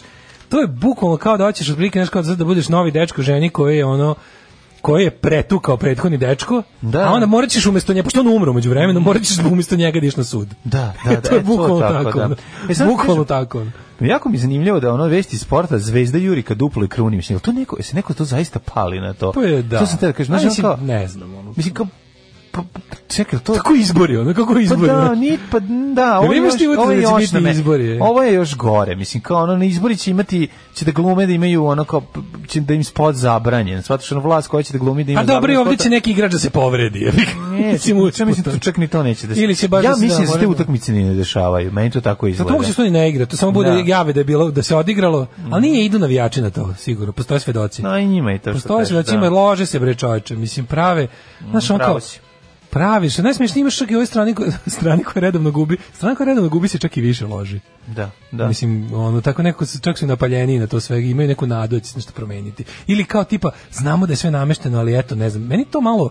to je bukvalno kao da hoćeš otprilike nešto kao da budeš novi dečko ženi koji je ono koji je pretukao prethodni dečko, da. a onda morat ćeš umjesto njega, pošto on umre među vremenu, morat ćeš umjesto njega diš da na sud. Da, da, da. to je da, e, bukvalno tako. tako da. E, bukvalno tako. Jako mi je zanimljivo da ono vesti sporta Zvezda Jurika duplo i kruni, mislim, to neko, se neko to zaista pali na to. Pa je, da. To sam te da kažem, ne znam. Ono, mislim, kao, Pa, pa, čekaj, to tako izbori, ono kako pa izbori. Da, pa da, ni pa da, ovo je još, ovo je da još na izbori. Ovo je još gore, mislim kao ono na izbori će imati će da glume da imaju ono kao će da im spot zabranjen. Svato što vlast koja će da glumi da ima. A dobro, ovdje će neki igrač da se povredi. Ne, mislim, ja mislim da čak ni to neće da. Se... Ili će baš Ja da mislim da se te utakmice ne dešavaju. Meni to tako izgleda. Zato što se ne igra, to samo bude jave da je bilo da se odigralo, ali nije idu navijači na to, sigurno. Postoje svedoci. No, i njima i to. Postoje svedoci, lože se bre čoveče, mislim prave. Mm, znaš, on kao, Pravi, što najsmešnije imaš čak i ove strane, strane koje redovno gubi, strane koje redovno gubi se čak i više loži. Da, da. Mislim, ono, tako neko, čak su i napaljeni na to sve, imaju neku nadu da će se nešto promeniti. Ili kao tipa, znamo da je sve namešteno, ali eto, ne znam, meni to malo,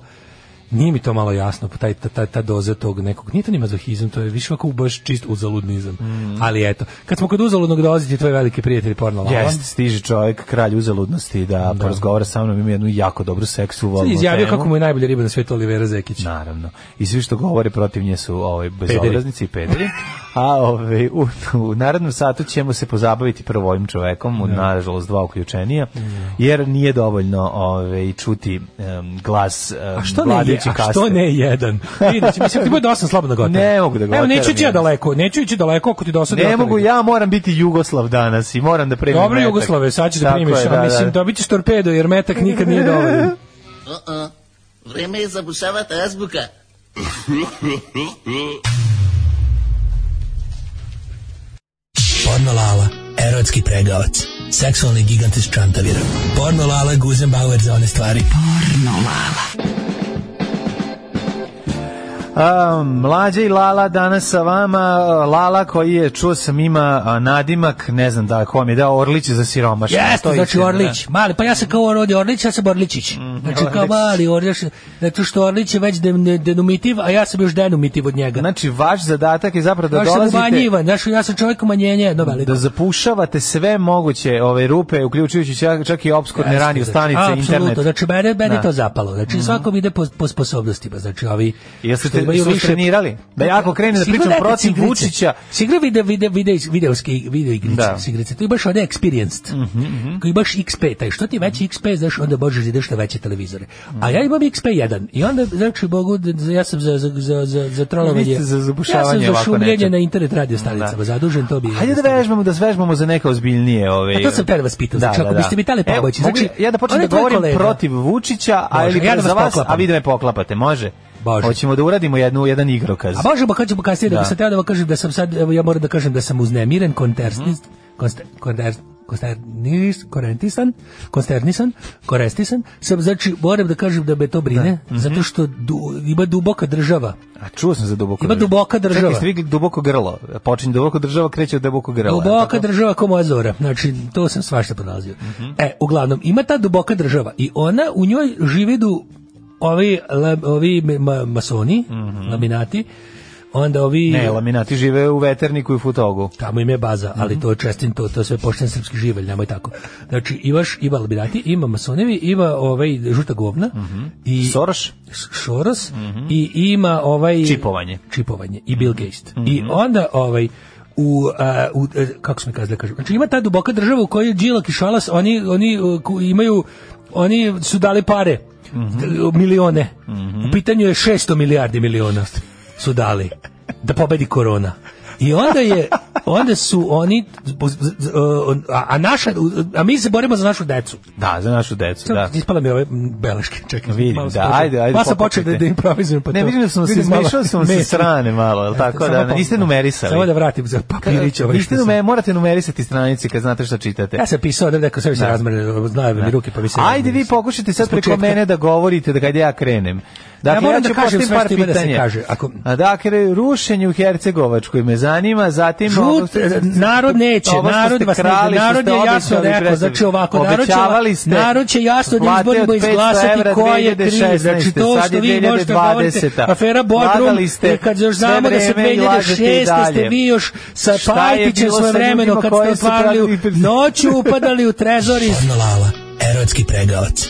nije mi to malo jasno, pa taj, ta, ta, ta doza tog nekog, nije to ni mazohizam, to je više ovako baš čist uzaludnizam. Mm. Ali eto, kad smo kod uzaludnog dolaziti, tvoj veliki prijatelj porno Lavan. Jeste, stiže čovjek, kralj uzaludnosti, da, da. porazgovara sa mnom, ima jednu jako dobru seksualnu Izjavio temu. kako mu je najbolja riba na svijetu Olivera Zekić. Naravno. I svi što govore protiv nje su ovaj, bezobraznici i pederi. A ovaj, u, u narednom satu ćemo se pozabaviti prvo ovim čovekom, no. Da. nažalost dva uključenija, no. Da. jer nije dovoljno ovaj, čuti um, glas um, A što ne sledeći kasne. što ne jedan? Videćemo, znači, mislim ti bude dosta slabo na gotovo. Ne mogu da gotovo. Evo neću ići ja daleko, neću ići daleko ako ti dosta Ne mogu, ja moram biti Jugoslav danas i moram da primim. Dobro Jugoslave, sad ćeš da primiš, je, da, da. mislim dobićeš torpedo jer metak nikad nije dovoljan. Uh -uh. Vreme je zabušavati azbuka. Porno Lala, erotski pregavac. Seksualni gigant iz Čantavira. Porno Lala Guzenbauer za one stvari. Porno Lala. Um, mlađe i Lala danas sa vama. Lala koji je, čuo sam, ima nadimak, ne znam da ko mi je dao, Orlić za siromaš. Jeste, znači da. Orlić. Mali, pa ja sam kao Orlić, Orlić, ja sam Orličić. Mhm, znači Orlić. kao mali Orlić, zato što Orlić je već denumitiv, a ja sam još denumitiv od njega. Znači, vaš zadatak je zapravo da vaš dolazite... Umanjivan, znači, ja sam čovjek umanjenje jedno da veliko. Da zapušavate sve moguće ove rupe, uključujući čak, čak i obskurne Jeste, radio znači, stanice, znači, internet. Apsolutno, znači, mene, mene da. to zapalo. Znači, mhm. svakom ide po, po sposobnostima. Znači, ovi... Jeste trebaju su više trenirali. Da ja ako krenem da pričam protiv Vučića, sigurno vide vide vide videoski video igrice, da. igrice. To je baš onaj experienced. Mm -hmm. Koji baš XP, taj što ti veći XP, znaš, onda možeš da ideš na veće televizore. A ja imam XP1 i onda znači Bogu ja sam za za za za za trolovanje. Ja sam za na internet radio stanicama, da. zadužen to bi. Hajde da, da- vežbamo, da vežbamo za neka ozbiljnije, ove. A to sam tebe da vas pitao, znači ako biste mi tale pobaći, znači ja da počnem da govorim protiv Vučića, a ili za vas, a vi me poklapate, može? Bože. Hoćemo da uradimo jednu jedan igrokaz. A Bože, pa kad ćemo kasnije da, da sam teo da kažem da sam sad evo ja moram da kažem da sam uznemiren kontersnist, mhm. mm. kontersnist Kosternis, Korentisan, Kosternisan, Korestisan, sam znači moram da kažem da me to brine, mm -hmm. zato što du, ima duboka država. A čuo sam za duboko Ima duboka država. Čekaj, ste duboko grlo, počinje duboko država, kreće od duboko grla. Duboka država ko moja zora, znači to sam svašta pronalazio. Mm -hmm. E, uglavnom, ima ta duboka država i ona, u njoj živi du, ovi, la, ovi ma, masoni, mm -hmm. laminati, onda ovi Ne, laminati žive u Veterniku i Futogu. Tamo im je baza, ali mm -hmm. to je čestin to to je sve pošten srpski živelj, nemoj tako. Znači imaš ima laminati, ima masonevi, ima ovaj žuta govna mm -hmm. i Soros, Soros mm -hmm. i ima ovaj čipovanje, čipovanje i Bill Gates. Mhm. I onda ovaj u, a, u e, kako smo kazali da kažem. Znači ima ta duboka država u kojoj Đilak i Šalas, oni oni imaju oni su dali pare mm -hmm. milione. Mm -hmm. U pitanju je 600 milijardi miliona su dali da pobedi korona. I onda je onda su oni a naša a mi se borimo za našu decu. Da, za našu decu, Čak, da. Ispala mi ove beleške, čekaj. Vidim, malo da, ajde, ajde. Pa sam počeo da, da improvizujem. Pa ne, vidim da sam se izmešao sam se strane malo, je tako da pa- niste numerisali. Samo da vratim za papirić ovaj. Niste numer, morate numerisati stranice kad znate šta čitate. Ja sam pisao da neko sebi se razmrle, znaju da mi da. ruke pa mi se. Ajde vi pokušajte sad preko mene da govorite da kad ja krenem. Dakle, ja, ja ću da kažem stvar pitanje. Da se kaže. Ako... A dakle, rušenje u Hercegovačkoj me zanima, zatim... Žut, e, narod neće, narod vas krali, narod je jasno rekao, znači ovako, narod će, narod će jasno da izborimo izglasati ko je kriv, znači to što vi možete govoriti, afera Bodrum, e, kad još znamo da se 2006. ste vi još sa Pajtićem svoje vremeno, kad ste otvarali noću upadali u trezori. iz... Lala, erotski pregavac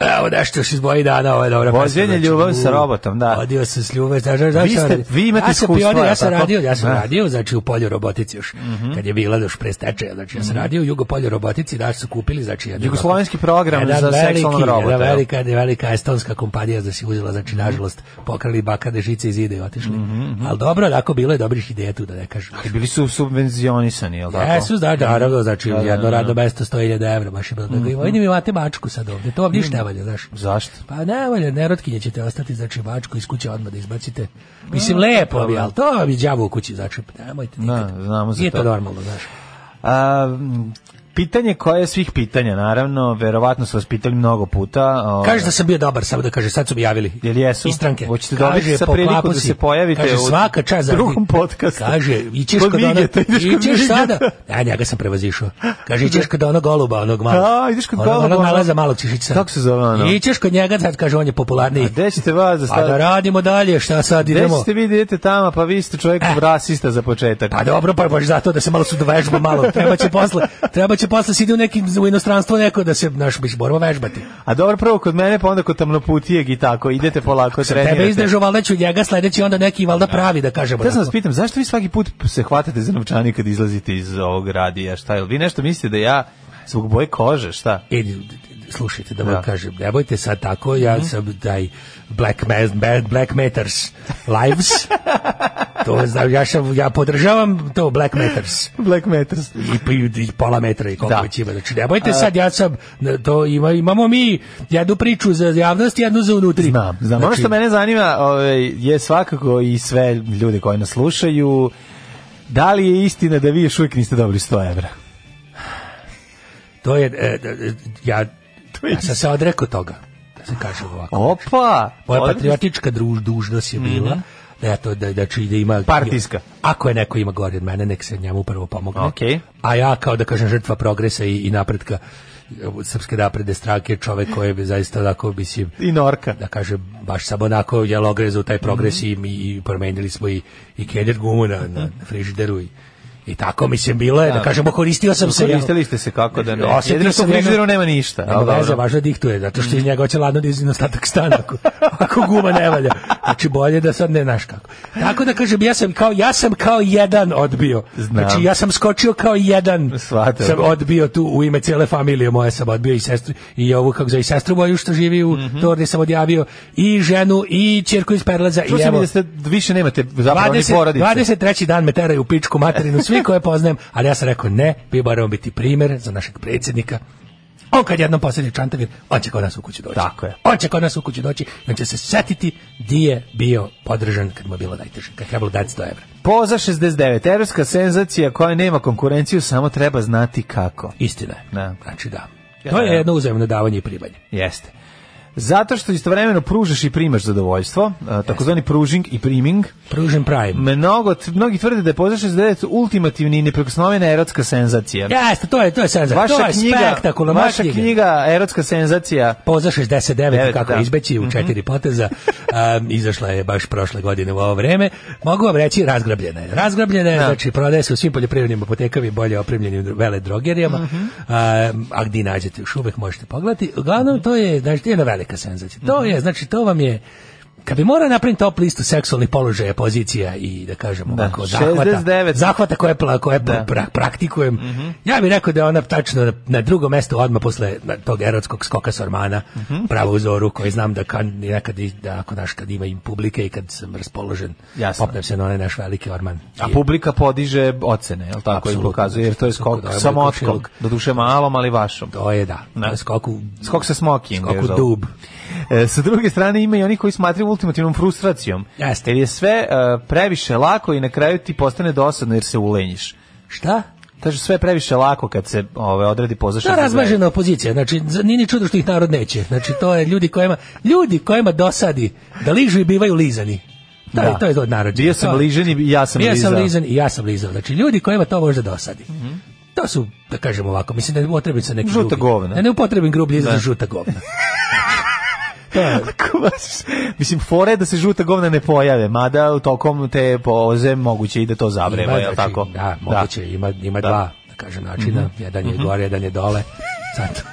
Evo nešto još iz mojih dana, ovo je dobra Vođenje znači, ljubav sa robotom, da. Vodio sam s ljubav, znaš, znaš, vi, ste, vi imate ja iskustva. Pionir, ja sam radio, ja sam da. radio, znači u polju robotici još, mm -hmm. kad je bila još prestečaja, znači ja sam mhm. radio u Jugopolju robotici, da su kupili, znači... Jedan Jugoslovenski program jedan za veliki, seksualnog robota. Jedna velika, jedna velika estonska kompanija da si znači, uzela, znači, nažalost, pokrali bakade žice iz ide i otišli. Mm -hmm. Ali dobro, tako bilo je dobrih ideja tu, da ne kažem. I bili su subvencionisani, je jel tako? Jesu, da, naravno, znači, da, da, jedno da, radno mesto 100.000 evra, baš je bilo. Mm -hmm. I mhm. vojni mi vate mačku sad ovde, to vam ništa valja, znaš. Zašto? Pa ne valja, nerotkinje ćete ostati za čivačku iz kuće odmah da izbacite. Mislim, lepo bi, ali to bi đavo u kući začep. Nemojte nikad. Na, znamo za Nije to normalno, znaš. A, Pitanje koje je svih pitanja, naravno, verovatno su vas pitali mnogo puta. O... Kaže da sam bio dobar, samo da kaže, sad su mi javili. Jel jesu? Iz stranke. Hoćete dobiti da sa priliku da se pojavite kaže, svaka čast u drugom podcastu. Kaže, ićeš kod, kod ona, ićeš sada. Ja njega sam prevazišao. Kaže, da. ićeš kod onog goluba, onog malog. A, da, ideš kod goluba. Onog nalaza malog ćeš ići sad. Kako se zove ono? Ićeš kod njega, sad kaže, on je popularniji. A gde ćete vas za stavite? Pa da radimo dalje, šta sad idemo? Gde ćete vi idete tamo, pa vi ste čovjek e. rasista za početak. Pa dobro, pa baš zato da se malo sudvežba malo. Treba će posle, treba će se posle ide u nekim u inostranstvo neko da se naš biš borba vežbati. A dobro prvo kod mene pa onda kod tamnoputijeg i tako idete polako trenirate. Tebe izdežu valjda ću njega sledeći onda neki valjda da. pravi da kažemo. Ja sam vas pitam zašto vi svaki put se hvatate za novčanik kad izlazite iz ovog radija, šta je? Vi nešto mislite da ja zbog boje kože, šta? Edi, slušajte, da vam da. kažem, nemojte sad tako, ja mm -hmm. sam taj Black, Mas, Black Matters Lives, to znam, ja, sam, ja podržavam to Black Matters. Black Matters. I, i, i pola metra i koliko da. već ima. Znači, nemojte A... sad, ja sam, to ima, imamo mi jednu priču za javnost, jednu za unutri. Znam, znam. Znači, ono što znači- mene zanima ove, ovaj, je svakako i sve ljude koji nas slušaju, da li je istina da vi još uvijek niste dobili 100 evra? To je, e, e ja to ja sam se odrekao toga, da se kaže ovako. Opa! Moja patriotička druž, dužnost je bila, mm -hmm. da ja to, da, da ću znači, da ima... Partijska. Ako je neko ima gore od mene, nek se njemu prvo pomogne. Okay. A ja, kao da kažem, žrtva progresa i, i napretka, srpske napredne stranke, čovek koji je zaista onako, mislim... I Norka. Da kaže, baš samo onako, jel ogrezao taj progres mm -hmm. i, i promenili smo i, i keljer gumu na, na mhm. frižideru i I tako mi se bilo je, da, da kažemo koristio sam se. Koristili ste se kako da ne. Jedino što frižideru nema ništa. Nema veze, da, važno diktuje, zato što mhm. iz njega hoće ladno da izvinu ostatak stana ako, ako guma ne valja. Znači bolje da sad ne znaš kako. Tako da kažem, ja sam kao, ja sam kao jedan odbio. Znam. Znači ja sam skočio kao jedan. Svatel. Sam odbio tu u ime cele familije moje sam odbio i sestru i ovu kako zove i sestru moju što živi u mm -hmm. Torni sam odjavio i ženu i ćerku iz Perleza i evo. Čuo sam da ste da više nemate zapravo 20, ni porodice. 23. dan me teraju u pičku materinu, svi koje poznajem, ali ja sam rekao ne, mi moramo biti primer za našeg predsjednika. On kad jednom posjedi Čantavir, on će kod nas u kući doći. Tako je. On će kod nas u kući doći, on će se setiti di je bio podržan kad mu je bilo najteže, kad je bilo dati 100 evra. Poza 69, erotska senzacija koja nema konkurenciju, samo treba znati kako. Istina je. Da. Znači da. To je da, jedno uzajemno davanje i primanje. Jeste. Zato što istovremeno pružaš i primaš zadovoljstvo, takozvani pružing i priming. Pružen prime. Mnogo, mnogi tvrde da je Pozdrav 69 ultimativni i neprikosnovena erotska senzacija. Jeste, to je, to je senzacija. Vaša to je knjiga, vaša knjiga. knjiga Erotska senzacija. Pozdrav 69, 9, kako da. izbeći u mhm. četiri poteza, um, izašla je baš prošle godine u ovo vreme. Mogu vam reći, razgrabljena je. Razgrabljena da. je, no. znači prodaje se u svim poljoprivrednim apotekama i bolje opremljenim vele drogerijama. Mm -hmm. a, a gdje nađete, još uvek možete pogledati. Uglavnom, to je, znači, je na vele velika senzacija. To je, znači, to vam je kad bi morao napraviti top listu seksualnih položaja, pozicija i da kažemo da, ovako, 69. zahvata koje, koje da. pra, praktikujem, mm -hmm. ja bih rekao da je ona tačno na, na drugo mesto odmah posle tog erotskog skoka s mm -hmm. pravo uzoru koji znam da kan, nekad da ako naš kad ima im publike i kad sam raspoložen, Jasno. popnem se na onaj naš veliki orman. A publika podiže ocene, je li tako? Absolutno. I pokazuje, jer to je skok da, samo odskok, do duše malom, ali vašom. To je da, da. skok, u, skok sa smoking. Skok u dub. E, sa druge strane ima i oni koji smatraju ultimativnom frustracijom. Jeste. Jer je sve uh, previše lako i na kraju ti postane dosadno jer se uleniš. Šta? Kaže sve previše lako kad se ove odredi pozašao. Da razmažena opozicija, znači nije ni čudo što ih narod neće. Znači to je ljudi kojima ljudi kojima dosadi da ližu i bivaju lizani. To da. je to je od naroda. Ja sam ližen i ja sam Bio lizao. Bio sam ližen i ja sam lizao. Znači ljudi kojima to može dosadi. Da mm To su, da kažemo ovako, mislim da ne potrebim sa nekim žuta govna. Ne, ne upotrebim grublje za žuta govna. Ako baš, mislim, fore je da se žuta govna ne pojave, mada u tokom te poze moguće i da to zabreva, je li znači, tako? Da, da. moguće, da. ima, ima da. dva, da kažem, načina, mm -hmm. jedan je gore, jedan je dole, mhm. sad...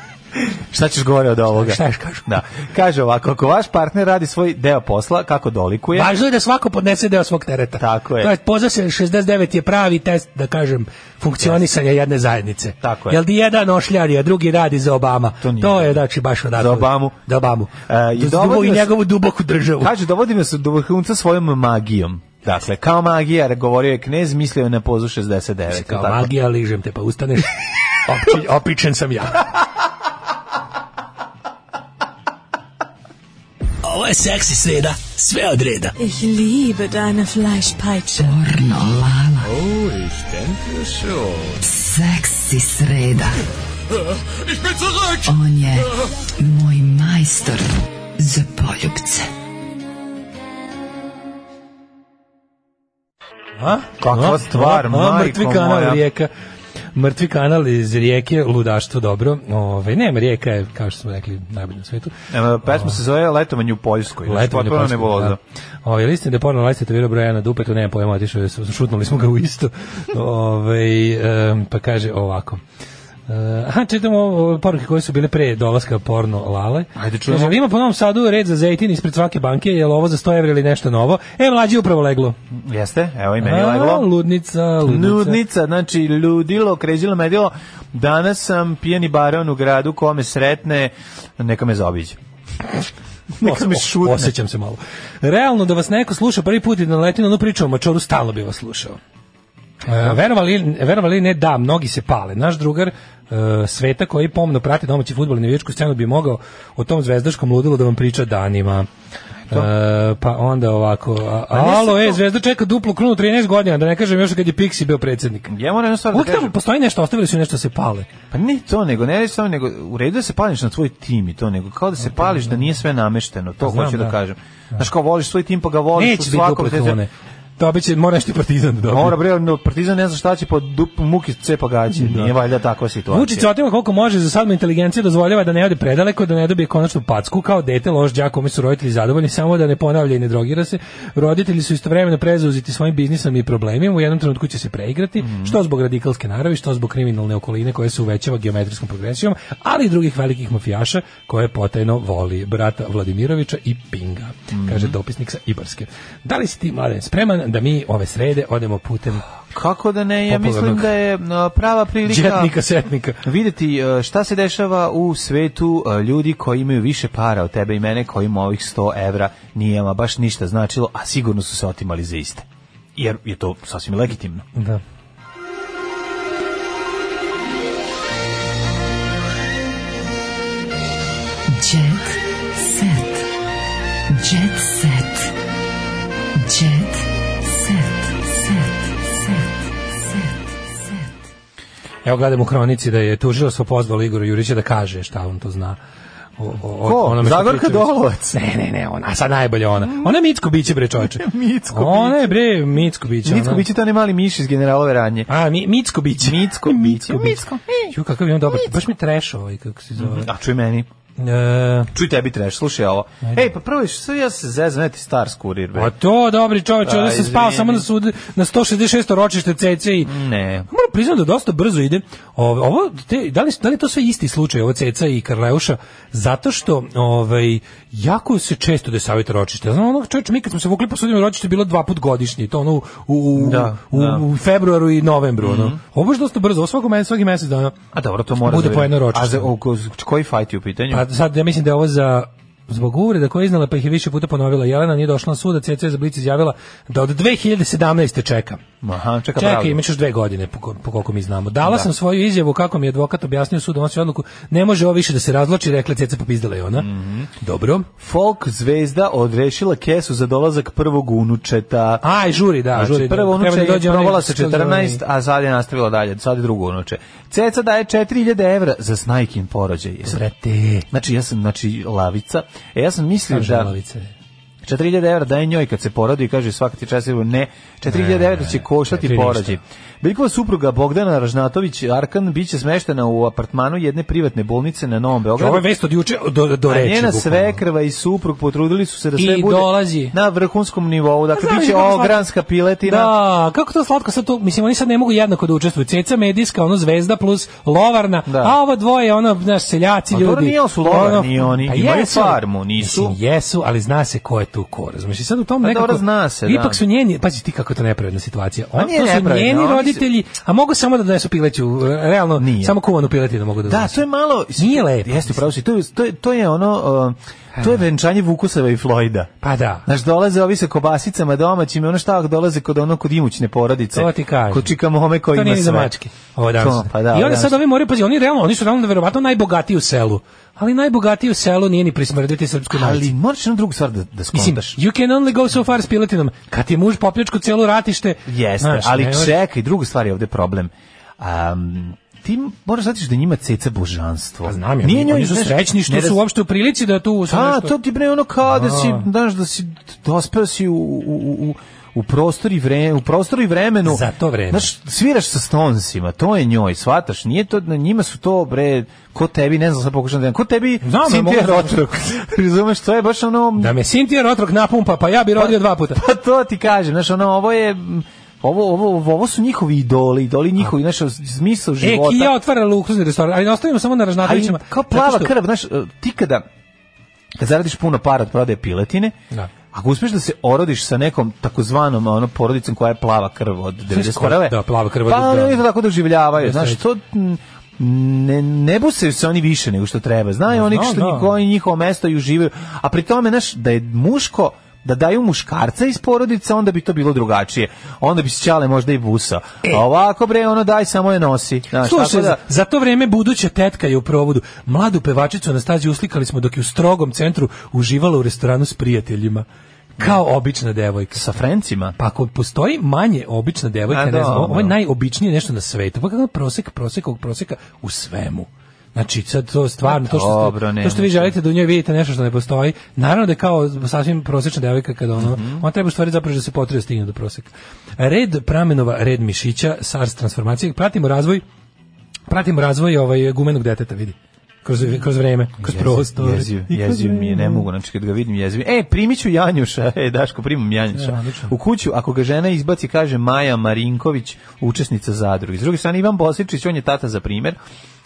Šta ćeš gore od ovoga? Šta, šta kažu? Da. Kaže ovako, ako vaš partner radi svoj deo posla, kako dolikuje? Važno je da svako podnese deo svog tereta. Tako je. To je pozase 69 je pravi test, da kažem, funkcionisanja jedne zajednice. Tako je. Jel di jedan ošljari, a drugi radi za Obama. To, nije. to je znači baš odatle. Za Obamu. Za Obamu. E, i, dovodimo, I njegovu duboku državu. Kaže, dovodim se do vrhunca svojom magijom. Dakle, kao magija, govorio je knez, mislio je na pozu 69. Kao tako. magija, ližem te pa ustaneš. Opči, Opičen sam ja. Ovo je seksi sreda, sve od reda. Ich liebe deine Fleischpeitsche. Porno lala. Oh, ich denke schon. Seksi sreda. Ich bin zurück. On je moj majstor za poljubce. Ha? Kakva stvar, a, majko moja. Mrtvi kanal rijeka mrtvi kanal iz rijeke, ludaštvo dobro. Ove, nema rijeka je, kao što smo rekli, najbolje na svetu. E, pesma se zove Letovanje u Poljskoj. Znači Letovanje u Poljskoj, da. Ove, liste da ponovno lajstete viro broja na dupetu, nema pojma, otišao, šutnuli smo ga u isto. Ove, um, pa kaže ovako. E, aha, čitamo ovo, poruke koje su bile pre dolaska porno lale. Ajde čujemo. E, ima po Novom Sadu red za zejtin ispred svake banke, je li ovo za 100 evra ili nešto novo? E, mlađi upravo leglo. Jeste, evo i meni A, leglo. Ludnica, ludnica. Ludnica, znači ludilo, kređilo, medilo. Danas sam pijeni baron u gradu, ko me sretne, neka me zaobiđe. Neka mi šutne. Osjećam se malo. Realno da vas neko sluša prvi put i da naleti na onu priču o mačoru, stalo bi vas slušao. Uh, verovali, verovali ne da, mnogi se pale. Naš drugar uh, Sveta koji pomno prati domaći futbol i navijačku scenu bi mogao o tom zvezdaškom ludilu da vam priča danima. Uh, pa onda ovako a, pa alo, e, Zvezda čeka duplu krunu 13 godina, da ne kažem još kad je Pixi bio predsjednik ja moram jednu stvar da kažem postoji nešto, ostavili su nešto se pale pa ne to, nego, ne samo, nego u redu da se pališ na tvoj tim i to, nego kao da se pa pališ da nije da. sve namešteno, to pa, hoću da, da kažem da. Znaš kao voliš svoj tim pa ga voliš Neće u svakom. Neće dobit će, mora nešto partizan da dobije. Mora bre, no, partizan ne zna šta će po dup, muki cepa gaće, da. nije valjda takva situacija. Vučić otima koliko može, za sad inteligencija dozvoljava da ne ode predaleko, da ne dobije konačnu packu, kao dete loš đak, kome su roditelji zadovoljni, samo da ne ponavlja i ne drogira se. Roditelji su istovremeno prezauzeti svojim biznisom i problemima, u jednom trenutku će se preigrati, mm -hmm. što zbog radikalske naravi, što zbog kriminalne okoline koje se uvećava geometrijskom progresijom, ali i drugih velikih mafijaša koje potajno voli brata Vladimirovića i Pinga, mm -hmm. kaže dopisnik sa Ibarske. Da li si ti, mladen, spreman da mi ove srede odemo putem kako da ne, ja mislim da je prava prilika Džetnika, setnika. vidjeti e, šta se dešava u svetu e, ljudi koji imaju više para od tebe i mene kojim ovih 100 evra nije baš ništa značilo, a sigurno su se otimali za iste. Jer je to sasvim legitimno. Da. Evo gledam u hronici da je tužilaštvo pozvalo Igora Jurića da kaže šta on to zna. O, o, Ko? Onome Zagorka Dolovac? Ne, ne, ne, ona, a sad najbolje ona. Mm. Ona je Micko Biće, bre, čoveče. Micko Biće. Ona je, bre, Micko Biće. Micko ona. Biće, to ne mali miš iz generalove ranje. A, mi, Micko Biće. Micko Biće. Micko Biće. E. Ju, kakav je on dobar. Baš mi trešo ovaj, kako se zove. A čuj meni. E... Čuj tebi treš, slušaj ovo. Ajde. Ej, pa prvo, što ja se zezam, eti stars kurir. Be. A pa to, dobri čoveč, ovdje ja sam da, spao samo na, sud, na 166. ročište CC i... Ne. Moram priznam da dosta brzo ide. Ovo, ovo te, da, li, da li to sve isti slučaj, ovo CC i Karleuša? Zato što ovaj, jako se često desavite ročište. Ja znam, onog čoveč, mi kad smo se vukli po sudima ročište, bilo dva put godišnje, to ono u, u, da, u, da. u februaru i novembru. Mm -hmm. ono. Mhm. Ovo je dosta brzo, svakog svako meni svaki mesec dana. A dobro, to mora... Bude da po jedno ročište. A za, o, koji fajt je u pitanju? Pa, A sad ja mislim da je ovo za zbog uvreda koje je iznala pa ih je više puta ponovila. Jelena nije došla na sud, a CC za Blic izjavila da od 2017. čeka. Aha, čeka, čeka pravda. Čeka, dve godine, po, po koliko mi znamo. Dala da. sam svoju izjavu kako mi je advokat objasnio sud, on se odluku, ne može ovo više da se razloči, rekla CC popizdala je ona. Mm -hmm. Dobro. Folk zvezda odrešila kesu za dolazak prvog unučeta. Aj, žuri, da, znači, žuri. Da. Prvo unuče da dođe je provala sa 14, a sad je nastavila dalje, sad je drugo unuče. Ceca daje 4000 evra za snajkin porođaj. Vrate. Znači, ja sam, znači, lavica, E, ja sam mislio da... 4000 evra daje njoj kad se porodi i kaže svaka ti čast, ne, 4000 evra će koštati porođaj. Beljikova supruga Bogdana Ražnatović Arkan biće smeštena u apartmanu jedne privatne bolnice na Novom Beogradu. Ovo je vest od juče do, do reči. A njena svekrva i suprug potrudili su se da sve I bude dolazi. na vrhunskom nivou. Dakle, Znaš, biće ogranska piletina. Da, kako to slatko sad to, mislim, oni sad ne mogu jednako da učestvuju. Ceca medijska, ono zvezda plus lovarna, da. a ovo dvoje, ono, naš seljaci, ljudi. A dobro nije su lovarni ono, oni, pa imaju jesu, farmu, nisu. Mislim, jesu, ali zna se ko je tu ko, razumiješ? I sad u tom pa nekako... Dobro, zna se, da. Ipak su njeni, pazi ti kako je to nepravedna situacija. Pa On, to su njeni roditelji, a mogu samo da donesu pileću, realno, nije. samo kuvanu piletinu mogu da, da donesu. Da, to je malo... Nije lepo. Jeste, pravo si, to, to, to je ono... Uh, To je venčanje Vukuseva i Floyda. Pa da. Znaš, dolaze ovi sa kobasicama domaćim i ono šta dolaze kod ono kod imućne porodice. To ti kažem. Kod čika mome koji ima sve. To nije za mačke. Ovo danas. pa da, I oni sad ovi moraju, pazi, oni, realno, oni su realno verovatno najbogatiji u selu. Ali najbogatiji u selu nije ni prismrditi srpskoj majici. Ali moraš na drugu stvar da, da skontaš. Mislim, you can only go so far s piletinom. Kad ti muž popljačku celo ratište... Jeste, znaš, ali čekaj, druga stvar je ovde problem. Um, ti moraš znati da njima ceca božanstvo. Pa znam ja, Nije njoj, oni su srećni što su uopšte u prilici da tu... A, da, nešto... to ti bre ono kao da si, da. znaš, da si dospeo si u, u, u, u prostoru i vremenu u prostoru i vremenu. Za to vreme. Znaš, sviraš sa Stonesima, to je njoj, shvataš, nije to, na njima su to, bre, ko tebi, ne znam, sad pokušam da jedan, ko tebi znam, Cynthia da- Rotrok, razumeš, to je baš ono... Da me Cynthia Rotrok napumpa, pa ja bih rodio pa, dva puta. Pa to ti kažem, znaš, ono, ovo je Ovo, ovo, ovo su njihovi idoli, idoli njihovi, znaš, smisla e, života. E, Kija otvara luksuzni restoran, ali ne ostavimo samo na Ražnatovićima. Kao plava što... krv, znaš, ti kada, kad zaradiš puno para od prodaje piletine, da. Ako uspeš da se orodiš sa nekom takozvanom ono porodicom koja je plava krv od 90 korave. Da, plava krv od. Pa da. oni to tako doživljavaju, da, znaš, da. to mm, ne, ne busaju se oni više nego što treba. Znaju no, oni što no, njihovo, njihovo mesto i uživaju. A pri tome, znaš, da je muško da daju muškarca iz porodice, onda bi to bilo drugačije. Onda bi se ćale možda i busa. E. A ovako bre, ono daj samo je nosi. Znaš, Slušaj, da... za to vreme buduća tetka je u provodu. Mladu pevačicu na stazi uslikali smo dok je u strogom centru uživala u restoranu s prijateljima kao obična devojka sa frencima pa ako postoji manje obična devojka A, ne da, znam ovo je najobičnije nešto na svetu pa kakav prosek prosekog proseka u svemu Znači, sad to stvarno, to što, Dobro, to što vi želite da u njoj vidite nešto što ne postoji, naravno da je kao sasvim prosječna devojka kada ono, mm -hmm. on treba u stvari zapravo da se potruje da stigne do proseka. Red pramenova, red mišića, SARS transformacije, pratimo razvoj, pratimo razvoj ovaj gumenog deteta, vidi kroz, kroz vreme, kroz jezi, prostor. Jezio, jezio mi je, ne mogu, znači kad ga vidim jezio. E, primiću Janjuša, e, Daško, primam Janjuša. u kuću, ako ga žena izbaci, kaže Maja Marinković, učesnica zadruge. S druge strane, Ivan Bosičić, on je tata za primer.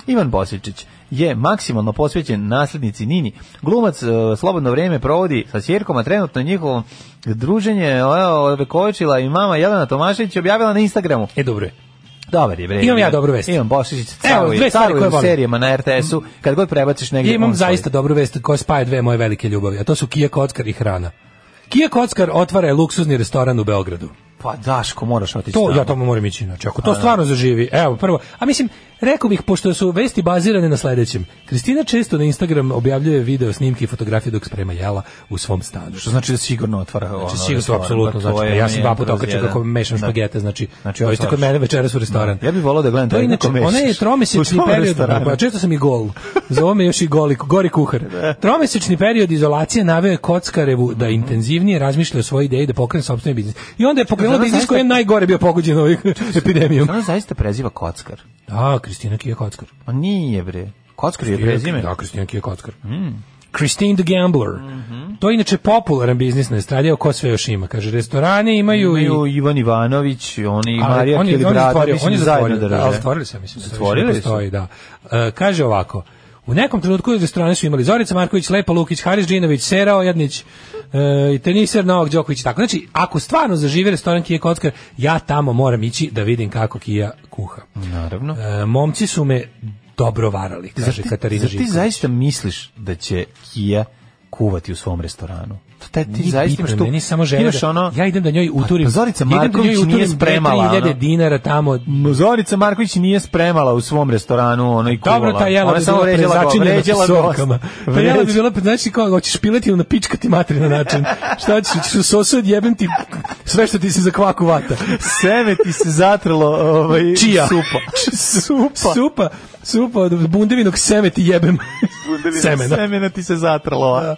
Ivan Bosičić je maksimalno posvećen naslednici Nini. Glumac uh, slobodno vreme provodi sa sjerkom, a trenutno njihovo druženje e, ovekovičila i mama Jelena Tomašević objavila na Instagramu. E, dobro je dobar je bre. Imam ja dobru vest. Imam Bošić, Evo, dve stvari koje volim. serijama na RTS-u, kad god prebaciš negdje. imam zaista dobru vest koja spaja dve moje velike ljubavi, a to su Kija Kockar i hrana. Kija Kockar otvara luksuzni restoran u Beogradu. Pa Daško, moraš otići. To, tamo. ja tamo moram ići, znači, ako to da. stvarno zaživi, evo, prvo, a mislim, Rekao bih, pošto su vesti bazirane na sledećem, Kristina često na Instagram objavljuje video, snimke i fotografije dok sprema jela u svom stanu. Što znači da sigurno otvara znači, sigurno, restoran, apsolutno, da znači, je, ja sam dva puta okačio kako mešam da. špagete, znači, znači ovo kod mene večeras u restoran. Da. Ja bih volao da gledam to inače, ona je tromesečni period, pa često sam i gol, zove me još i goli, gori kuhar. Da. Tromesečni period izolacije naveo je Kockarevu da intenzivnije razmišlja o svojoj ideji da pokrene sopstveni biznis. I onda je pokrenuo biznis koji je najgore bio pogođen ovih epidemijom. Ona zaista preziva Kockar. Da, Kristina Kija Kockar. Pa nije bre. Kockar je prezime. Da, Kristina Kija Kockar. Mm. Christine the Gambler. Mm -hmm. To je inače popularan biznis na estradi, ko sve još ima. Kaže, restorane imaju... Imaju i... Ivan Ivanović, oni i Marija Kilibrata, mislim, on je zatvorio, zajedno da rade. Ali stvorili se, mislim. Da zatvorili se? da. Uh, kaže ovako, U nekom trenutku restorane su imali Zorica Marković, Lepa Lukić, Haris Džinović, Sera Ojadnić e, i teniser Novak Đoković. Tako. Znači, ako stvarno zažive restoran Kija Kockar, ja tamo moram ići da vidim kako Kija kuha. Naravno. E, momci su me dobro varali, kaže Katarina Živković. Zar ti zaista misliš da će Kija kuvati u svom restoranu? te ti nije zaista imaš tu meni samo žena imaš da- ono ja idem da njoj pa uturim pa, Zorica da Marković njoj nije spremala 3000 dinara tamo Zorica Marković nije spremala u svom restoranu ono i kuvala dobro ta jela ona bi samo ređala začinjena sokama ta jela bi bila znači kao hoćeš pileti ili napičkati materi na način šta ćeš ćeš sosu odjebem ti sve što ti se za kvaku vata seme ti se zatrlo ovaj Čija? supa supa supa supa od bundevinog seme ti jebem Bundevino semena. semena ti se zatrlo. Da.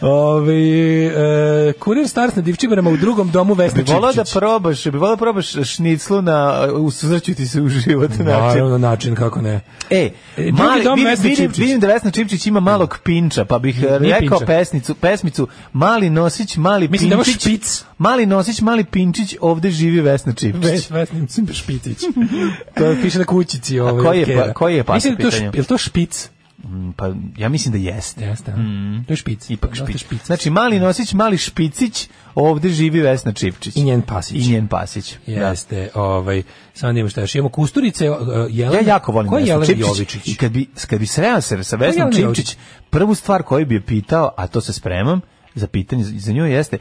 Ovaj e, kurir stars na divčibarama u drugom domu Vesna Čičić. Bi da probaš, bi volao da probaš šniclu na, e, usuzrću ti se u život način. Naravno, način, kako ne. E, e mali, dom vidim, vidim, vidim da Vesna Čipčić ima malog pinča, pa bih Nije e, rekao pesnicu, pesmicu Mali nosić, mali Mislim da pinčić. Mislim da špic. Mali nosić, mali pinčić, ovde živi Vesna Čipčić. Ves, Vesna Špitić. to piše na kućici. Ovaj, A koji je, pa- koji je pas? Mislim, da je to, je to špic? Mm, pa ja mislim da jeste. Jeste. Mm. To je špic. Ipak špic. špic. Znači mali mm. nosić, mali špicić, ovde živi Vesna Čipčić. I njen pasić. I njen pasić. Da. Jeste, da. ovaj sad nema šta, još imamo kusturice, uh, Jelena. Ja jako volim Vesnu Čipčić. Jovičić? I kad bi kad bi sreo se sa Vesnom Čipčić, prvu stvar koju bi je pitao, a to se spremam za pitanje za nju jeste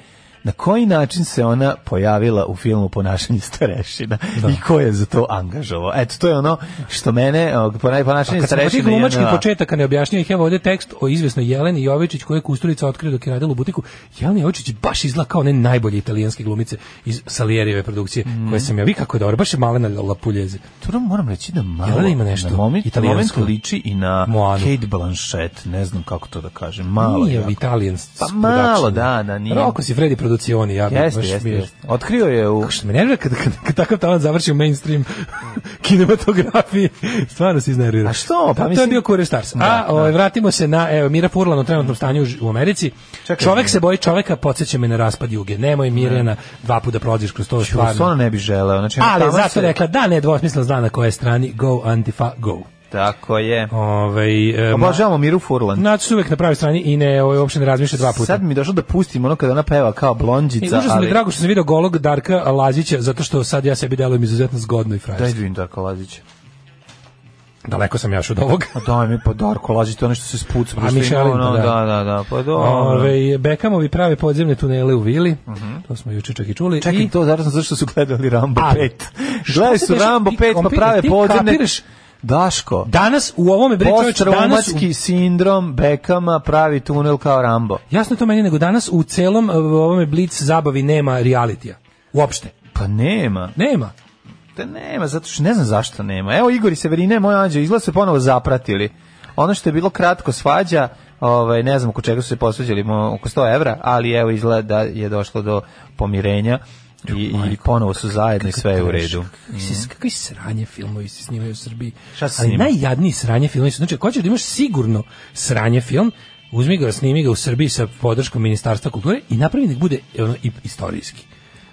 na koji način se ona pojavila u filmu Ponašanje starešina da. i ko je za to angažovao. Eto, to je ono što mene, ponašanje starešina... Kad sam glumački jedna... početak, ne objašnjam ih, evo ovdje tekst o izvesnoj Jeleni Jovičić koja je Kusturica otkrio dok je radila u butiku. Jeleni Jovičić baš izla kao one najbolje italijanske glumice iz Salierijeve produkcije, mm. koje sam ja vi kako je dobro, baš je malena lapuljeze. To moram reći da malo... Jelena ima nešto. Na moment, italijansko liči i na Moanu. Kate Blanchett, ne znam kako to da kažem. Malo Nije je Italijan. Pa malo, da, da, nije. Roko si Freddy revolucioni ja jeste, jeste, jeste. Otkrio je u Kako me nervira kad, kad, kad, takav talent završi u mainstream kinematografiji. Stvarno se iznervira. A što? Pa, pa mislim... to je bio Kure Stars. Da, A da. o, ovaj, vratimo se na evo Mira Furlan u trenutnom stanju u Americi. Čekaj, Čovek ne. se boji čoveka, podsjeća me na raspad Juge. Nemoj Mirjana, dva puta prođeš kroz to stvarno. Što ona ne bi želeo. Znači, Ali zato se... rekla da ne dvosmisla zna na koje strani go Antifa go. Tako je. Ovaj e, obožavamo Miru Furlan. Naći uvek na pravoj strani i ne ovaj uopšte ne razmišlja dva puta. Sad mi došlo da pustim ono kada ona peva kao blondica, I užasno mi drago što sam video golog Darka Lazića zato što sad ja sebi delujem izuzetno zgodno i frajerski. Da vidim Darka Lazića. Daleko sam ja još od ovog. A pa da, mi pa Darko Lazić, to nešto se spuca. A pa Mišelin, no, pa da. da. Da, da, pa do. Ove, ovaj, Bekamovi prave podzemne tunele u Vili, uh mhm. -huh. to smo juče čak i čuli. Čekaj, i... to zaraz zašto su gledali Rambo A, 5. Gledali su Rambo 5 pa prave podzemne... Kapiraš, Daško. Danas u ovome bre čovječe danas sindrom Bekama pravi tunel kao Rambo. Jasno to meni nego danas u celom e, ovome Blitz zabavi nema realitija. Uopšte. Pa nema. Nema. Da nema, zato što ne znam zašto nema. Evo Igor i Severine, moj anđeo, izgleda se ponovo zapratili. Ono što je bilo kratko svađa, ovaj, ne znam oko čega su se posvađali, oko 100 evra, ali evo izgleda da je došlo do pomirenja i, i ponovo su zajedno i sve je u redu. Mm. Kakvi sranje filmovi se snimaju u Srbiji. Šta se Ali najjadniji sranje filmovi su. Znači, ako hoćeš da imaš sigurno sranje film, uzmi ga, snimi ga u Srbiji sa podrškom Ministarstva kulture i napravi nek bude ono, i, istorijski.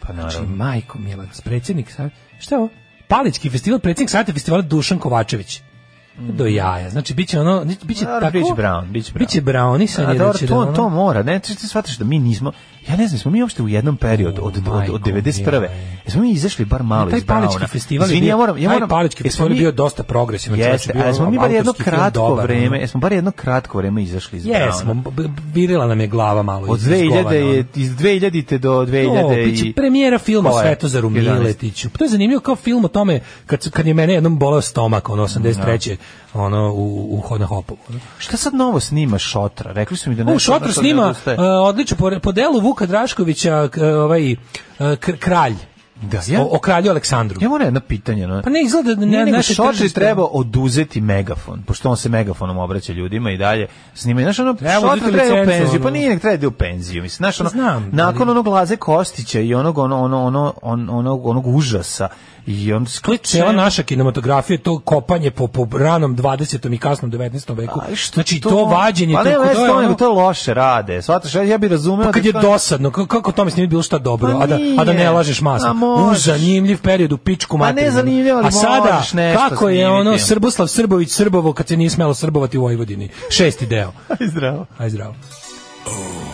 Pa naravno. Znači, majko mila, predsjednik, šta je ovo? Palički festival, predsjednik savjeta festivala Dušan Kovačević mhm. do jaja. Znači biće ono biće Naravno, tako biće brown, biće brown. Biće brownisanje da će to, da ono... to mora, ne, ti shvataš da mi nismo ja ne znam, smo mi uopšte u jednom periodu od od, od 91. Jesmo mi izašli bar malo taj iz Palički festival Izvini, ja moram, ja moram, Palički festival bio dosta progresivan, jeste, bio. Jesmo mi bar jedno kratko vreme, jesmo bar jedno kratko vreme izašli iz Jesmo, virila nam je glava malo Od 2000 je iz 2000 do 2000 i premijera filma Svetozar u pa To je zanimljivo kao film o tome kad kad je mene jednom boleo stomak, ono 83 da. ono u u na Hopovu. Šta sad novo snima Šotra? Rekli su mi da ne. U Šotra snima e, odlično po, po delu Vuka Draškovića ovaj e, kralj da, ja, o, o, kralju Aleksandru. Ja moram jedno pitanje. No. Pa ne, izgleda da ne, ne, ne treba oduzeti megafon, pošto on se megafonom obraća ljudima i dalje snima. Znaš, ono, treba treba u penziju, pa ono. pa nije nek treba da u penziju. Mislim, znaš, ono, Znam, nakon ali... onog Laze Kostića i onog, ono, ono, ono, on, onog, onog užasa i onda cijela naša kinematografija to kopanje po, po ranom 20. i kasnom 19. veku znači to, to vađenje pa ne, to, to, je ono, to loše rade shvataš ja bih razumeo pa kad da je to... dosadno kako to snimiti bilo šta dobro pa a da a da ne lažeš masno u zanimljiv period u pičku pa materinu pa a sada kako je ono Srboslav Srbović Srbovo kad se nije smelo srbovati u Vojvodini šesti deo aj zdravo aj zdravo oh.